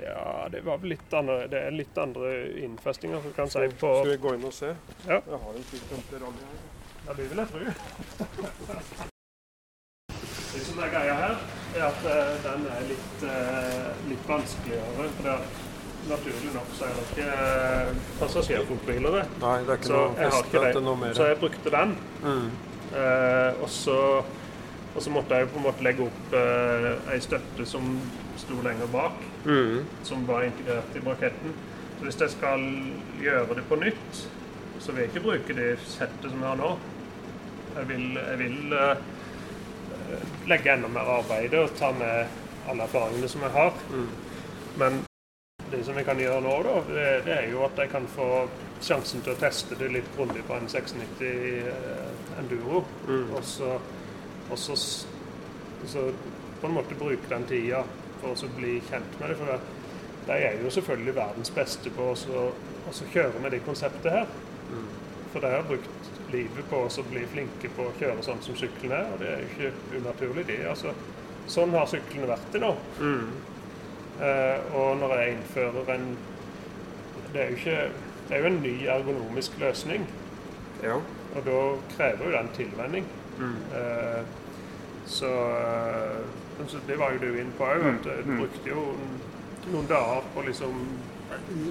ja, det var vel litt andre Det er litt andre innfestinger, som kan si, på Skal vi gå inn og se? Ja. Jeg har en 450 rally her. Ja, det vil jeg tro. Det som er greia her, er at eh, den er litt, eh, litt vanskeligere. For det er, naturlig nok så er det ikke uh, passasjerfotbiler. det. Nei, det er ikke Så noe fest, ikke det. til noe mer. Så jeg brukte den. Mm. Eh, og, så, og så måtte jeg på en måte legge opp eh, ei støtte som sto lenger bak, Mm. som var integrert i braketten. Så hvis jeg skal gjøre det på nytt, så vil jeg ikke bruke det settet som jeg har nå. Jeg vil, jeg vil eh, legge enda mer arbeid og ta med alle erfaringene som jeg har. Mm. Men det som jeg kan gjøre nå, da, det, det er jo at jeg kan få sjansen til å teste det litt grundig på en 690 eh, Enduro. Mm. Og så, og så, så på en måte bruke den tida for å bli kjent med det. For det, de er jo selvfølgelig verdens beste på å så- å så kjøre med det konseptet her. Mm. For de har brukt livet på å bli flinke på å kjøre sånn som sykkelen er, og det er jo ikke unaturlig, det. Altså, sånn har syklene vært til nå. Mm. Eh, og når jeg innfører en Det er jo ikke Det er jo en ny ergonomisk løsning, Ja. og da krever jo den tilvenning. Mm. Eh, så, eh, så Det var jo du inne på òg, du brukte jo noen dager på liksom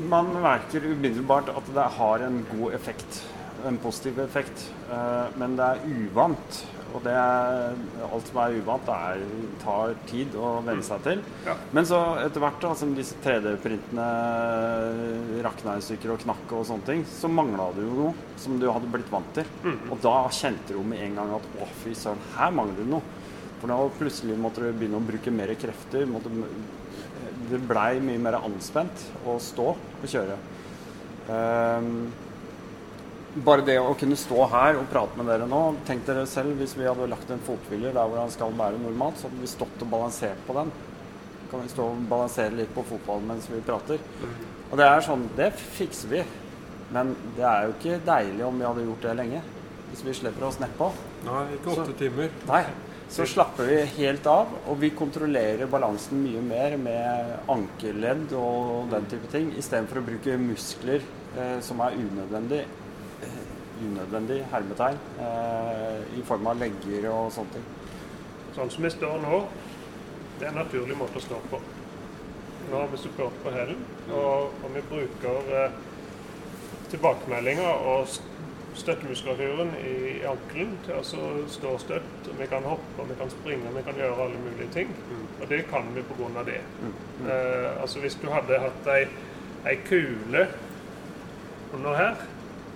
Man merker umiddelbart at det har en god effekt. En positiv effekt. Eh, Men det er uvant. Og det er, alt som er uvant, det er, tar tid å venne seg til. Ja. Men så etter hvert da, som disse 3D-printene rakna i stykker og knakk og sånne ting, så mangla det jo noe som du hadde blitt vant til. Og da kjente du med en gang at å, fy søren, her mangler det noe. For da plutselig måtte du begynne å bruke mer krefter. Måtte, det blei mye mer anspent å stå og kjøre. Ehm, bare det å kunne stå her og prate med dere nå Tenk dere selv hvis vi hadde lagt en fothviler der hvor han skal være normalt, så hadde vi stått og balansert på den. Kan vi stå og balansere litt på fotballen mens vi prater. Og det er sånn Det fikser vi. Men det er jo ikke deilig om vi hadde gjort det lenge. Hvis vi slipper oss nedpå. Nei, ikke åtte timer. Nei. Så slapper vi helt av, og vi kontrollerer balansen mye mer med ankerledd og den type ting, istedenfor å bruke muskler eh, som er unødvendig. Unødvendig hermetegn. Eh, I form av legger og sånne ting. Sånn som vi står nå, det er en naturlig måte å stå på. Nå har vi support på hælen, og, og vi bruker eh, tilbakemeldinger og st- støttemuskulaturen i ankelen til å stå støtt. og Vi kan hoppe, og vi kan springe, og vi kan gjøre alle mulige ting. Og det kan vi pga. det. Eh, altså Hvis du hadde hatt ei, ei kule under her,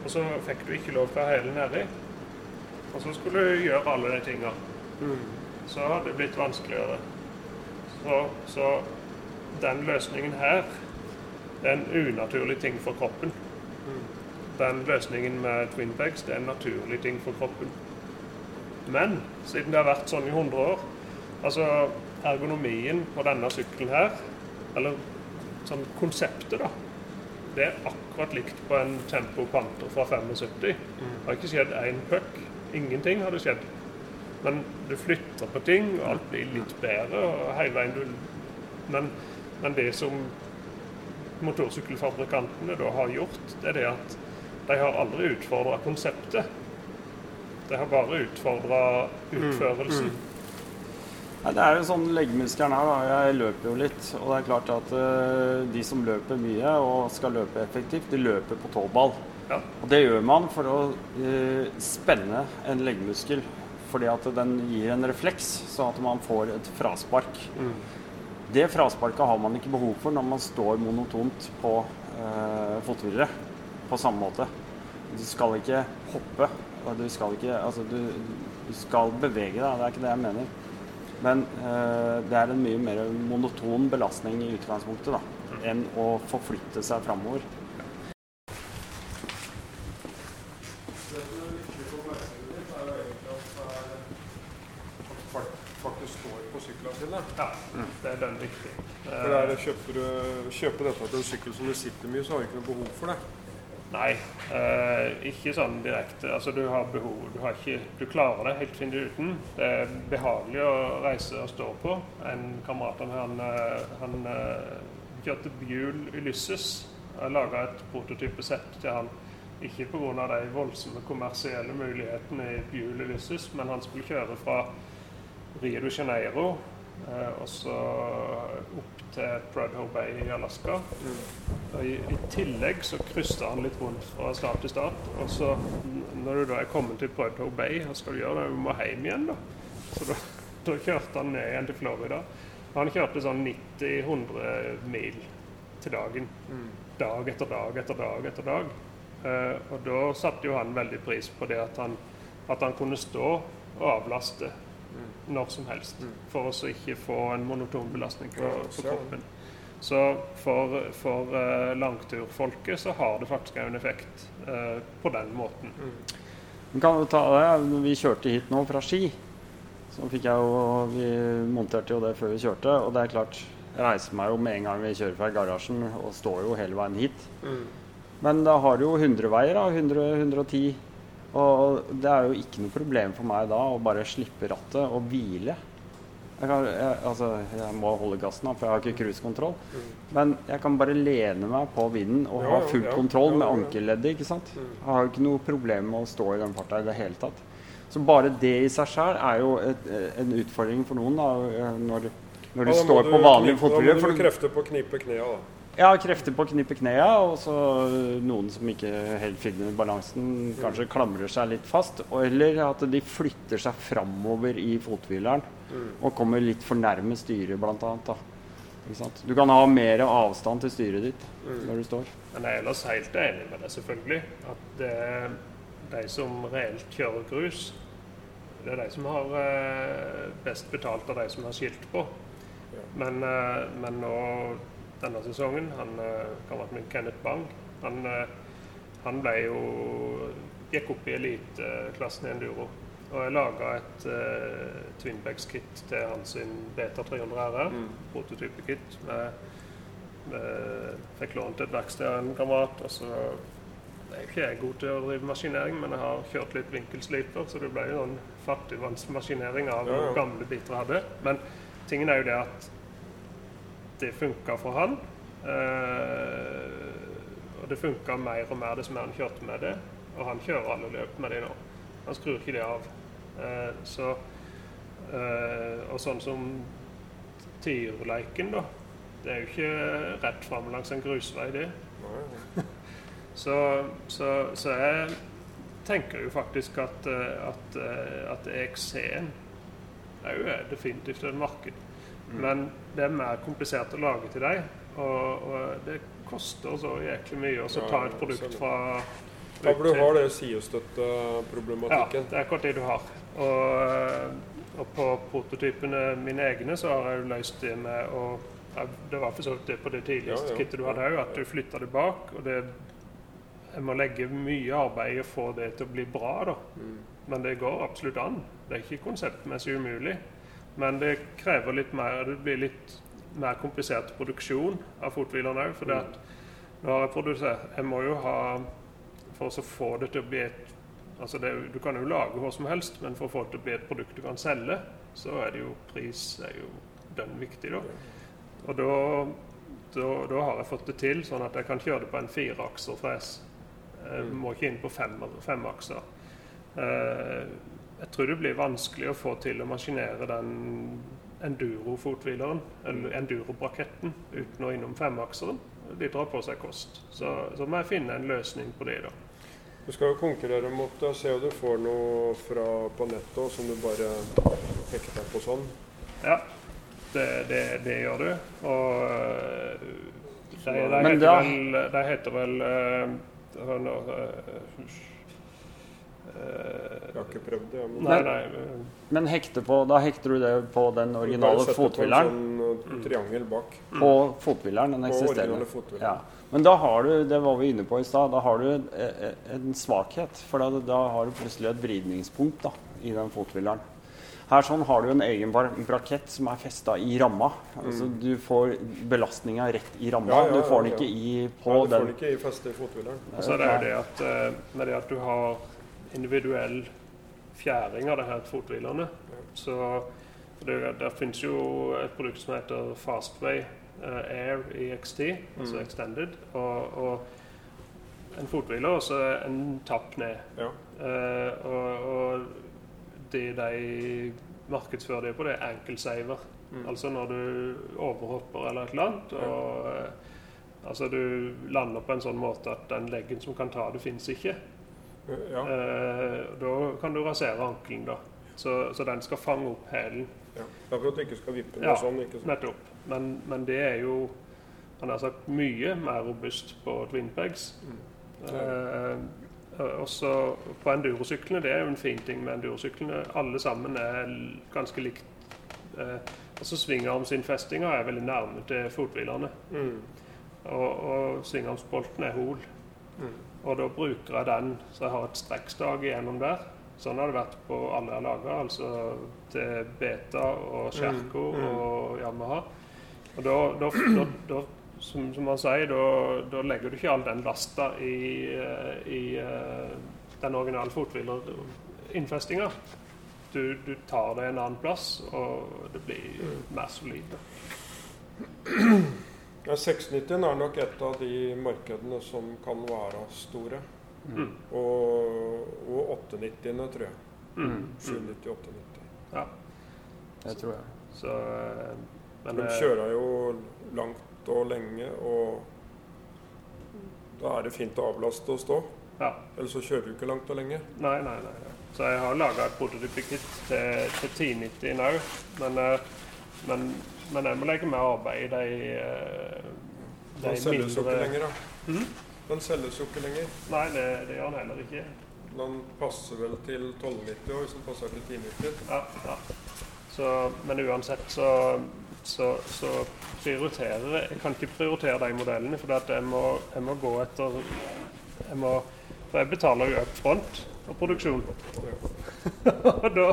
og så fikk du ikke lov til å ha hælen nedi, og så skulle du gjøre alle de tinga, så hadde det blitt vanskeligere. Så, så den løsningen her, det er en unaturlig ting for kroppen. Den løsningen med twin twinpegs, det er en naturlig ting for kroppen. Men siden det har vært sånn i 100 år Altså ergonomien på denne sykkelen her, eller sånn konseptet, da, det er akkurat likt på en Tempo Panther fra 75. Det har ikke skjedd én puck. Ingenting hadde skjedd. Men du flytter på ting, og alt blir litt bedre. og hele veien du... Men, men det som motorsykkelfabrikantene da har gjort, det er det at de har aldri utfordra konseptet. De har bare utfordra utførelsen. Nei, det er jo sånn leggmuskelen her, da. Jeg løper jo litt. Og det er klart at uh, de som løper mye og skal løpe effektivt, de løper på tåball. Ja. Og det gjør man for å uh, spenne en leggmuskel. Fordi at den gir en refleks, sånn at man får et fraspark. Det frasparket har man ikke behov for når man står monotont på uh, fothvilere på samme måte. Du skal ikke hoppe. og Du skal ikke Altså, du, du skal bevege deg. Det er ikke det jeg mener. Men eh, det er en mye mer monoton belastning i utgangspunktet da, enn å forflytte seg framover. Ja, det er den viktig. For det er, kjøper du kjøper dette til en sykkel som du sitter mye, så har du ikke noe behov for det. Nei, eh, ikke sånn direkte. Altså, du har behov du, har ikke, du klarer det helt fint uten. Det er behagelig å reise og stå på. En kamerat av meg, han, eh, han eh, kjørte Bjul Ulysses. Jeg laga et prototypesett til han. Ikke pga. de voldsomme kommersielle mulighetene i Bjul Ulysses, men han skulle kjøre fra Rio de Janeiro og så opp til Prudhoe Bay i Alaska. Og i, I tillegg så kryssa han litt rundt fra stat til stat. Og så når du da er kommet til Prudhoe Bay, hva skal du gjøre? Du må hjem igjen, da. Så da, [laughs] da kjørte han ned igjen til Florida. Han kjørte sånn 90-100 mil til dagen. Dag etter dag etter dag etter dag. Eh, og da satte jo han veldig pris på det at han, at han kunne stå og avlaste når som helst. For å ikke få en monoton belastning på, på kroppen. Så for, for uh, langturfolket så har det faktisk en effekt uh, på den måten. Vi kan du ta det. Når vi kjørte hit nå fra Ski, så fikk jeg jo Vi monterte jo det før vi kjørte, og det er klart Jeg reiser meg jo med en gang vi kjører fra garasjen, og står jo hele veien hit. Men da har du jo 100-veier, da. 100-110. Og det er jo ikke noe problem for meg da å bare slippe rattet og hvile. Jeg, kan, jeg, altså, jeg må holde gassen, da, for jeg har ikke cruisekontroll. Men jeg kan bare lene meg på vinden og Ja, ha full ja. kontroll Ja, med ankelleddet. ikke sant? Jeg har jo ikke noe problem med å stå i den farta i det hele tatt. Så bare det i seg sjøl er jo et, en utfordring for noen da, når, når da står på vanlig knipe- fotball. Da må du krefter på å knipe knea, da. Har krefter på å knippe knea, og så noen som ikke helt finner balansen, kanskje klamrer seg litt fast. og- Eller at de flytter seg framover i fothvileren og kommer litt for nærme styret, sant? Du kan ha mer avstand til styret ditt når du står. Men jeg er ellers helt enig med deg, selvfølgelig. At det er de som reelt kjører grus, det er de som har eh, best betalt av de som har skilt på. Men, eh, men nå denne sesongen, han eh, kameraten min Kenneth Bang, han, eh, han ble jo gikk opp i eliteklassen i enduro. Og jeg laga et uh, Twinbags-kit til hans Beta 300 RR, prototype-kit. med Eh, fikk lånt et verksted av en kamerat. og så er ikke jeg god til å drive maskinering, men jeg har kjørt litt vinkelsliper, så det ble jo en fattigvannsmaskinering av Ja, ja. gamle biter jeg hadde. Men tingen er jo det at det funka for han. Eh, og det funka mer og mer dess mer han kjørte med det. Og han kjører alle løp med det nå. Han skrur ikke det av. Eh, så eh, Og sånn som Tyrleiken, da. Det er jo ikke rett fram langs en grusvei, det. Så, så, så jeg tenker jo faktisk at, at, at EXC-en er jo definitivt et marked. Men det er mer komplisert å lage til deg, og, og det koster så jæklig mye å ta et produkt fra Ja, for du har det Ja, det er akkurat det du har. Og, og på prototypene mine egne så har jeg jo løst det med å ja, Det var for så vidt det på det tidligste Ja, ja. kittet du hadde òg, at du flytta det bak. Og det Jeg må legge mye arbeid i å få det til å bli bra, da. Mm. Men det går absolutt an. Det er ikke konseptmessig umulig. Men det krever litt mer Det blir litt mer komplisert produksjon av fothvilene òg. For det at nå har jeg produsert Jeg må jo ha For å få det til å bli et Altså det, du kan jo lage hva som helst, men for å få det til å bli et produkt du kan selge, så er det jo pris er jo dønn viktig, da. Og da, da, da har jeg fått det til, sånn at jeg kan kjøre det på en fireakserfres. Jeg Mm. må ikke inn på fem, femakser. Eh, jeg tror det blir vanskelig å få til å maskinere den enduro-fothvileren, eller enduro-braketten, uten å innom femakseren. De drar på seg kost. Så, så må jeg finne en løsning på det, da. Du skal jo konkurrere mot det. Se om du får noe fra på nettet som du bare hekter på sånn. Ja, det, det, det gjør du. Og de, de, heter da- vel, de heter vel øh, nå, øh, Jeg har ikke prøvd det. Men Nei, nei. øh, Men hekte på, da hekter du det på den originale Bare på en? Sånn uh, triangel bak. På fothvileren, den eksisterende. Ja. Men da har du, det var vi inne på i sted, da har du eh, eh, en svakhet. For da, da har du plutselig et vridningspunkt da, i den fothvileren. Her sånn har du en egen brakett som er festa i ramma. Altså Du får belastninga rett i ramma. Ja, Ja, ja, du får den ikke ja. i på Nei, du får den. ikke i feste i fothvileren. Og så er det jo det at det at du har individuell fjæring av det her fothvilerne, så det, der finnes jo et produkt som heter Fastway uh, Air EXT, altså Mm. Extended, og, og en fothviler og så en tapp ned. Ja. Uh, og, og det de markedsfører det på, det er ankelsaver. Mm. Altså når du overhopper eller et eller annet, og Uh, altså du lander på en sånn måte at den leggen som kan ta det, fins ikke. Ja. Eh, da kan du rasere ankelen, da. Så, så den skal fange opp hælen. ja. For at du ikke skal vippe den Ja, sånn. ikke sant? Nettopp. Men, men det er jo han har sagt mye mer robust på twinpegs. Mm. Eh, også på endurosyklene, det er jo en fin ting med endurosyklene. Alle sammen er ganske likt. Eh, altså Svingarmsinnfestinga er veldig nærme til fothvilerne. Mm. Og, og svingarmsbolten er hol. Mm. Og da bruker jeg den så jeg har et strekkstag igjennom der. Sånn har det vært på alle jeg lager, altså til Beta og Kjerko Mm, mm. og Yamaha. Og da, da, da, da som, som man sier, da, legger du ikke all den lasta i, eh, i eh, den originale fothvilerinnfestinga. Du, du tar det en annen plass, og det blir Mm. mer solid. Ja, 690 er nok et av de markedene som kan være store. Mm. Og, og 890-ene, tror jeg. Mm. 790-890. Ja, Det tror jeg. så eh, men, De eh, kjører jo langt og lenge, og da er det fint å avlaste og stå. Ja. Ellers så kjører du ikke langt og lenge. Nei, nei, nei. nei. Så jeg har laga et prototypekit til, til 1090 nå, men, eh, men, men jeg må legge mer arbeid i de, eh, de Den selges jo ikke lenger, da. Mhm. Den selges jo ikke lenger. Nei, det, det gjør den heller ikke. Den passer vel til 1290 og hvis den passer til 1090. Ja, ja. Så, men uansett så, så, så prioriterer jeg Jeg kan ikke prioritere de modellene, for at jeg, må, jeg må gå etter jeg må, For jeg betaler jo up front for produksjon. [laughs] Og da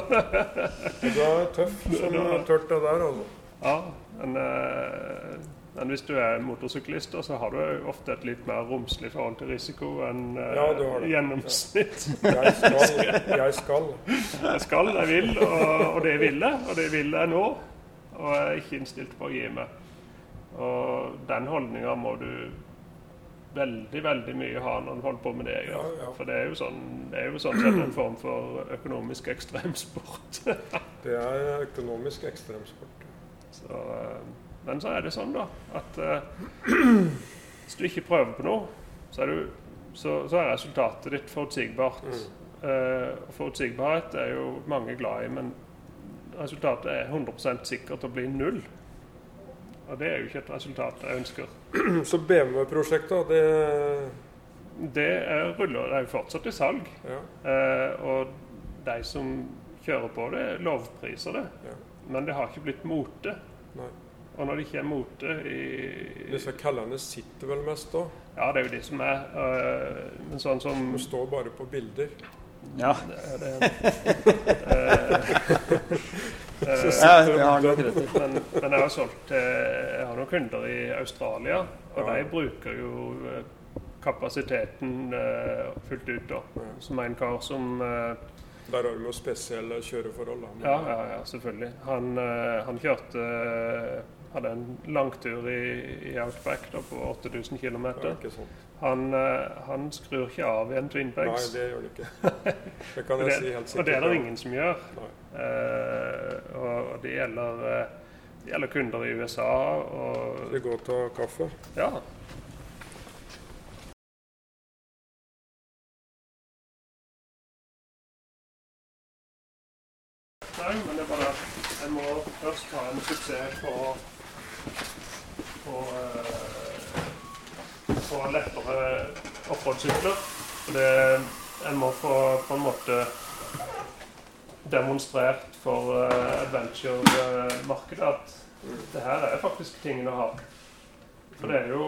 Du er tøff som tørt det der, altså. Ja, men, eh, men hvis du er motorsyklist, så har du ofte et litt mer romslig forhold til risiko enn eh, Ja, det. gjennomsnitt. Jeg skal. Jeg skal. Jeg skal, jeg vil, og, og det vil jeg, og det vil jeg nå. Og jeg er ikke innstilt på å gi meg. Og den holdninga må du veldig, veldig mye ha når du holder på med det jeg gjør. Ja, ja. For det er jo sånn, det er jo sånn sett en form for økonomisk ekstremsport. Det er økonomisk ekstremsport. Så, eh, men så er det sånn, da, at eh, hvis du ikke prøver på noe, så er, du, så, så er resultatet ditt forutsigbart. Mm. og forutsigbarhet er jo mange glad i, men resultatet er 100% sikkert å bli null. Og det er jo ikke et resultat jeg ønsker. Så BMW-prosjektet, det, det er ruller det er jo fortsatt i salg. Ja. Uh, og de som kjører på det, lovpriser det. Ja. Men det har ikke blitt mote. Nei. Og når de ikke er mote i Disse kallene sitter vel mest da. Ja, det er jo de som er. øh, men sånn som De står bare på bilder. Ja. Det, det, [laughs] eh, eh, Ja, det har du nok rett i. men, men jeg har solgt til Jeg har noen kunder i Australia, og Ja. de bruker jo eh, kapasiteten øh, fullt ut. da. Som en kar som eh, Der har du jo spesielle kjøreforhold. da. Ja, ja, ja, selvfølgelig. Han, eh, han kjørte eh, Hadde en langtur i, i Outback da, på 8000 km. Han, eh, han skrur ikke av i en Twin Nei, det gjør han ikke. [laughs] Det kan jeg det, si helt sikkert. og det er det ingen som gjør. Eh, og det gjelder, det gjelder kunder i USA og Skal vi gå og ta kaffe? Ja. Først ha en suksess på på, eh, på lettere offroad-sykler. Jeg må få på en måte demonstrert for uh, adventure-markedet at det her er faktisk tingen å ha. For det er jo,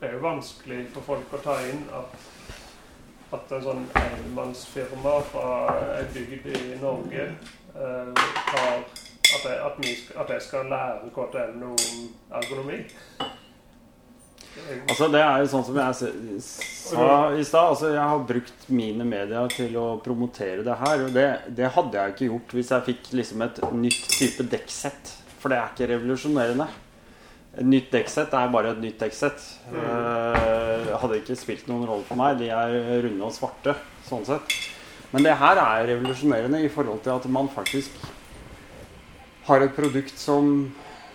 det er jo vanskelig for folk å ta inn at, at en sånn enmannsfirma fra en bygd i Norge eh, har at jeg, at, vi at jeg skal lære KTM noe om ergonomi. Er Altså, det er jo sånn som jeg sa i stad. Altså, jeg har brukt mine medier til å promotere det her. Og det, det hadde jeg ikke gjort hvis jeg fikk liksom et nytt type dekksett. For det er ikke revolusjonerende. Et nytt dekksett er bare et nytt dekksett. Eh, hadde ikke spilt noen rolle for meg. De er runde og svarte, sånn sett. Men det her er revolusjonerende i forhold til at man faktisk har et produkt som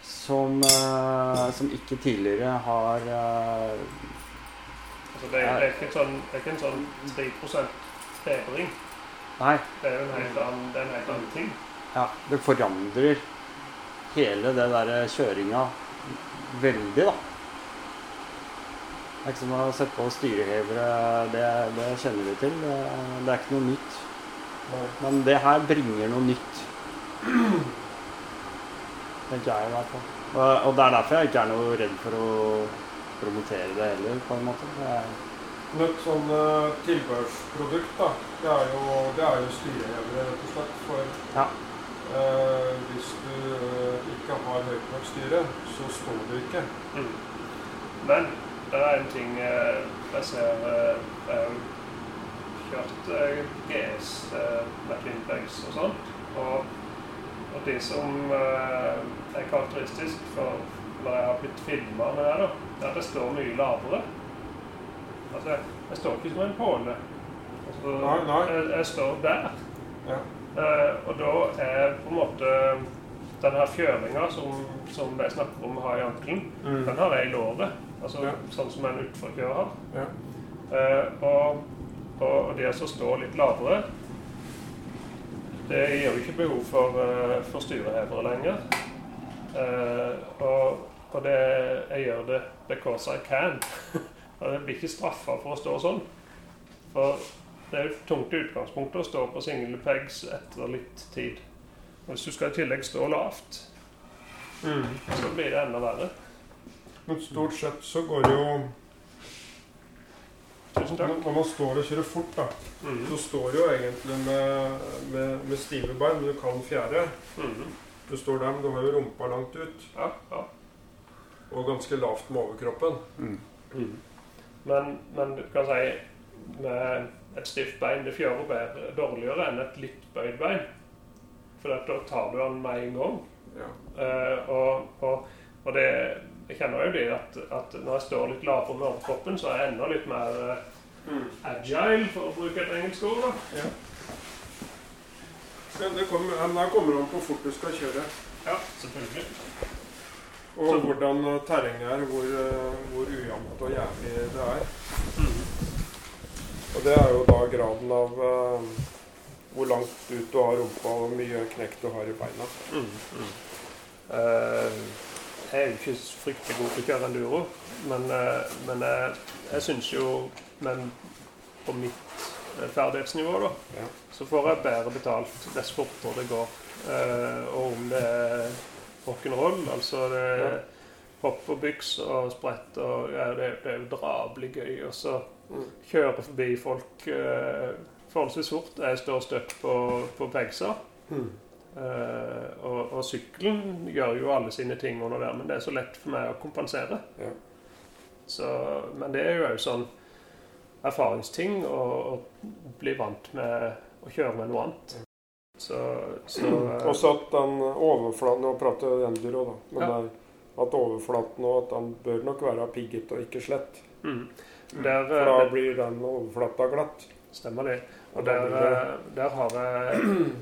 som, uh, som ikke tidligere har uh, Altså, det, er, det, er sånn, det er ikke en sånn 3 bedring. Nei, Det er jo en helt annen, det er en helt annen ting. ja, det forandrer hele det der kjøringa veldig, da. Det er ikke som å sette på styrehevere. Det, det kjenner vi til. Det, det er ikke noe nytt. Men det her bringer noe nytt. Tenker jeg i hvert fall. Og, og det er derfor jeg ikke er noe redd for å promotere det heller, på en måte. Det Men et sånn eh, tilbehørsprodukt, da, det er jo, det er jo styrehevere, rett og slett. For Ja. eh, hvis du eh, ikke har høyt nok styre, så står du ikke. Mm. Men det er en ting eh, jeg ser eh, Jeg kjørt eh, GS eh, med Twinpegs og sånt. Og, og det som eh, er karakteristisk for når jeg har blitt filma med det, da, er at det står mye lavere. Altså, jeg, jeg står ikke som en påle. Altså, Nei, nei. Jeg, jeg står der. Ja. Uh, og da er på en måte den her fjøringa som, som jeg snakker om å ha i ankelen, den har jeg i låret. Altså Ja. sånn som en utforkjører har. Ja. Uh, og, og, og det å stå litt lavere, det gir jo ikke behov for, eh, for styrehevere lenger. Eh, og, og det, jeg gjør det because I can. [laughs] og jeg blir ikke straffa for å stå sånn. For det er jo tungt i utgangspunktet å stå på single pegs etter litt tid. Og Hvis du skal i tillegg stå lavt, så blir det enda verre. Men stort sett så går det jo Tusen takk. Når man står og kjører fort, da, mm. så står du jo egentlig med, med, med stive bein, men du kan fjære. Mm. Du står der, men du har jo rumpa langt ut, Ja, ja. og ganske lavt med overkroppen. Men, men du kan si med et stift bein det fjører bedre, dårligere enn et litt bøyd bein. For da tar du den med en gang. Ja. Uh, og, og, og det Jeg kjenner jo det at, at når jeg står litt lavere med overkroppen, så er jeg enda litt mer eh, agile, for å bruke et engelsk ord. da. Men det kommer, men der kommer det an på hvor fort du skal kjøre. Ja, selvfølgelig. Og Så- hvordan eh, terrenget er, hvor, eh, hvor ujevnt og jævlig det er. Og det er jo da graden av uh, hvor langt ut du har rumpa, og hvor mye knekk du har i beina. Mm. jeg er jo ikke fryktelig god til å kjøre enduro, men, eh, men jeg, jeg syns jo men på mitt eh, ferdighetsnivå, da, Ja. så får jeg bedre betalt dess fortere det går. Eh, og om det er rock'n'roll, altså det Ja. hopp og byks og sprett og ja, det, det er jo drabelig gøy. Og så Mm. kjøre forbi folk forholdsvis fort. Jeg står støtt på, på pegsa. Mm. Eh, og, og sykkelen gjør jo alle sine ting under der, men det er så lett for meg å kompensere. Ja. Så, men det er jo òg sånn erfaringsting å, bli vant med å kjøre med noe annet. Så, så Og Også at den overflaten Nå prater jeg enduro, da. Men Ja. at overflaten og at den bør nok være pigget og ikke slett. mm, der, For da det, blir den overflata glatt. Stemmer det. Og der, eh, der har jeg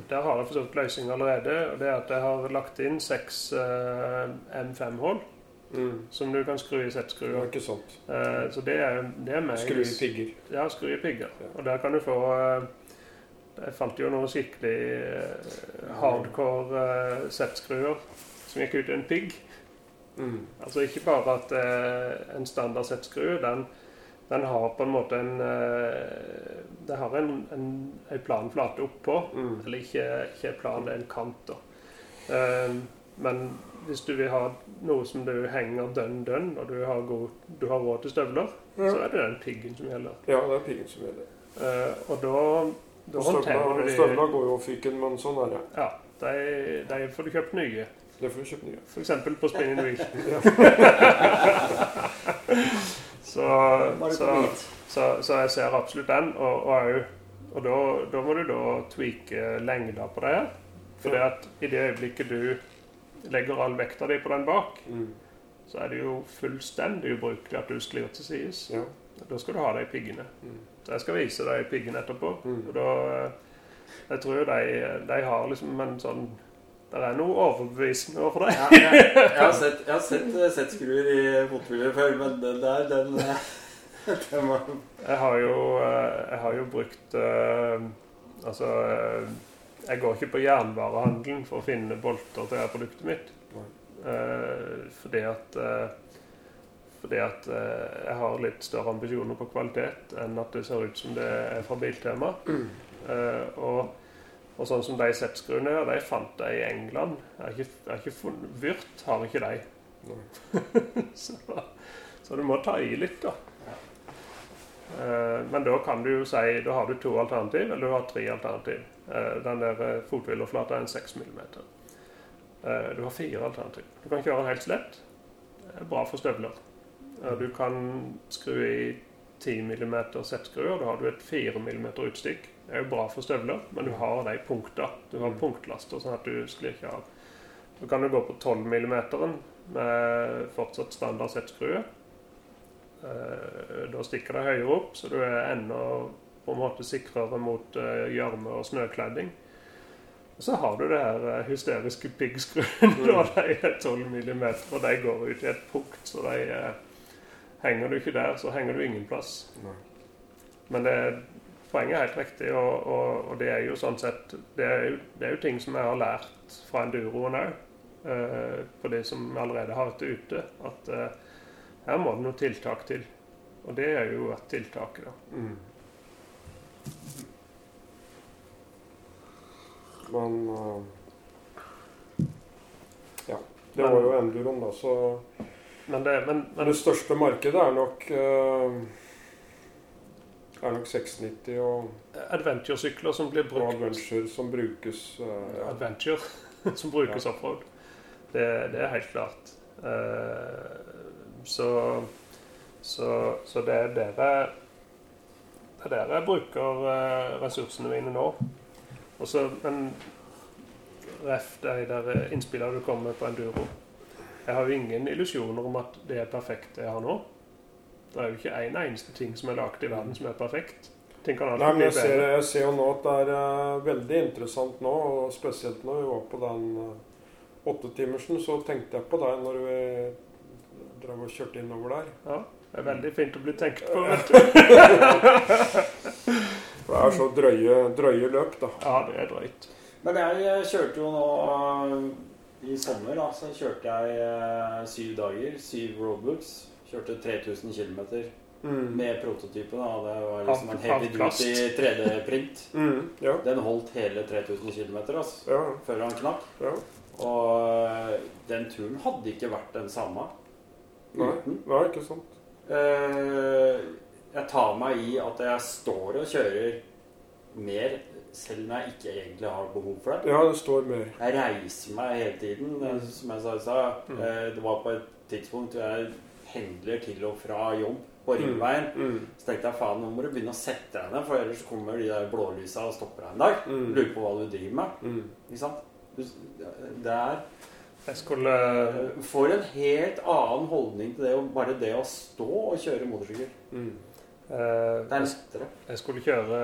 der har jeg forstått løsning allerede. og Det er at jeg har lagt inn seks eh, M5-hull Mm. som du kan skru i settskruer. ikke sant. Eh, så det er, det er meg. Skru i pigger. Ja, skru i pigger. Ja. Og der kan du få eh, Jeg fant jo noen skikkelig eh, hardcore eh, settskruer som gikk ut i en pigg. Mm. Altså ikke bare at en standard settskrue, den, den har på en måte en eh, Det har en, en, en planflate oppå. Mm. Eller ikke, ikke en plan, det er en kant. da. Eh, men hvis du vil ha noe som du henger dønn dønn, og du har, god, du har råd til støvler, så er det den piggen som gjelder. ja, det er piggen som gjelder. Eh, og da, da håndterer du de Støvler går jo fyken, men sånn er det. Ja, de, de får du kjøpt nye. Det får du kjøpt nye. F.eks. på spinning wheel. [laughs] [laughs] så, så, så, så jeg ser absolutt den. Og, og, og da, da må du da tweake lengda på det. For Ja. at i det øyeblikket du legger all vekta di på den bak, Mm. så er det jo fullstendig ubrukelig at du sklir til sides. Ja. Da skal du ha de piggene. Mm. Så jeg skal vise deg piggene etterpå. Mm. Og da eh, Jeg tror de, de har liksom en sånn Det er noe overbevisende overfor deg. Ja, jeg, jeg har sett, jeg har sett eh, settskruer i fotbiler før, men den der, den, eh, [laughs] den var Jeg har jo, eh, jeg har jo brukt Altså Jeg går ikke på jernvarehandelen for å finne bolter til det produktet mitt. Fordi at Fordi at eh, jeg har litt større ambisjoner på kvalitet enn at det ser ut som det er fra Biltema. Eh, og, og sånn som de settskruene her, de fant jeg i England. Jeg har ikke, funnet Vyrt har ikke de. [laughs] Så, så du må ta i litt, da. Eh, men da kan du jo si Da har du to alternativ, eller du har tre alternativ. Eh, den der fothvileflata er en 6 mm. Eh, du har fire alternativ. Du kan kjøre den helt slett. Det er bra for støvler. Eh, du kan skru i 10 mm seppskruer. Da har du et 4 mm utstikk. Det er jo bra for støvler, men du har de punkta. Du har Mm. punktlaster, sånn at du sklir ikke av. Så kan du gå på 12 mm med fortsatt standard settskrue. Eh, Da stikker det høyere opp, så du er enda på en måte sikrere mot eh, gjørme og snøkledding. Og så har du det her eh, hysteriske piggskruen. [laughs] da De er 12 mm, og de går ut i et punkt. Så de henger du ikke der, så henger du ingen plass. Men det, poenget er helt riktig, og, og, og det er jo sånn sett det er jo, det er jo ting som jeg har lært fra enduroen òg, eh, på de som vi allerede har vært ute, at eh, her må det noe tiltak til. Og det er jo et tiltak, da. Mm. Men uh, Ja. Det Men- var jo enduroen, da, så Men det, men, Men det største markedet er nok eh, er nok 690 og, adventure-sykler som blir og Adventure som brukes Uh, ja. Adventure, [laughs] som brukes offroad. Det, det er helt klart. Uh, så, så, så det er dere det er der jeg bruker eh, ressursene mine nå. Og så, men ref de der innspillene du kommer med på enduro. Jeg har jo ingen illusjoner om at det er perfekt det jeg har nå. Det er jo ikke en eneste ting som er laget i verden som er perfekt. Ting kan alltid Nei, men bli jeg ser, bedre. jeg ser jo nå at det er uh, veldig interessant nå, og spesielt når vi var på den uh, åttetimersen, så tenkte jeg på deg når vi drev og kjørte innover der. Ja, det er veldig fint å bli tenkt på. vet du. For [laughs] det er så drøye, drøye løp, da. Ja, det er drøyt. Men jeg eh, kjørte jo nå uh, I sommer da, så kjørte jeg eh, syv dager, syv roadbooks. Kjørte 3000 km Mm. med prototypen. Da. Det var liksom en helt heavy av duty 3D-print. Mm. Ja. Den holdt hele 3000 km altså, Ja. før han knakk. ja. Og den turen hadde ikke vært den samme Nei. uten. Nei, ikke sant. Eh, jeg tar meg i at jeg står og kjører mer, selv når jeg ikke egentlig har behov for det. Ja, det står mer. Jeg reiser meg hele tiden. eh, Som jeg sa i eh, det var på et tidspunkt jeg pendler til og fra jobb på Ringveien. Mm. Så tenkte jeg faen, nå må du begynne å sette deg ned, for ellers kommer de der blålysa og stopper deg en dag. Mm. Lurer på hva du driver med. Mm. Ikke sant? Det er Jeg skulle eh, Får en helt annen holdning til det, bare det å stå og kjøre motorsykkel. Mm. eh, Det er lettere. Jeg skulle kjøre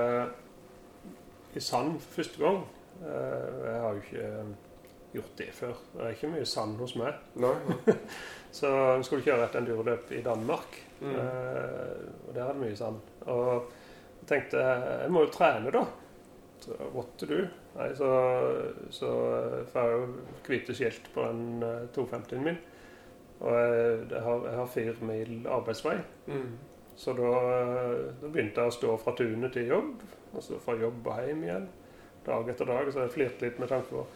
i sand for første gang. Eh, Jeg har jo ikke gjort det før. Det er ikke mye sand hos meg. Nei. nei. [laughs] Så vi skulle kjøre et enduroløp i Danmark. Mm. Eh, og der er det mye sand. Og jeg tenkte jeg må jo trene, da. Så what to do? Nei, så, så får jeg jo hvite skilt på den eh, 250-en min. Og jeg, jeg, har, jeg har fire mil arbeidsvei. Mm. Så da, eh, da begynte jeg å stå fra tunet til jobb, og så fra jobb og hjem igjen. Dag etter dag. Så jeg flirte litt med tanke på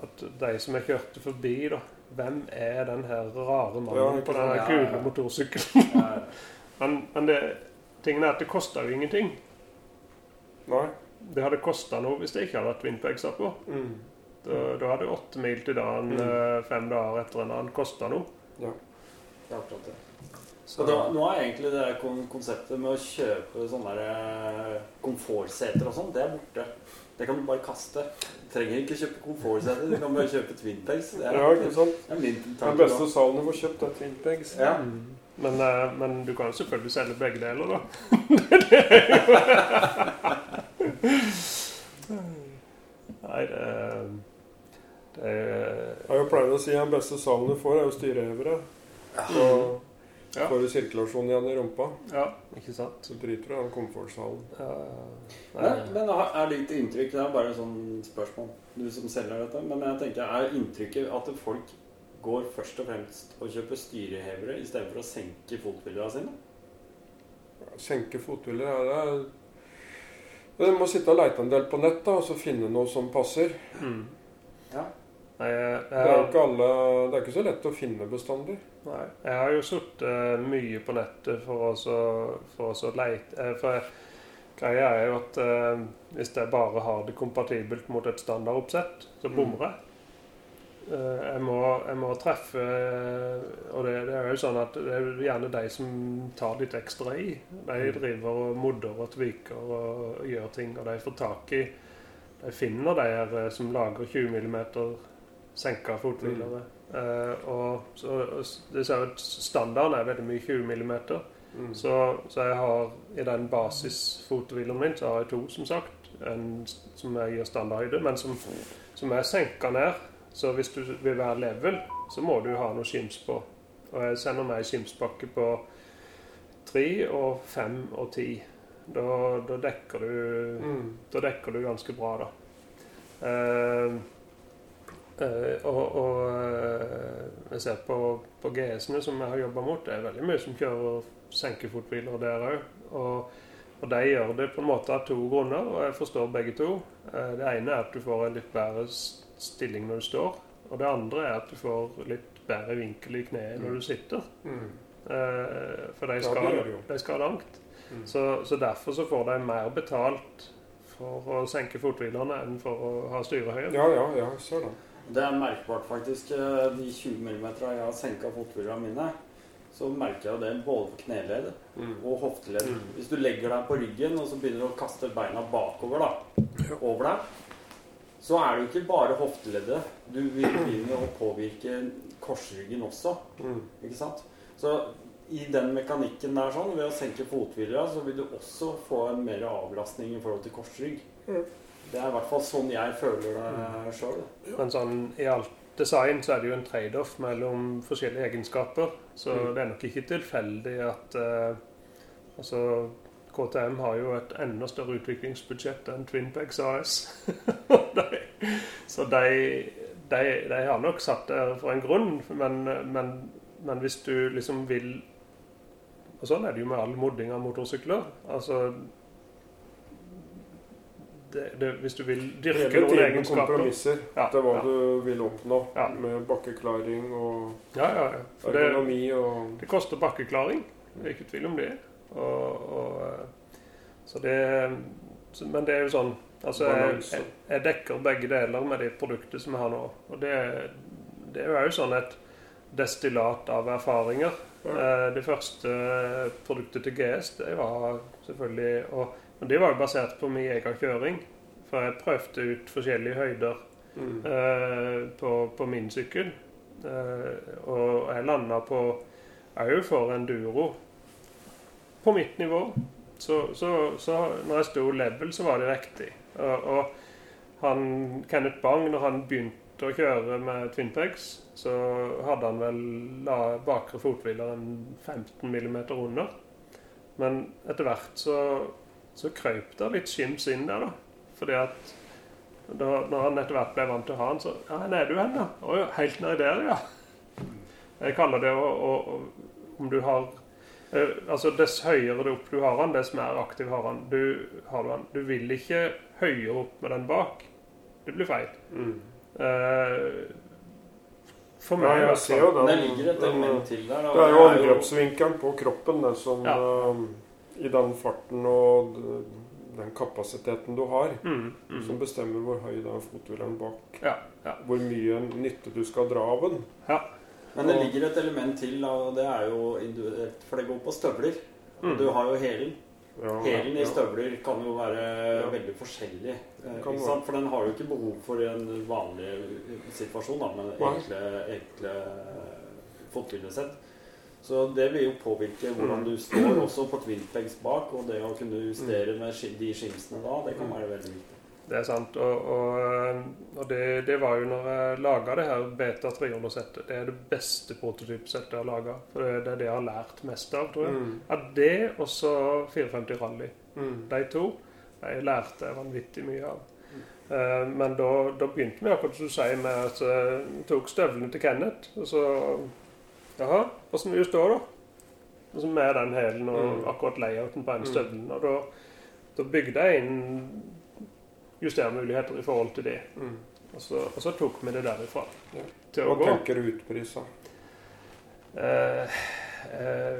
at de som jeg kjørte forbi, da Hvem er den her rare mannen ja, på den gule motorsykkelen? Ja, ja, Men, men det, tingen er at det kosta jo ingenting. Nei. Det hadde kosta noe hvis det ikke hadde vært Winpegsa på. Mm. Da, da hadde åtte mil til dagen Mm. eh, fem dager etter en annen kosta noe. Ja. Det er akkurat det. Så da, nå er egentlig det kon konseptet med å kjøpe sånne eh, komfortseter og sånn, det er borte. Det kan du bare kaste. Du trenger ikke kjøpe komfortseter, du kan bare kjøpe Twinpegs. Det er, ja, ikke sant. det er min Den beste salen du får kjøpt, er Twin Pegs. Ja. Men, eh, men du kan jo selvfølgelig selge begge deler, da. [laughs] Nei, det, det Jeg har jo pleid å si at den beste salen du får, er jo styrehevere. Så Ja. får du sirkulasjon igjen i rumpa. Ja, ikke sant? Så driter du i den komfortsalen. Ja, Men, men er ditt inntrykk Det er bare et sånt spørsmål, du som selger dette. Men jeg tenker, er inntrykket at folk går først og fremst og kjøper styrehevere istedenfor å senke fothvilene sine? Senke fothviler ja, det er Du må sitte og leite en del på nett da, og så finne noe som passer. mm. Ja. Nei, jeg, Det er ikke alle Det er ikke så lett å finne bestandig. Nei, jeg har jo sittet mye på nettet for å så- for å så leite eh, For greia er jo at eh, hvis jeg bare har det kompatibelt mot et standardoppsett, så Mm. bommer jeg. Eh, jeg, må, jeg må treffe Og det, det er jo sånn at det er gjerne de som tar litt ekstra i. De Mm. driver og modder og tviker og gjør ting, og de får tak i De finner de her eh, som lager 20 mm senka fothvilere. Eh, og så, det ser ut Standarden er veldig mye 20 mm. Mm. Så, så jeg har i den basisfothvileren min så har jeg to, som sagt. En som jeg gir standardhøyde, men som, som er senka ned. Så hvis du vil være level, så må du ha noe skims på. Og jeg sender meg skimspakke på 3 og 5 og 10. Da, da dekker du Mm. da dekker du ganske bra, da. Eh, eh, og og eh, jeg ser på, på GS-ene som jeg har jobba mot, det er veldig mye som kjører senkefotbiler der òg. Og, og de gjør det på en måte av to grunner, og jeg forstår begge to. Uh, det ene er at du får en litt bedre stilling når du står. Og det andre er at du får litt bedre vinkel i kneet når du sitter. Mm. Uh, for de skal, de skal langt. Mm. Så, så derfor så får de mer betalt for å senke fothvilerne enn for å ha styrehøyde. Ja, ja, ja, ser det. Er merkbart, faktisk. eh, De 20 mm jeg har senka fothvilene mine, så merker jeg jo det både for kneledd Mm. og hofteledd. Mm. Hvis du legger deg på ryggen og så begynner du å kaste beina bakover da, over deg, så er det jo ikke bare hofteleddet. Du vil begynne å påvirke korsryggen også. Mm. Ikke sant? Så i den mekanikken der sånn, ved å senke fothvilja, så vil du også få en mer avlastning i forhold til korsrygg. Mm. Det er i hvert fall sånn jeg føler det sjøl. Men sånn i alt design så er det jo en trade-off mellom forskjellige egenskaper. Så Mm. det er nok ikke tilfeldig at eh, Altså KTM har jo et enda større utviklingsbudsjett enn Twinpegs AS. [laughs] de, så de, de, de har nok satt der for en grunn, men, men, men hvis du liksom vil og sånn er det jo med all modding av motorsykler. Altså det, det, Hvis du vil dyrke Hele noen egenskaper kompromisser Ja, til hva ja. du vil oppnå Ja. med bakkeklaring og Ja, ja, ja. Ergonomi og det koster bakkeklaring. Det er ikke tvil om det. Og, og, eh, så det Men det er jo sånn Altså, jeg, jeg, dekker begge deler med de produktene som jeg har nå. Og det, det er jo sånn et destillat av erfaringer. Ja. Det første produktet til GS, det var selvfølgelig og, Men det var jo basert på min egen kjøring. For jeg prøvde ut forskjellige høyder mm. eh, på, på min sykkel. Eh, og jeg landa på òg for enduro på mitt nivå. Så, så, så når jeg sto level, så var det riktig. Og, og han, Kenneth Bang, når han begynte å kjøre med Twinpegs, så hadde han vel la bakre fothviler en 15 mm under. Men etter hvert så, så krøp det litt skims inn der, da. Fordi at da, når han etter hvert ble vant til å ha den, så Ja, hvor er du hen, da? Å ja, helt nedi der, ja. Jeg kaller det å, å, å Om du har eh, Altså, dess høyere opp du har den, dess mer aktiv har han. Du, har du, han. du vil ikke høyere opp med den bak. Det blir feil. Mm. Eh, for meg ja, jeg ser jo den. Det ligger et element til der. da. det er jo angrepsvinkelen på kroppen det, som Ja. Eh, I den farten og den kapasiteten du har, Mm, mm. som bestemmer hvor høy den fothvileren bak. Ja, ja. Hvor mye nytte du skal dra av den. Men det ligger et element til, og det er jo individuelt. For det går på støvler. Mm. Du har jo hælen. Ja, Hælen i ja. støvler kan jo være Ja. veldig forskjellig. eh, Ikke sant? For den har jo ikke behov for en vanlig situasjon da, med enkle, enkle fothvilesett. Så det vil jo påvirke hvordan du står også på twinpegs bak, og det å kunne justere med de skimsene da, det kan være veldig viktig. Det er sant. Og, og, og det, det var jo når jeg laga det her Beta 300-settet. Det er det beste prototypsettet jeg har laga. For det, det er det jeg har lært mest av, tror jeg. Mm. At det og så 54 Rally. Mm. De to jeg lærte jeg vanvittig mye av. Eh, men da, da begynte vi akkurat som du sier, med at jeg tok støvlene til Kenneth. Og så Jaha, åssen vil du stå, da? Og så med den hælen og Mm. akkurat layouten på den Mm. støvelen. Og da, da bygde jeg inn justermuligheter i forhold til det. Mm. Og så, og så tok vi det derifra Ja. Hva tenker du utprisa? Eh, eh,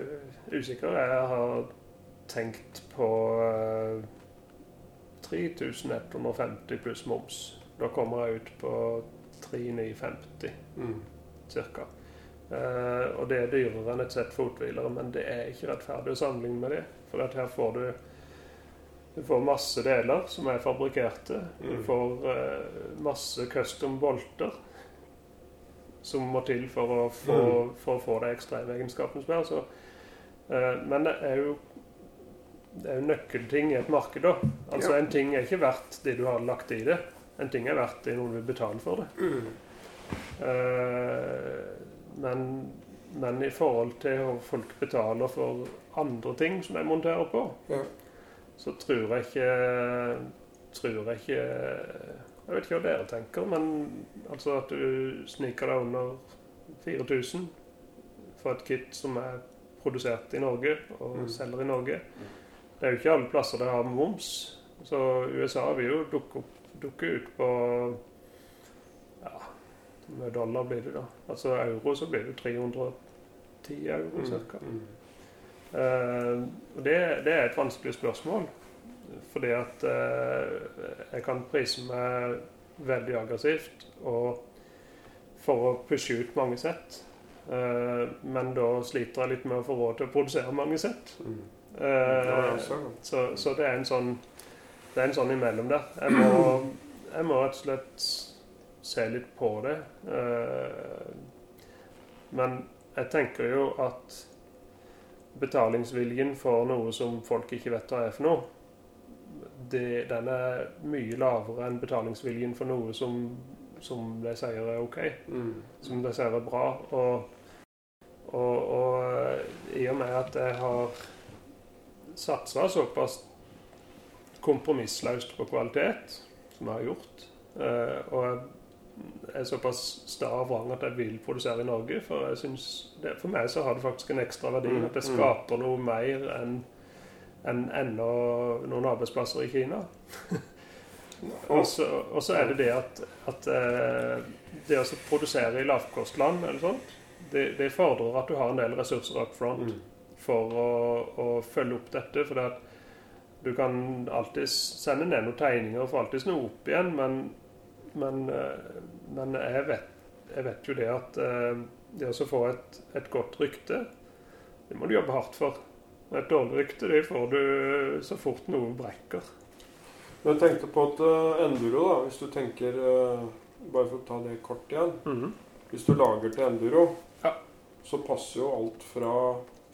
usikker. Jeg har tenkt på eh, 3150 pluss moms. Da kommer jeg ut på 3950 Mm. ca. Eh, og det er dyrere enn et sett fothvilere, men det er ikke rettferdig å sammenligne med det. For at her får du du får masse deler som er fabrikkerte. Du Mm. får eh, masse custom bolter som må til for å få, Mm. for å få de ekstremegenskapene som er. Så, eh, men det er jo det er jo nøkkelting i et marked. da. Altså. En ting er ikke verdt det du har lagt i det. En ting er verdt det noen vil betale for det. Mm. Eh, men, men i forhold til hva folk betaler for andre ting som de monterer på, Ja. så tror jeg ikke Tror jeg ikke Jeg vet ikke hva dere tenker, men altså at du sniker deg under 4000 for et kit som er produsert i Norge og Mm. selger i Norge. Det er jo ikke alle plasser det har moms. Så USA vil jo dukke, opp, dukke ut på med dollar blir det da. Altså euro så blir det 310 euro cirka. Mm. Uh, og det, det er et vanskelig spørsmål. Fordi at uh, jeg kan prise meg veldig aggressivt og for å pushe ut mange sett. Uh, men da sliter jeg litt med å få råd til å produsere mange sett. Mm. Ja, så, så det er en sånn Det er en sånn imellom der. Jeg må, jeg må rett og slett se litt på det. Eh, men jeg tenker jo at betalingsviljen for noe som folk ikke vet hva er for noe, det, den er mye lavere enn betalingsviljen for noe som, som de sier er OK Mm. som de sier er bra. Og, og, og eh, i og med at jeg har satsa såpass kompromissløst på kvalitet, som jeg har gjort, eh, og jeg er såpass sta og vrang at jeg vil produsere i Norge. For, jeg synes det, for meg så har det faktisk en ekstra verdi Mm, at det mm. skaper noe mer enn enn ennå noen arbeidsplasser i Kina. [laughs] og, så, er det det at, at eh, det å produsere i lavkostland eller sånt, det, det fordrer at du har en del ressurser up front Mm. for å, å følge opp dette. For det at du kan alltid sende ned noen tegninger og få alltid noe opp igjen, men, men, eh, men jeg, vet, jeg vet jo det at eh, det å få et, et godt rykte, det må du jobbe hardt for. Et dårlig rykte det får du så fort noe brekker. Men jeg tenkte på at eh, enduro, da, hvis du tenker eh, Bare for å ta det kort igjen. Mhm. Hvis du lager til enduro, Ja. så passer jo alt fra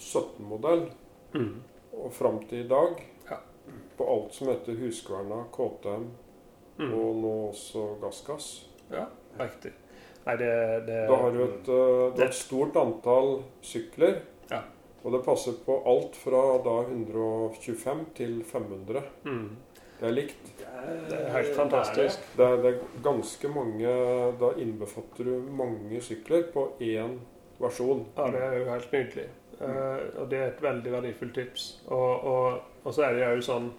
17-modell Mhm. og fram til i dag Ja. på alt som heter Husqvarna, KTM Mhm. og nå også Gassgass. Ja, riktig. Nei, det, det Da har du et, eh, det er det- et stort antall sykler. Ja. Og det passer på alt fra da 125 til 500. Mm. Det er likt. Det er helt fantastisk. Det er, det er ganske mange Da innbefatter du mange sykler på én versjon. Ja, det er jo helt nydelig. Eh, og det er et veldig verdifullt tips. Og, og, og så er det jo sånn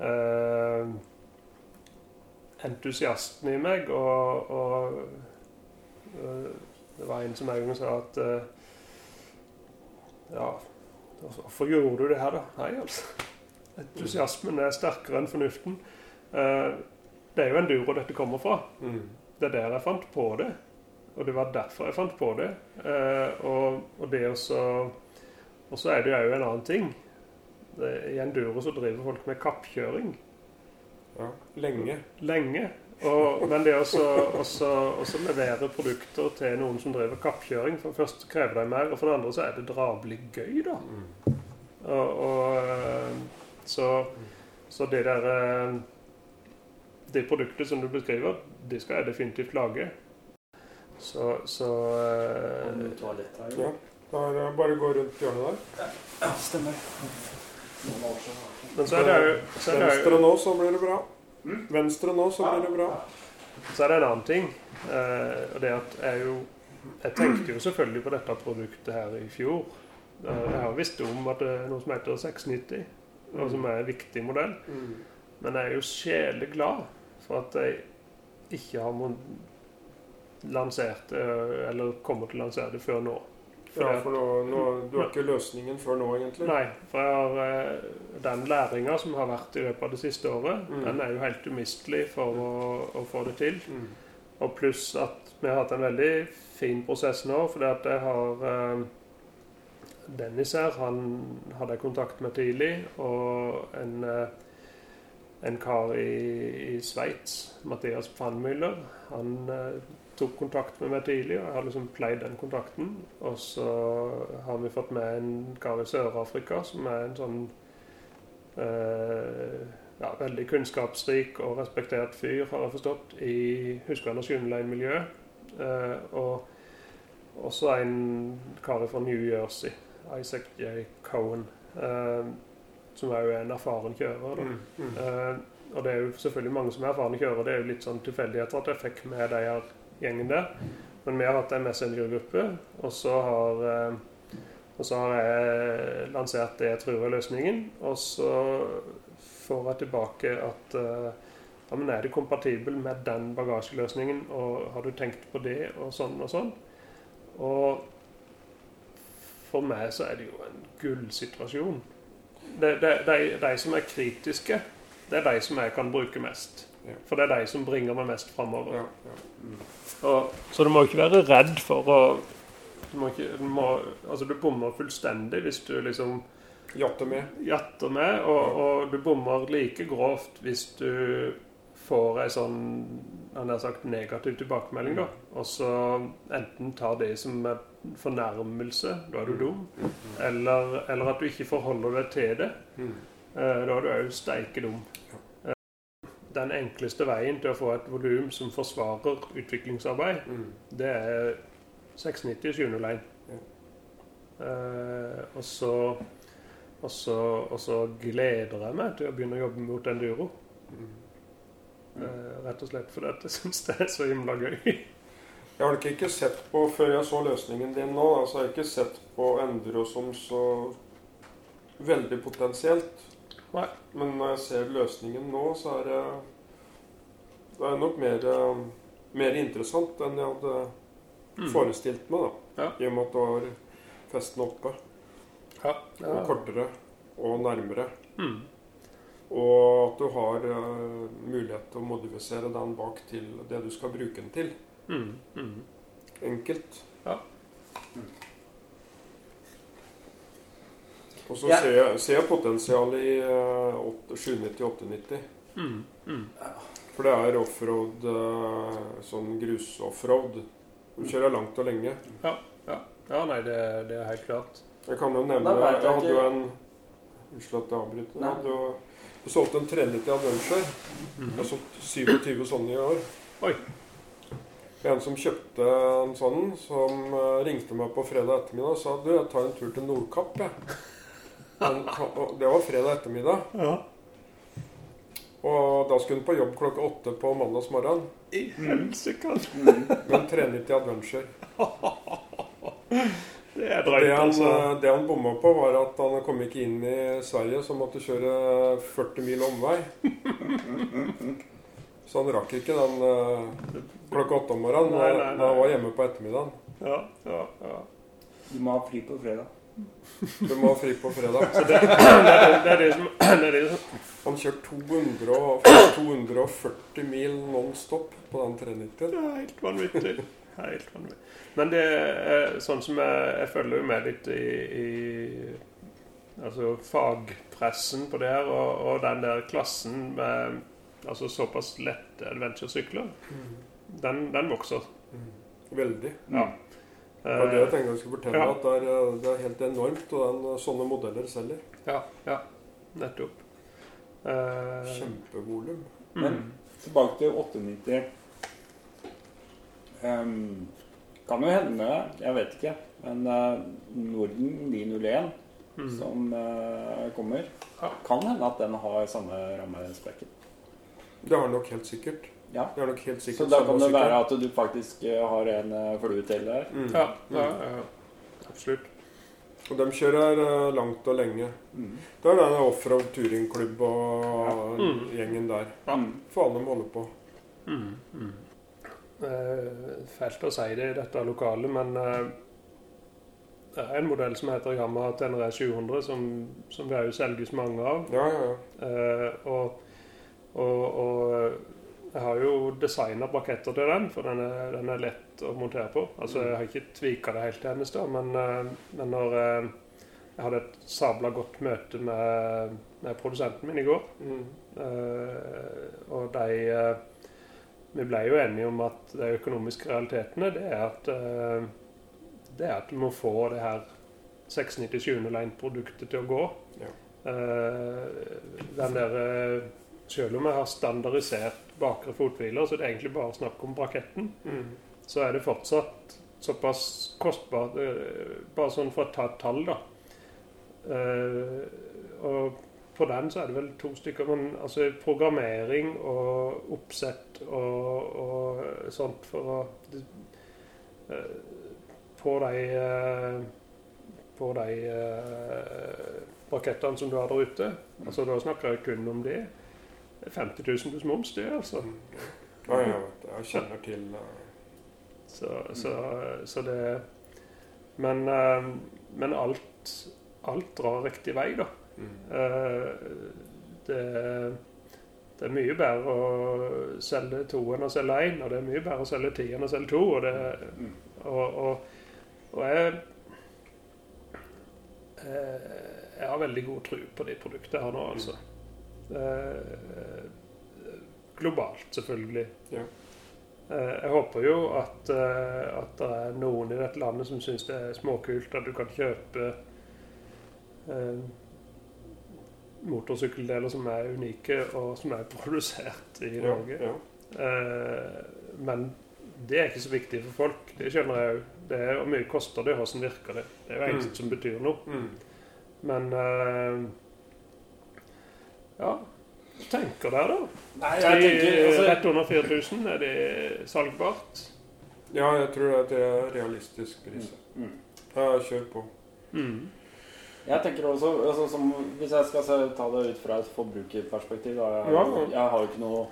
eh, Entusiasten i meg og, og eh, Det var en som en gang sa at eh, Ja, hvorfor gjorde du det her, da? Nei, altså. Entusiasmen er sterkere enn fornuften. Eh, det er jo enduro dette kommer fra. Mm. Det er der jeg fant på det. Og det var derfor jeg fant på det. Og, og det også Og så er det jo en annen ting. Det, I enduro så driver folk med kappkjøring Ja, lenge. lenge. Og, men det å levere produkter til noen som driver kappkjøring For det første krever de mer, og for det andre så er det drabelig gøy, da. Mm. Og, og så, så det der eh, Det produktet som du beskriver, det skal jeg definitivt lage. Så, så eh, Ja. Da er det bare å gå rundt hjørnet der. Ja, stemmer. Men så er det jo så er det jo- Venstre nå, så blir det bra. Venstre nå, så blir det bra. Så er det en annen ting. Eh, og det at jeg jo Jeg tenkte jo selvfølgelig på dette produktet her i fjor. Eh, jeg har visst om at det er noe som heter 690, og som er en viktig modell. Mm. Men jeg er jo sjeleglad for at jeg ikke har lansert det, eller kommer til å lansere det før nå. Fordi Ja, for nå, nå, du har ikke løsningen før nå, egentlig. Nei, for jeg har, eh, den læringa som har vært i løpet av det siste året, Mm. den er jo helt umistelig for å, å få det til. Mm. Og pluss at vi har hatt en veldig fin prosess nå, fordi at jeg har eh, Dennis her, han hadde jeg kontakt med tidlig, og en, eh, en kar i, i Sveits, Mathias Pfannmüller, han tok kontakt med meg tidlig, og jeg har liksom pleid den kontakten. Og så har vi fått med en kar i Sør-Afrika som er en sånn eh, ja, veldig kunnskapsrik og respektert fyr, har jeg forstått, i Husqvarna Skyneline-miljøet. Eh, og også en kar fra New Jersey, Isaac J. Cohen, eh, som er jo en erfaren kjører. Mm. Mm. Eh, og det er jo selvfølgelig mange som er erfarne kjørere. Det er jo litt sånn tilfeldigheter at jeg fikk med de her gjengen der. Men vi har hatt en Messenger-gruppe, og så har eh, og så har jeg lansert det jeg tror er løsningen. Og så får jeg tilbake at eh, ja, men er det kompatibel med den bagasjeløsningen, og har du tenkt på det, og sånn og sånn. Og for meg så er det jo en gullsituasjon. Det, det, er de som er kritiske, det er de som jeg kan bruke mest. Ja. For det er de som bringer meg mest framover. Ja, ja. Og, så du må ikke være redd for å Du, må ikke, du, må, altså du bommer fullstendig hvis du liksom Jatter med. jatter med, og, og du bommer like grovt hvis du får ei sånn han har sagt negativ tilbakemelding, da. Og så enten tar det som en fornærmelse, da er du dum, eller, eller at du ikke forholder deg til det. Mm. Eh, Da er du òg steike dum. Den enkleste veien til å få et volum som forsvarer utviklingsarbeid, Mm. det er 690 701. Ja. Eh, og, så, og, så, og så gleder jeg meg til å begynne å jobbe mot enduro. Mm. Eh, rett og slett fordi jeg syns det er så himla gøy. Jeg har nok ikke sett på, før jeg så løsningen din nå, altså så har jeg ikke sett på Enduro som så veldig potensielt. Nei. Men når jeg ser løsningen nå, så er det, det er nok mer, eh, mer interessant enn jeg hadde Mm. forestilt meg. da. Ja. I og med at du har festen oppe, Ja. og kortere og nærmere. Mm. Og at du har uh, mulighet til å modifisere den bak til det du skal bruke den til. Mm. Mm. Enkelt. Ja. Og så Ja. ser, jeg, ser jeg potensial i eh, 790-890. Mm. Mm. For det er offroad, eh, sånn grus-offroad. Du kjører langt og lenge. Ja, ja. ja nei, det, det er helt klart. Jeg kan jo nevne jeg Jeg hadde jo en Unnskyld at jeg avbryter. Jeg hadde jo jeg solgte en 390 Adventure. Jeg har solgt 27 sånne i år. Oi. En som kjøpte en sånn, som eh, ringte meg på fredag ettermiddag og sa du, jeg tar en tur til Nordkapp. Jeg. Han, han- det var fredag ettermiddag. Ja. Og da skulle han på jobb klokka åtte på mandagsmorgen. I helsike! Med en 390 Adventure. [laughs] Det er Det han, altså. eh, det han bomma på, var at han kom ikke inn i Sverige, så måtte kjøre 40 mil omvei. [laughs] Så han rakk ikke den uh, klokka åtte om morgenen. Nei, nei, nei. Han var hjemme på ettermiddagen. Ja, ja, ja. Du må ha fri på fredag. Du må ha fri på fredag. Så det, det, er, det er det som, [clears throat] er det som Han kjørte 240 mil non stop på den 390. Det er helt vanvittig. Helt vanvittig. Men det er sånn som jeg, jeg følger med litt i, i altså fagpressen på det her, og, og den der klassen med altså såpass lette adventure-sykler, den, den vokser. Veldig. Ja. Det var det jeg Eh, tenkte jeg skulle fortelle. Ja. At det er, eh, det er helt enormt, og den, sånne modeller selger. ja, ja, nettopp. Uh, Kjempevolum. Men mm. tilbake til 890. Um, kan jo hende, jeg vet ikke, men uh, Norden 901 Mm. som uh, kommer, Ja. kan hende at den har samme rammespekken. Det har nok helt sikkert. Ja. Det er nok helt Så da kan det være at du faktisk eh, har en uh, flue til der. Mm. Ja, ja, ja, absolutt. Og de kjører eh, langt og lenge. Mm. Det er denne offroad turingklubb og Ja. Mm. gjengen der. Ja. Mm. Faen de holder på. Mm, mm. Eh, fælt å si det i dette lokalet, men eh, det er en modell som heter Yamaha Tenere 700, som, som det jo selges mange av. Ja, ja, ja. Eh, og, og, og jeg har jo designa braketter til den, for den er, den er lett å montere på. Altså, Jeg har ikke tvika det helt til hennes, da, men, eh, men når eh, jeg hadde et sabla godt møte med, med produsenten min i går, Mm. Uh, og de uh, Vi ble jo enige om at de økonomiske realitetene det er at uh, det er at du må få det her 697-line-produktet til å gå. Ja. Den der Selv om jeg har standardisert bakre fothviler, så det er egentlig bare snakk om braketten, Mm. så er det fortsatt såpass kostbart eh, Bare sånn for å ta et tall, da. Eh, og på den så er det vel to stykker, men altså programmering og oppsett og, og sånt for å eh, På de På de brakettene rakettene som du har der ute, altså da snakker jeg kun om det. 50 000 pluss moms, det, altså. Ja, ja. Jeg kjenner til eh, Så, så, så det Men, eh, men alt, alt drar riktig vei, da. mm. Eh, Det, det er mye bedre å selge to enn å selge én, og det er mye bedre å selge ti enn å selge to. Og, det, og, og, og jeg Jeg har veldig god tro på de produktene jeg har nå, altså. Eh, globalt, selvfølgelig. Ja. Eh, Jeg håper jo at, eh, at det er noen i dette landet som syns det er småkult at du kan kjøpe eh, motorsykkeldeler som er unike, og som er [laughs] produsert i ja, Norge. ja. Eh, men det er ikke så viktig for folk. Det skjønner jeg òg. Det er Hvor mye koster det, og hvordan virker det? Det er jo eneste Mm. som betyr noe. Mm. Men eh, ja. tenker dere, da? Nei, jeg tenker altså, rett under 4000, er det salgbart? Ja, jeg tror at det er realistisk pris. Mm. Ja, kjør på. Mm. Jeg tenker også, altså, som, Hvis jeg skal se, ta det ut fra et forbrukerperspektiv da, jeg, Ja, ja. jeg har jo ikke noe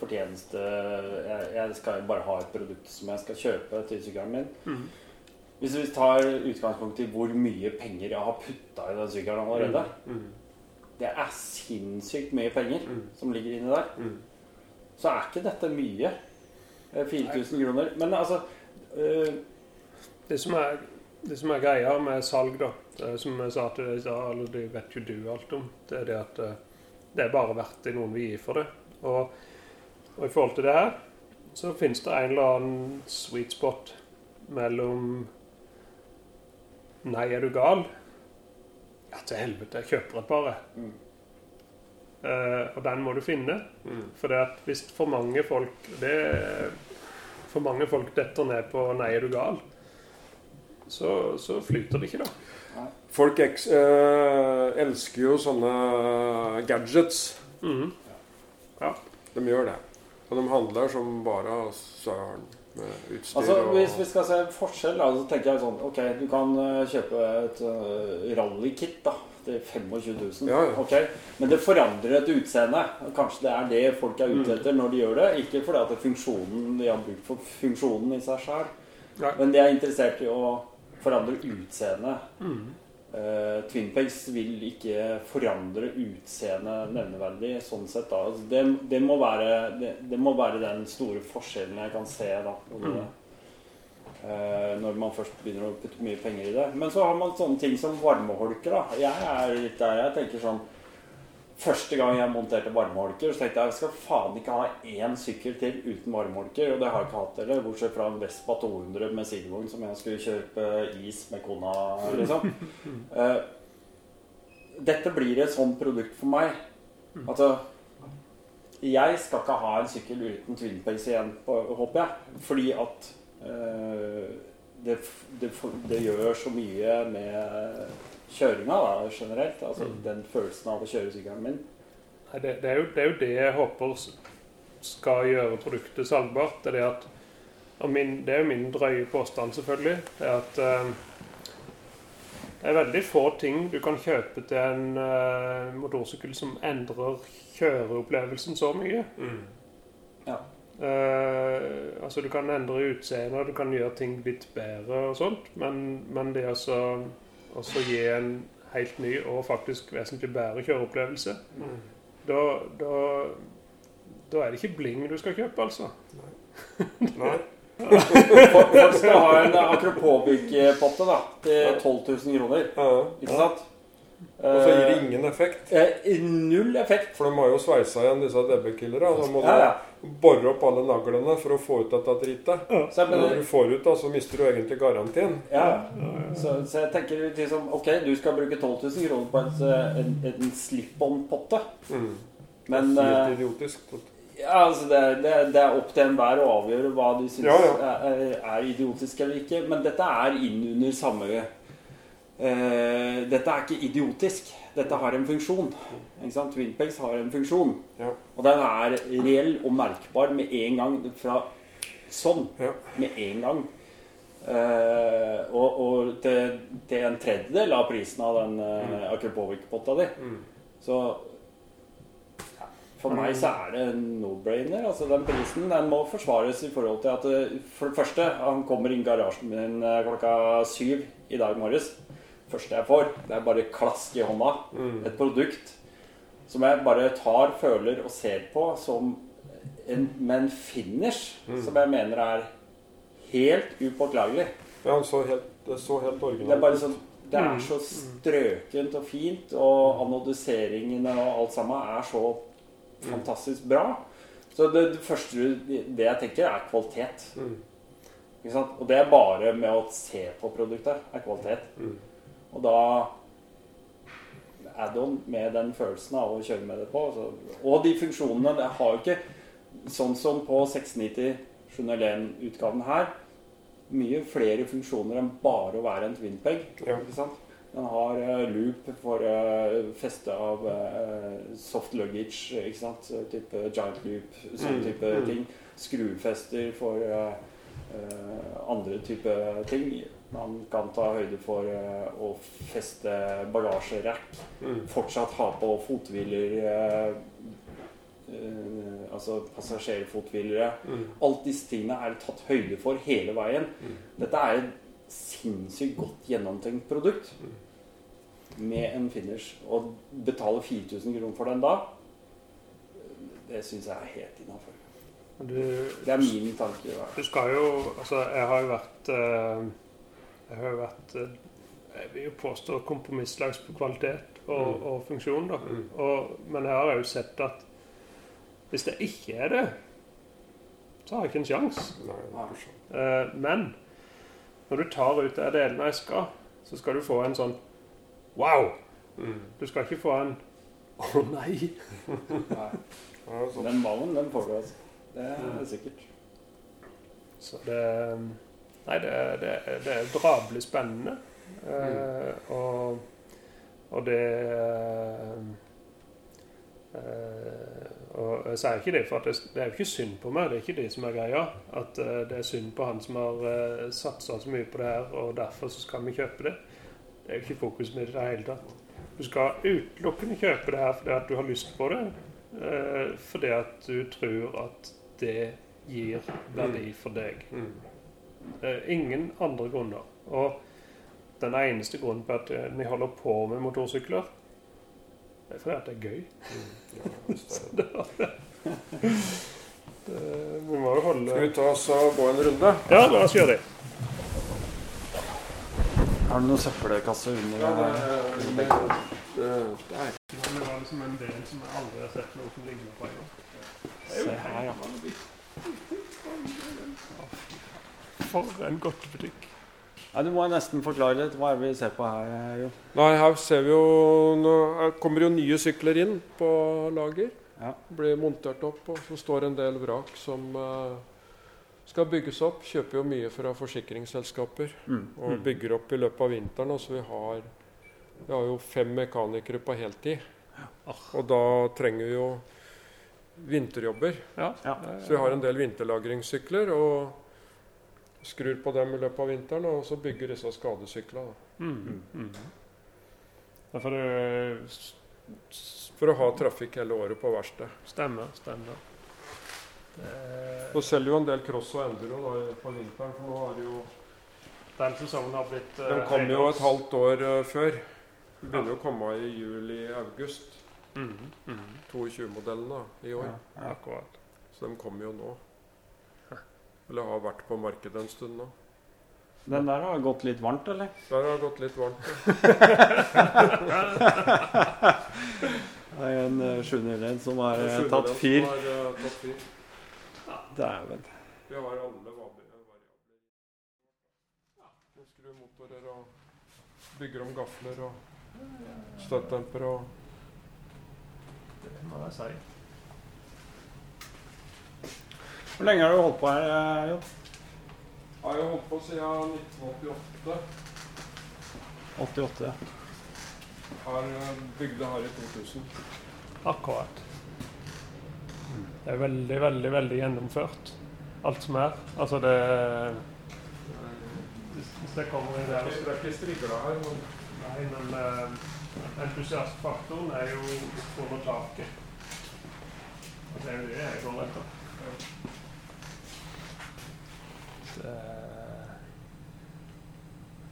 fortjeneste jeg, jeg skal bare ha et produkt som jeg skal kjøpe til sykkelen min. Mm. Hvis vi tar utgangspunkt i hvor mye penger jeg har putta i den sykkelen allerede Mm. Det er sinnssykt mye penger Mm. som ligger inni der. Mm. Så er ikke dette mye. Eh, 4000 kroner. Men altså øh, Det som er, det som er greia med salg, da, er som jeg sa til deg i stad, eller det vet jo du alt om, det er det at eh, det er bare verdt det noen vil gi for det. Og, og i forhold til det her, så finnes det en eller annen sweet spot mellom Nei, er du gal? Ja, til helvete, jeg kjøper et bare. Mm. Uh, og den må du finne. Mm. For det at hvis for mange folk det, For mange folk detter ned på 'nei, er du gal', så, så flyter det ikke, da. Folk eks, eh, elsker jo sånne gadgets. Mhm. De gjør det. Og de handler som bare søren med utstyr Altså, og Hvis vi skal se forskjell, da, så tenker jeg sånn Ok, du kan eh, kjøpe et uh, rallykit da, til 25 000. Ja, ja. Okay? Men det forandrer et utseende. Kanskje det er det folk er ute etter når de gjør det. Ikke fordi at det funksjonen, de har bruk for funksjonen i seg sjøl, men de er interessert i å forandre utseendet. Mhm. Uh, Peaks vil ikke forandre utseendet nevneverdig sånn sett. da. Altså, det, det, må være, det, det må være den store forskjellen jeg kan se da. eh, når man først begynner å putte mye penger i det. Men så har man sånne ting som varmeholker. da. Jeg er litt der jeg tenker sånn Første gang jeg monterte varmeholker, så tenkte jeg jeg skal faen ikke ha én sykkel til uten varmeholker. Og det har jeg ikke hatt heller, bortsett fra en Vespa 200 med sidevogn som jeg skulle kjøpe is med kona, liksom. [laughs] Eh, dette blir et sånt produkt for meg. Altså Jeg skal ikke ha en sykkel uten twinpace igjen, håper jeg. Fordi at eh, det, det, det gjør så mye med kjøringa da, generelt. Altså den følelsen av å kjøre sykkelen min. Nei, det, det, er jo, det er jo det jeg håper skal gjøre produktet salgbart. Det er det at og min, Det er jo min drøye påstand, selvfølgelig. Det er at eh, det er veldig få ting du kan kjøpe til en eh, motorsykkel som endrer kjøreopplevelsen så mye. Mm. Ja. Uh, altså Du kan endre utseendet, du kan gjøre ting litt bedre og sånt, men, men det altså også gi en helt ny og faktisk vesentlig bedre kjøreopplevelse, Mm. da, da, da er det ikke bling du skal kjøpe, altså. Nei. [laughs] Nei. folk skal ha en Akropobic-potte da, til 12 000 kroner. Ja. Ikke sant? Og så gir det ingen effekt. Eh, null effekt. For de har jo sveisa igjen disse DB-killerne. Da må du Ja, du bore opp alle naglene for å få ut dette dritet. Så men, Når du får ut, da, så mister du egentlig garantien. ja. Så, så jeg tenker liksom Ok, du skal bruke 12 000 kroner på et, eh, en, en slip-on-potte. Mm. Men Helt eh, idiotisk. ja, altså det, det, det er opp til enhver å avgjøre hva de syns Ja, er, er idiotisk eller ikke. Men dette er inn under samme eh, Dette er ikke idiotisk. Dette har en funksjon. Ikke sant? Twinpex har en funksjon. Ja. Og den er reell og merkbar med en gang fra sånn. Ja. Med en gang. Uh, og og til, til en tredjedel av prisen av den uh, Akropovic-potta di. Mm. Så ja, for meg så er det no-brainer. Altså Den prisen den må forsvares i forhold til at eh, For det første, han kommer inn i garasjen min eh, klokka syv i dag morges. Første jeg får, det er bare klask i hånda. Mm. Et produkt som jeg bare tar, føler og ser på som en, med en finish Mm. som jeg mener er helt upåklagelig. Ja, han så helt, det så helt Det er originalt bare sånn det Mm. er så strøkent og fint, og anodiseringene og alt sammen er så fantastisk bra. Så det, det første det jeg tenker, er kvalitet. Mm. Og det er bare med å se på produktet, er kvalitet. Mm. Og da add-on med den følelsen av å kjøre med det på. Så, og de funksjonene Det har jo ikke sånn som på 690 701-utgaven her mye flere funksjoner enn bare å være en twinpeg. Ja. Ikke sant? Den har eh, loop for eh, feste av eh, soft luggage, ikke sant? Type giant loop, sånn type mm. ting. Skrufester for andre type ting. Man kan ta høyde for eh, å feste bagasjerekk. Mm. Fortsatt ha på fothviler eh, eh, Altså passasjerfothvilere. Mm. Alt disse tingene er det tatt høyde for hele veien. Mm. Dette er et sinnssykt godt gjennomtenkt produkt. Mm. Med en finish. Å betale 4000 kroner for den da, det syns jeg er helt innafor. Det er min tanke. du skal jo Altså, jeg har jo vært eh, Jeg har jo vært eh, Jeg vil jo påstå kompromisslags på kvalitet og, Mm. og funksjon, da. Mm. Og, men jeg har jo sett at hvis det ikke er det, så har jeg ikke en sjanse. Eh, men når du tar ut de delene av skal, så skal du få en sånn Wow! Mm. Du skal ikke få en Å nei! [laughs] Nei. Den ballen, den får du, altså. Det er sikkert. Så det Nei, det, det, det er drabelig spennende. Eh, og, og det eh, Og jeg sier ikke det, for det, det er jo ikke synd på meg. Det er ikke det som er greia. At eh, det er synd på han som har uh, satsa så mye på det her, og derfor så skal vi kjøpe det. Det er jo ikke fokuset mitt i det hele tatt. Du skal utelukkende kjøpe det her fordi at du har lyst på det. eh, fordi at du tror at det gir verdi for deg. Mm. Det er ingen andre grunner. Og den eneste grunnen på at eh, vi holder på med motorsykler, det er fordi at det er gøy. Ja, det er det. [laughs] Det, vi må jo holde Skal vi ta oss og gå en runde? Ja, la oss gjøre det. Er det noen søppelkasse under Ja, det, det, det. Det var liksom en del som jeg aldri har sett noe som ligner på engang. Se her, ja. For en godtebutikk. Ja, Du må nesten forklare litt. Hva er det vi ser på her, Jo? Nei, her ser vi jo Nå her kommer jo nye sykler inn på lager. Ja. Blir montert opp, og så står en del vrak som uh, skal bygges opp. Kjøper jo mye fra forsikringsselskaper Mm. og bygger opp i løpet av vinteren. Og så vi har, vi har jo fem mekanikere på heltid. Og da trenger vi jo vinterjobber. Ja. Ja. Så vi har en del vinterlagringssykler og skrur på dem i løpet av vinteren, og så bygger disse skadesyklene. da. Mm. Mm. For, For å ha trafikk hele året på verksted. Stemmer, stemmer. Det, Så selger jo en del cross og enduro da, på vinteren, for nå har det jo den sesongen har blitt uh, Den kom jo et halvt år uh, før. Den begynner jo å komme i juli-august. Mm -hmm. 22-modellene i år. Ja. Akkurat. Så de kommer jo nå. Eller har vært på markedet en stund nå. Den der har gått litt varmt, eller? Der har gått litt varmt. ja. [laughs] Det er en uh, 701 som har eh, tatt som fyr. har, eh, tatt fyr. Dæven. Vi har alle variabler. Vi skrur motorer og bygger om gafler og støttdemper og Det må være si. Hvor lenge har du holdt på her, eh, Jeg Har jo holdt på siden 1988. 88, ja. Har eh, bygde her i 2000. Akkurat. Det er veldig, veldig, veldig gjennomført. Alt som er. Altså det Hvis det kommer i Det det er ikke- det strigla her, men Nei, men uh, entusiastfaktoren er jo under taket. Det er jo det jeg går etter. Det,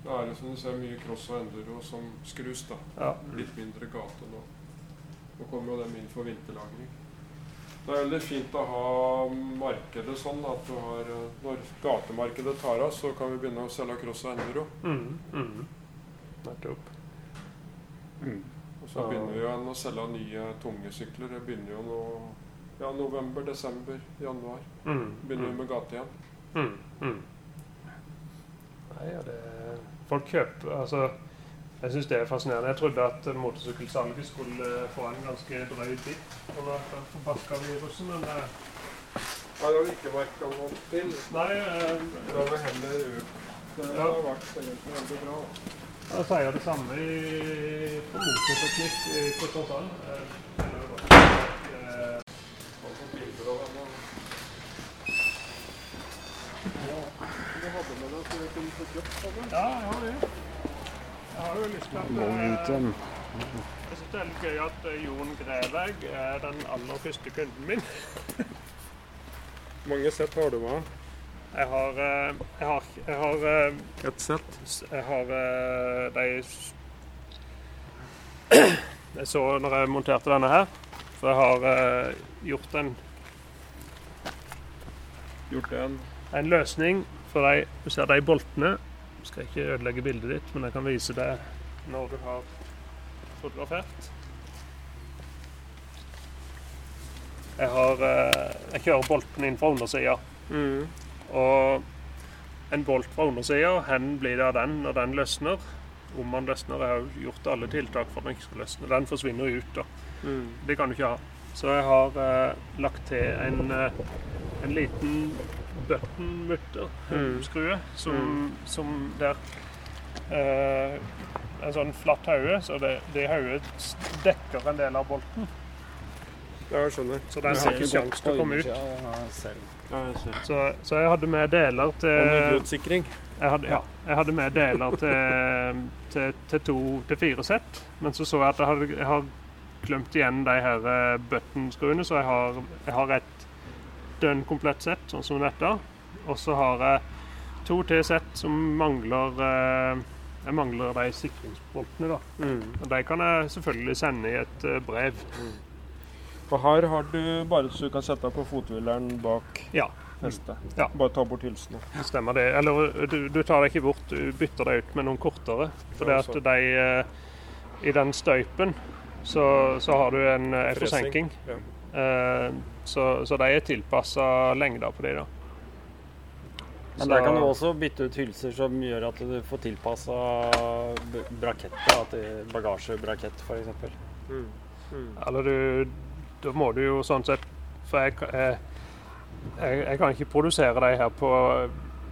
det er det som du ser mye cross og enduro som skrus. da. ja. Litt mindre gate nå. Nå kommer jo dem inn for vinterlagring. Det er veldig fint å ha markedet sånn at du har eh, Når gatemarkedet tar av, så kan vi begynne å selge cross og enduro. Mm, mm. Nettopp. Mm. Og så begynner vi jo å selge nye tunge sykler. Det begynner jo nå ja, november, desember, januar. Mm, Begynner vi med gate igjen. Mm, mm. Nei, ja, det Folk kjøper Altså, jeg syns det er fascinerende. Jeg trodde at motorsykkelsalget skulle eh, få en ganske drøy bit over dette forbaska viruset, men eh, det har jo ikke merka noe til. Nei, eh, Det har vi heller økt. Det Ja. har vært egentlig veldig bra. Jeg sier det samme i, på motorteknikk i Kristiansand. Eh, Ja, jeg har det. Jeg har jo lyst til at Må ut igjen. Jeg syns det er litt gøy at eh, Jon Greveig er den aller første kunden min. [laughs] Mange sett har du med? Jeg har, eh, jeg har, jeg har, eh, Et sett. jeg har de [clears throat] Jeg så når jeg monterte denne her, for jeg har gjort en, Gjort en en løsning for de Du ser de boltene. Jeg skal ikke ødelegge bildet ditt, men jeg kan vise det når du har fotografert. Jeg har eh, Jeg kjører bolten inn fra undersida. mm. Og en bolt fra undersida, hvor blir det av den når den løsner? Om den løsner. Jeg har jo gjort alle tiltak for at den ikke skal løsne. Den forsvinner ut. da. Mm. Det kan du ikke ha. Så jeg har eh, lagt til en, eh, en liten button-mutter, Mm. skrue, som, som der eh, En sånn flatt hode, så det, det hodet dekker en del av bolten. Ja, jeg skjønner. Så den har ikke sjanse til å komme ut. Ja, jeg. Så, så jeg hadde med deler Og til nødutsikring. Jeg hadde, ja, jeg hadde med deler til, til, til to til fire sett, men så så jeg at jeg, hadde, jeg har glemt igjen de her eh, button-skruene, så jeg har, jeg har et dønn komplett sett, sånn som dette. Og så har jeg to til sett som mangler eh, Jeg mangler de sikringsboltene, da. Mm. Og de kan jeg selvfølgelig sende i et brev. brev. Og her har du bare så du kan sette deg på fothvileren bak Ja. hestet. Ja. Bare ta bort hylsene. Stemmer det. Eller du, du tar deg ikke bort, du bytter deg ut med noen kortere. For det at de eh, I den støypen så, så har du en, eh, forsenking. ja. Eh, så, så de er tilpassa lengder på de, da. Men der kan du også bytte ut hylser som gjør at du får tilpassa brakettet. Til bagasjebrakett, f.eks. Mm. Mm. Eller du Da må du jo sånn sett For jeg, jeg, jeg, jeg kan ikke produsere de her på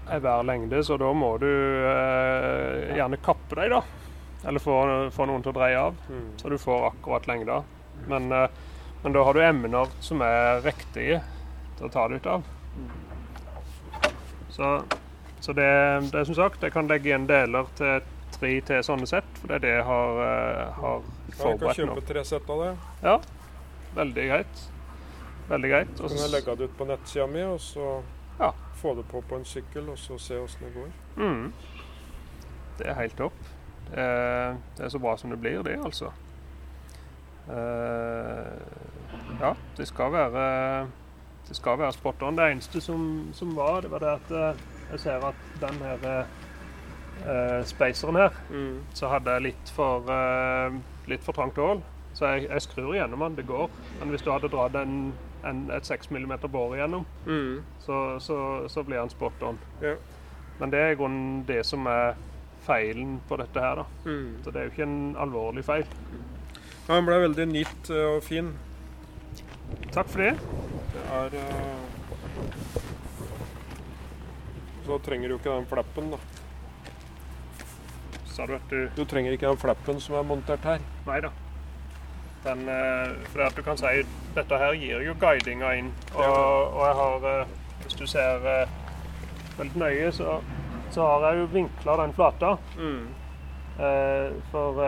hver lengde, så da må du eh, gjerne kappe dem, da. Eller få, få noen til å dreie av. Mm. så du får akkurat lengda. Men, eh, men da har du emner som er riktige til å ta det ut av. Så, så det, det er som sagt, jeg kan legge igjen deler til tre til sånne sett, for det er det jeg har, forberedt nå. Ja, jeg kan kjøpe tre sett av det. Ja, veldig greit. Veldig greit. Så kan jeg legge det ut på nettsida mi, og så Ja. få det på på en sykkel, og så se åssen det går. Mm. Det er helt topp. Det det er så bra som det blir, det, altså. Eh, ja, det skal være Det skal være spot on. Det eneste som, som var, det var det at eh, jeg ser at den her uh, spaceren her, så hadde jeg litt for, uh, litt for trangt hull. Så jeg, jeg skrur igjennom den, det går. Men hvis du hadde dratt en, en, et 6 mm bår igjennom, Mm. så, så, så blir den spot on. Ja. Men det er i grunnen det som er feilen på dette her, da. Mm. Så det er jo ikke en alvorlig feil. Ja, den ble veldig neat eh, og fin. Takk for det. Det er eh, Så trenger du ikke den flappen, da. Sa du at du Du trenger ikke den flappen som er montert her. Nei da. Den, eh, for at du kan si dette her gir jo guidinga inn. Og, og jeg har eh, Hvis du ser eh, veldig nøye, så, så har jeg jo vinkla den flata. Eh, for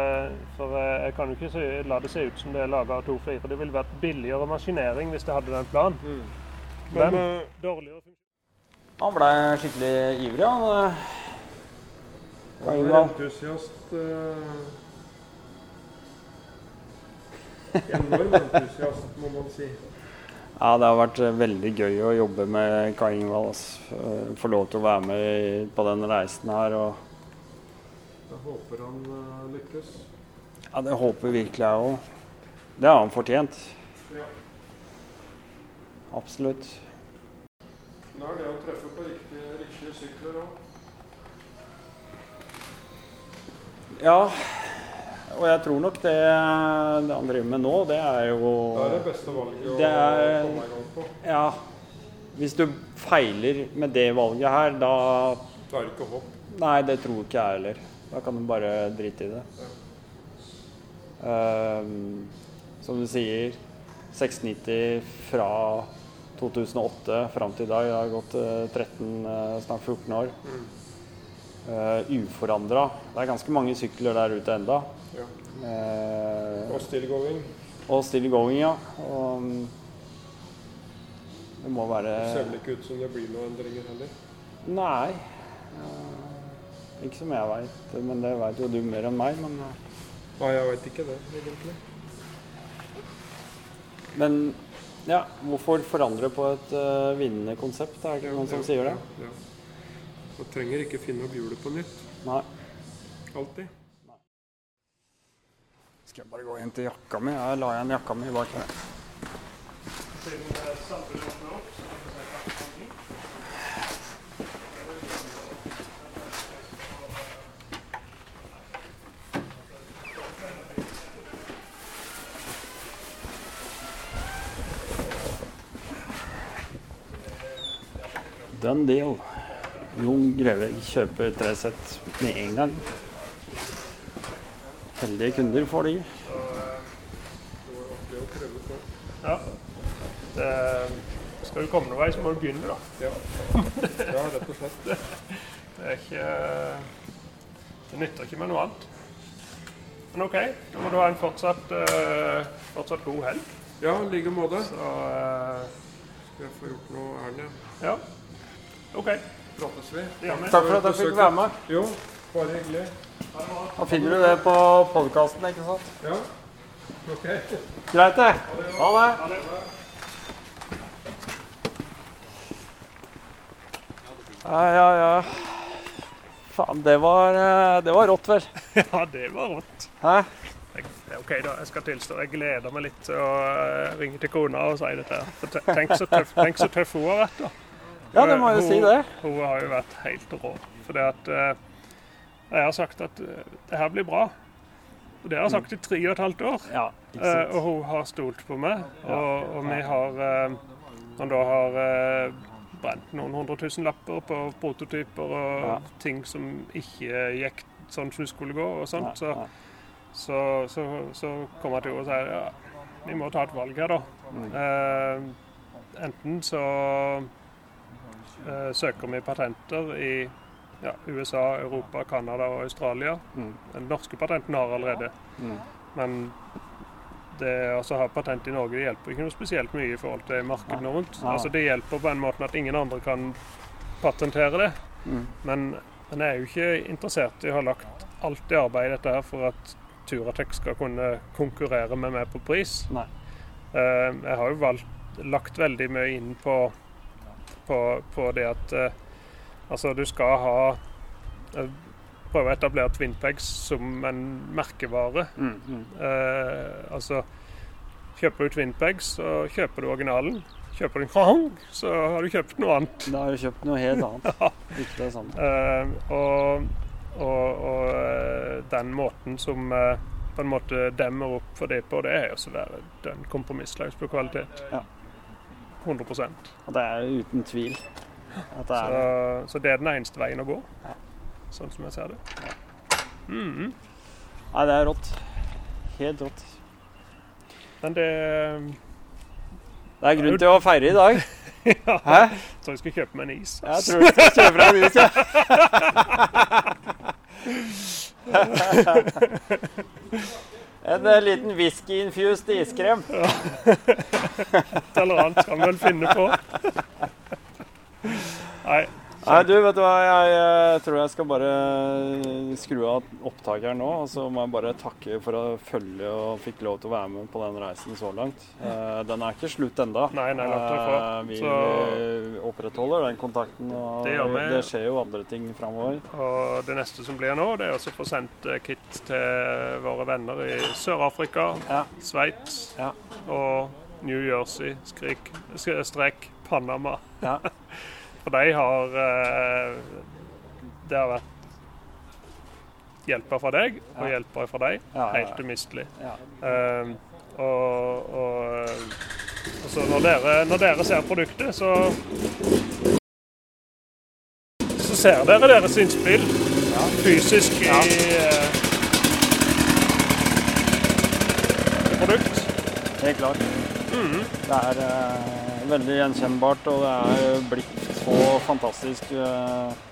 for eh, jeg kan jo ikke se, la det se ut som det er laga av 2-4. Det ville vært billigere maskinering hvis det hadde den planen. Men Men eh, dårligere funksjon. Han ble skikkelig ivrig, han. han er entusiast eh, Enorm entusiast, må man si. Ja, det har vært eh, veldig gøy å jobbe med Kai Ingvald. Altså. Eh, Få lov til å være med på den reisen her. Og, Jeg håper han eh, lykkes. ja, det håper virkelig jeg òg. Det har han fortjent. Ja. Absolutt. Nå er det å treffe på riktige, riktige sykler òg. Ja, og jeg tror nok det, det han driver med nå, det er jo Det er det beste valget å Det er- komme i gang på. Ja. Hvis du feiler med det valget her, da Da er det ikke håp. Nei, det tror ikke jeg heller. Da kan du bare drite i det. Um, som du sier, 690 fra 2008 fram til i dag. Det har gått eh, 13, eh, snart 14 år. Uh, Uforandra. Det er ganske mange sykler der ute enda. Ja. Uh, Og still going. og still going, ja. Og um, det må være Det ser vel ikke ut som det blir noen endringer heller. Nei. eh, ikke som jeg veit, men det veit jo du mer enn meg. Men, eh, Nei, jeg veit ikke det, egentlig. men ja, hvorfor forandre på et uh, vinnende konsept? Er det ikke noen som sier det? Ja. Man trenger ikke finne opp hjulet på nytt. Nei. Alltid. Skal jeg bare gå inn til jakka mi? Jeg la igjen jakka mi bak her. Siden eh, samfunnet åpner opp, så kan vi se hva som kommer. Done deal. Jon Greve kjøper tre sett med en gang. Heldige kunder får de. Ja. Det, skal du komme noen vei, så må du begynne, da. Ja. ja, rett og slett. [laughs] Det er ikke Det nytter ikke med noe annet. Men OK, da må du ha en fortsatt, uh, fortsatt god helg. Ja, i like måte. Så uh, Skal jeg få gjort noe ærlig. ja. OK. Prates vi? Det. Takk for at jeg fikk være med. Jo, bare hyggelig. Da finner du det på podkasten, ikke sant? Ja. Ok. Greit, det. Ha det. Ja, ja, ja. Faen, det var, eh, det var rått, vel. [laughs] Ja, det var rått. Hæ? Jeg, OK, da. Jeg skal tilstå. Jeg gleder meg litt til å eh, ringe til kona og si dette. Tenk så tøff, tenk så tøff hun har vært, da. Ja, det må jo si det. Hun har jo vært helt rå. For det at eh, Jeg har sagt at eh, det her blir bra. Og det har jeg sagt i tre og et halvt år. Ja, Eh, og hun har stolt på meg. Og, og vi har Han da har brent noen hundre tusen lapper på prototyper og Ja. ting som ikke gikk sånn som det skulle gå. og sånt. Så, så, så, så kommer jeg til å si ja, vi må ta et valg her, da. Mm. Eh, enten så søker vi patenter i ja, USA, Europa, Canada og Australia. Mm. Den norske patenten har allerede. Mm. Men det altså, å ha patent i Norge det hjelper ikke noe spesielt mye i forhold til markedene rundt. Altså, det hjelper på en måte at ingen andre kan patentere det. Mm. Men, men jeg er jo ikke interessert i å ha lagt alt det arbeidet i dette her for at Turatec skal kunne konkurrere med meg på pris. Nei. Eh, jeg har jo valgt, lagt veldig mye inn på, på, på det at eh, altså du skal ha eh, Prøve å etablere Twinpegs som en merkevare. Mm. Mm. Eh, altså Kjøper du Twinpegs, så kjøper du originalen. Kjøper du en Krang, så har du kjøpt noe annet. Da har du kjøpt noe helt annet. Ikke det samme. Eh, og, og, og eh, den måten som på en måte demmer opp for det på, det er jo så være den kompromissløs på kvalitet. Ja. 100 Og det er uten tvil det er Så, så det er den eneste veien å gå, Ja. sånn som jeg ser det. Mhm. Nei, det er rått. Helt rått. Men det Det er grunn til å feire i dag. [laughs] Hæ? tror jeg skal kjøpe meg en is. Jeg tror du skal kjøpe deg en is, ja. [laughs] [laughs] En eh, liten whisky-infused iskrem. [laughs] Et eller annet vi vel finne på. Nei, Nei, du, vet du hva. Jeg, tror jeg skal bare eh, skru av opptakeren nå. Og så må jeg bare takke for å følge og fikk lov til å være med på den reisen så langt. Eh, Den er ikke slutt enda. Nei, nei, langt derfra. Eh, Vi Så- opprettholder den kontakten. Og Det det skjer jo andre ting framover. Og det neste som blir nå, det er å få sendt eh, kit til våre venner i Sør-Afrika, Ja. Sveits Ja. og New Jersey, skrik, strek Panama. Ja. [laughs] For de har eh, Det har vært hjelper fra deg og Ja. hjelper fra deg. Helt umistelig. Ja. Eh, og, og, og så når dere, når dere ser produktet, så så ser dere deres innspill. fysisk i i produkt. Helt klart. Det er eh, veldig gjenkjennbart, og det er blitt så fantastisk. eh,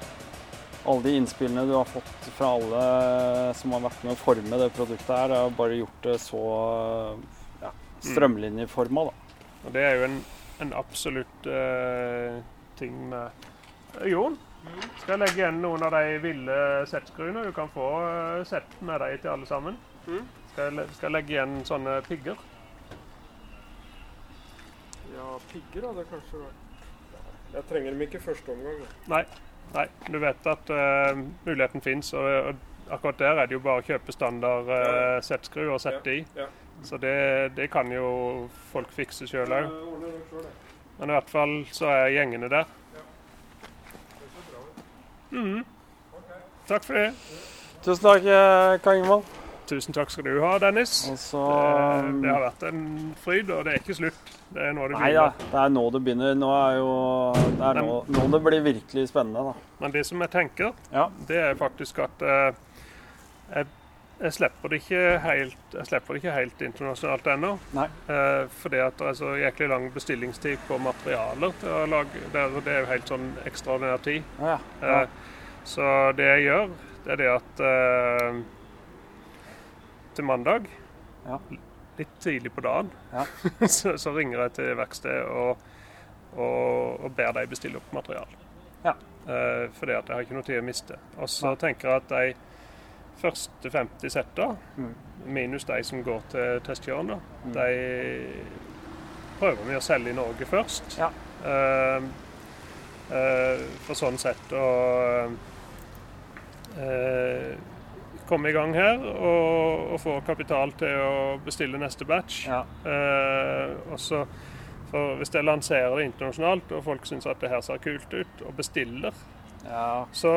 alle de innspillene du har fått fra alle som har vært med å forme det produktet her, har bare gjort det så ja, strømlinjeforma, da. Og det er jo en, en absolutt uh, ting med Eh, Jon, skal jeg legge igjen noen av de ville settskruene? Du kan få sett med deg til alle sammen. Skal, jeg, skal jeg legge igjen sånne pigger? Ja, pigger hadde kanskje vært Jeg trenger dem ikke i første omgang. Nei. Nei. Du vet at uh, muligheten fins, og, og akkurat der er det jo bare å kjøpe standard uh, settskru og sette i. Ja. Så det, det kan jo folk fikse sjøl òg. Jeg. Men i hvert fall så er gjengene der. Mhm. Takk for det. Tusen takk, Kang Ingvald. Tusen takk skal du ha, Dennis. Så Det, det har vært en fryd, og det er ikke slutt. Det er nå det Nei da, begynner. det er nå det begynner. Nå er jo Det er nå, nå det blir virkelig spennende, da. Men det som jeg tenker, Ja. det er faktisk at eh, jeg, jeg slipper det ikke helt Jeg slipper det ikke helt internasjonalt ennå. Eh, fordi at det er så jæklig lang bestillingstid på materialer til å lage det, er- det er jo helt sånn ekstraordinær tid. Ja, ja. Eh, Så det jeg gjør, det er det at eh, til mandag, Ja. litt tidlig på dagen, Ja. [laughs] så, så ringer jeg til verkstedet og, og, og ber dem bestille opp material. Ja. Eh, fordi at jeg har ikke noe tid å miste. Og så tenker jeg at de første 50 setta, Mm. minus de som går til testkjøren, da, Mm. de prøver vi å selge i Norge først. Ja. Eh, eh, for sånn sett å eh, komme i gang her og, og få kapital til å bestille neste batch. ja. Eh, og så for Hvis jeg lanserer det internasjonalt, og folk syns at det her ser kult ut, og bestiller, ja. så,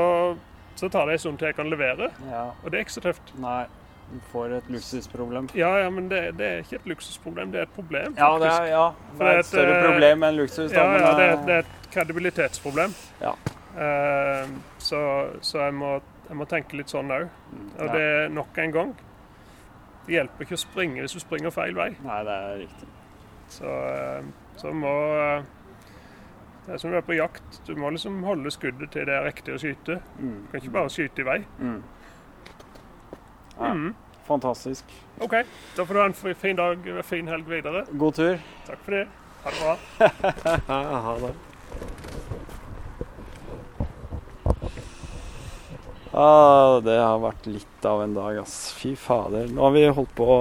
så tar det en stund til jeg kan levere. ja. Og det er ikke så tøft. Nei. Du får et luksusproblem. Ja, ja, men det, det er ikke et luksusproblem, det er et problem. Ja, det er, ja. det er et, et større eh, problem enn luksus. Da, Ja, ja det, er- eh, det er et kredibilitetsproblem. Ja. Eh, så så jeg, må, jeg må tenke litt sånn òg. Og det er nok en gang Det hjelper ikke å springe hvis du springer feil vei. Nei, det er riktig. Så, eh, så må eh, Det er som du er på jakt. Du må liksom holde skuddet til det er riktig å skyte. Mm. Du kan ikke bare skyte i vei. Mm. Ja. mm. Fantastisk. OK. Da får du ha en fin dag og fin helg videre. God tur. Takk for det. Ha det bra. [laughs] Ha det. Ah, det har vært litt av en dag, ass. Fy fader. Nå har vi holdt på å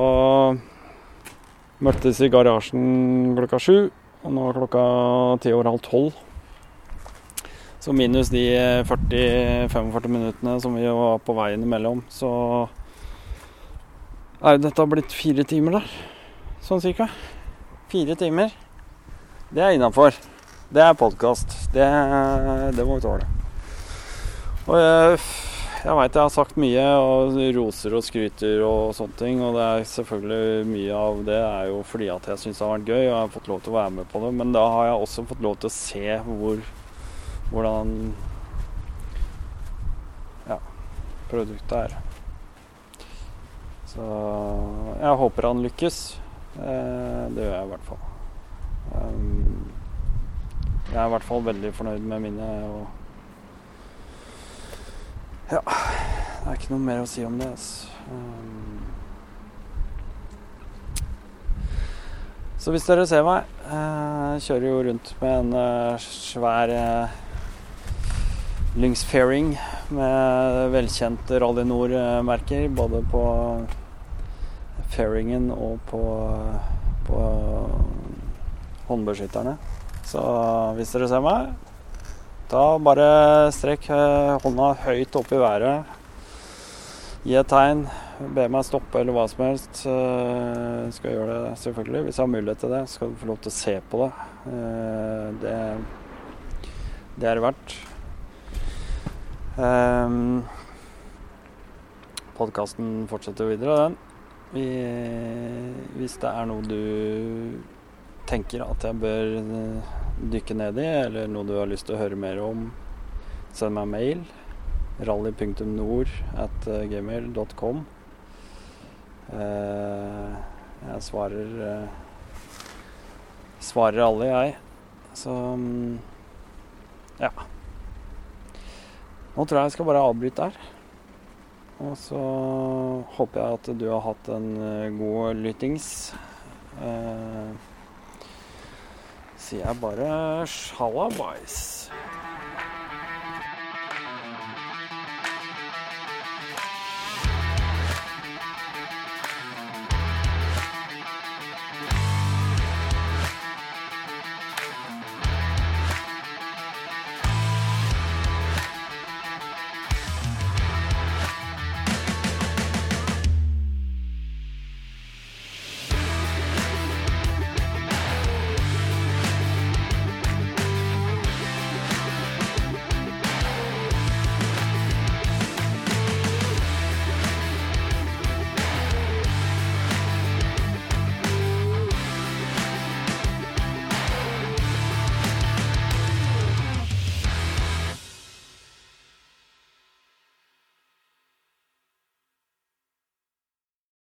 Møttes i garasjen klokka sju, og nå er klokka ti over halv tolv. Så minus de 40-45 minuttene som vi var på veien imellom, så er jo dette blitt fire timer der. Sånn cirka. Fire timer. Det er innafor. Det er podkast. Det, det må vi tåle. Og jeg, jeg veit jeg har sagt mye, og roser og skryter og sånne ting. Og det er selvfølgelig mye av det er jo fordi at jeg syns det har vært gøy, og jeg har fått lov til å være med på det. Men da har jeg også fått lov til å se hvor hvordan ja, produktet er. Så jeg håper han lykkes. Eh, Det gjør jeg i hvert fall. Um, jeg er i hvert fall veldig fornøyd med mine. Og ja, det er ikke noe mer å si om det. Altså. Um, så hvis dere ser meg Jeg kjører jo rundt med en eh, svær eh, Lynx Fairing med velkjente Rally Nord-merker. Både på fairingen og på, på håndbeskytterne. Så hvis dere ser meg, da bare strekk eh, hånda høyt opp i været. Gi et tegn. Be meg stoppe eller hva som helst. Eh, skal gjøre det selvfølgelig. Hvis jeg har mulighet til det, skal du få lov til å se på det. Eh, det, det er det verdt. Podkasten fortsetter videre, den. Hvis det er noe du tenker at jeg bør eh, dykke ned i, eller noe du har lyst til å høre mer om, send meg mail. Rally.nord at eh, gmail.com. Eh, jeg svarer Svarer alle, jeg. Så mm, ja. Nå tror jeg jeg skal bare avbryte der. Og så håper jeg at du har hatt en god lyttings. Eh, sier jeg bare sjalabais.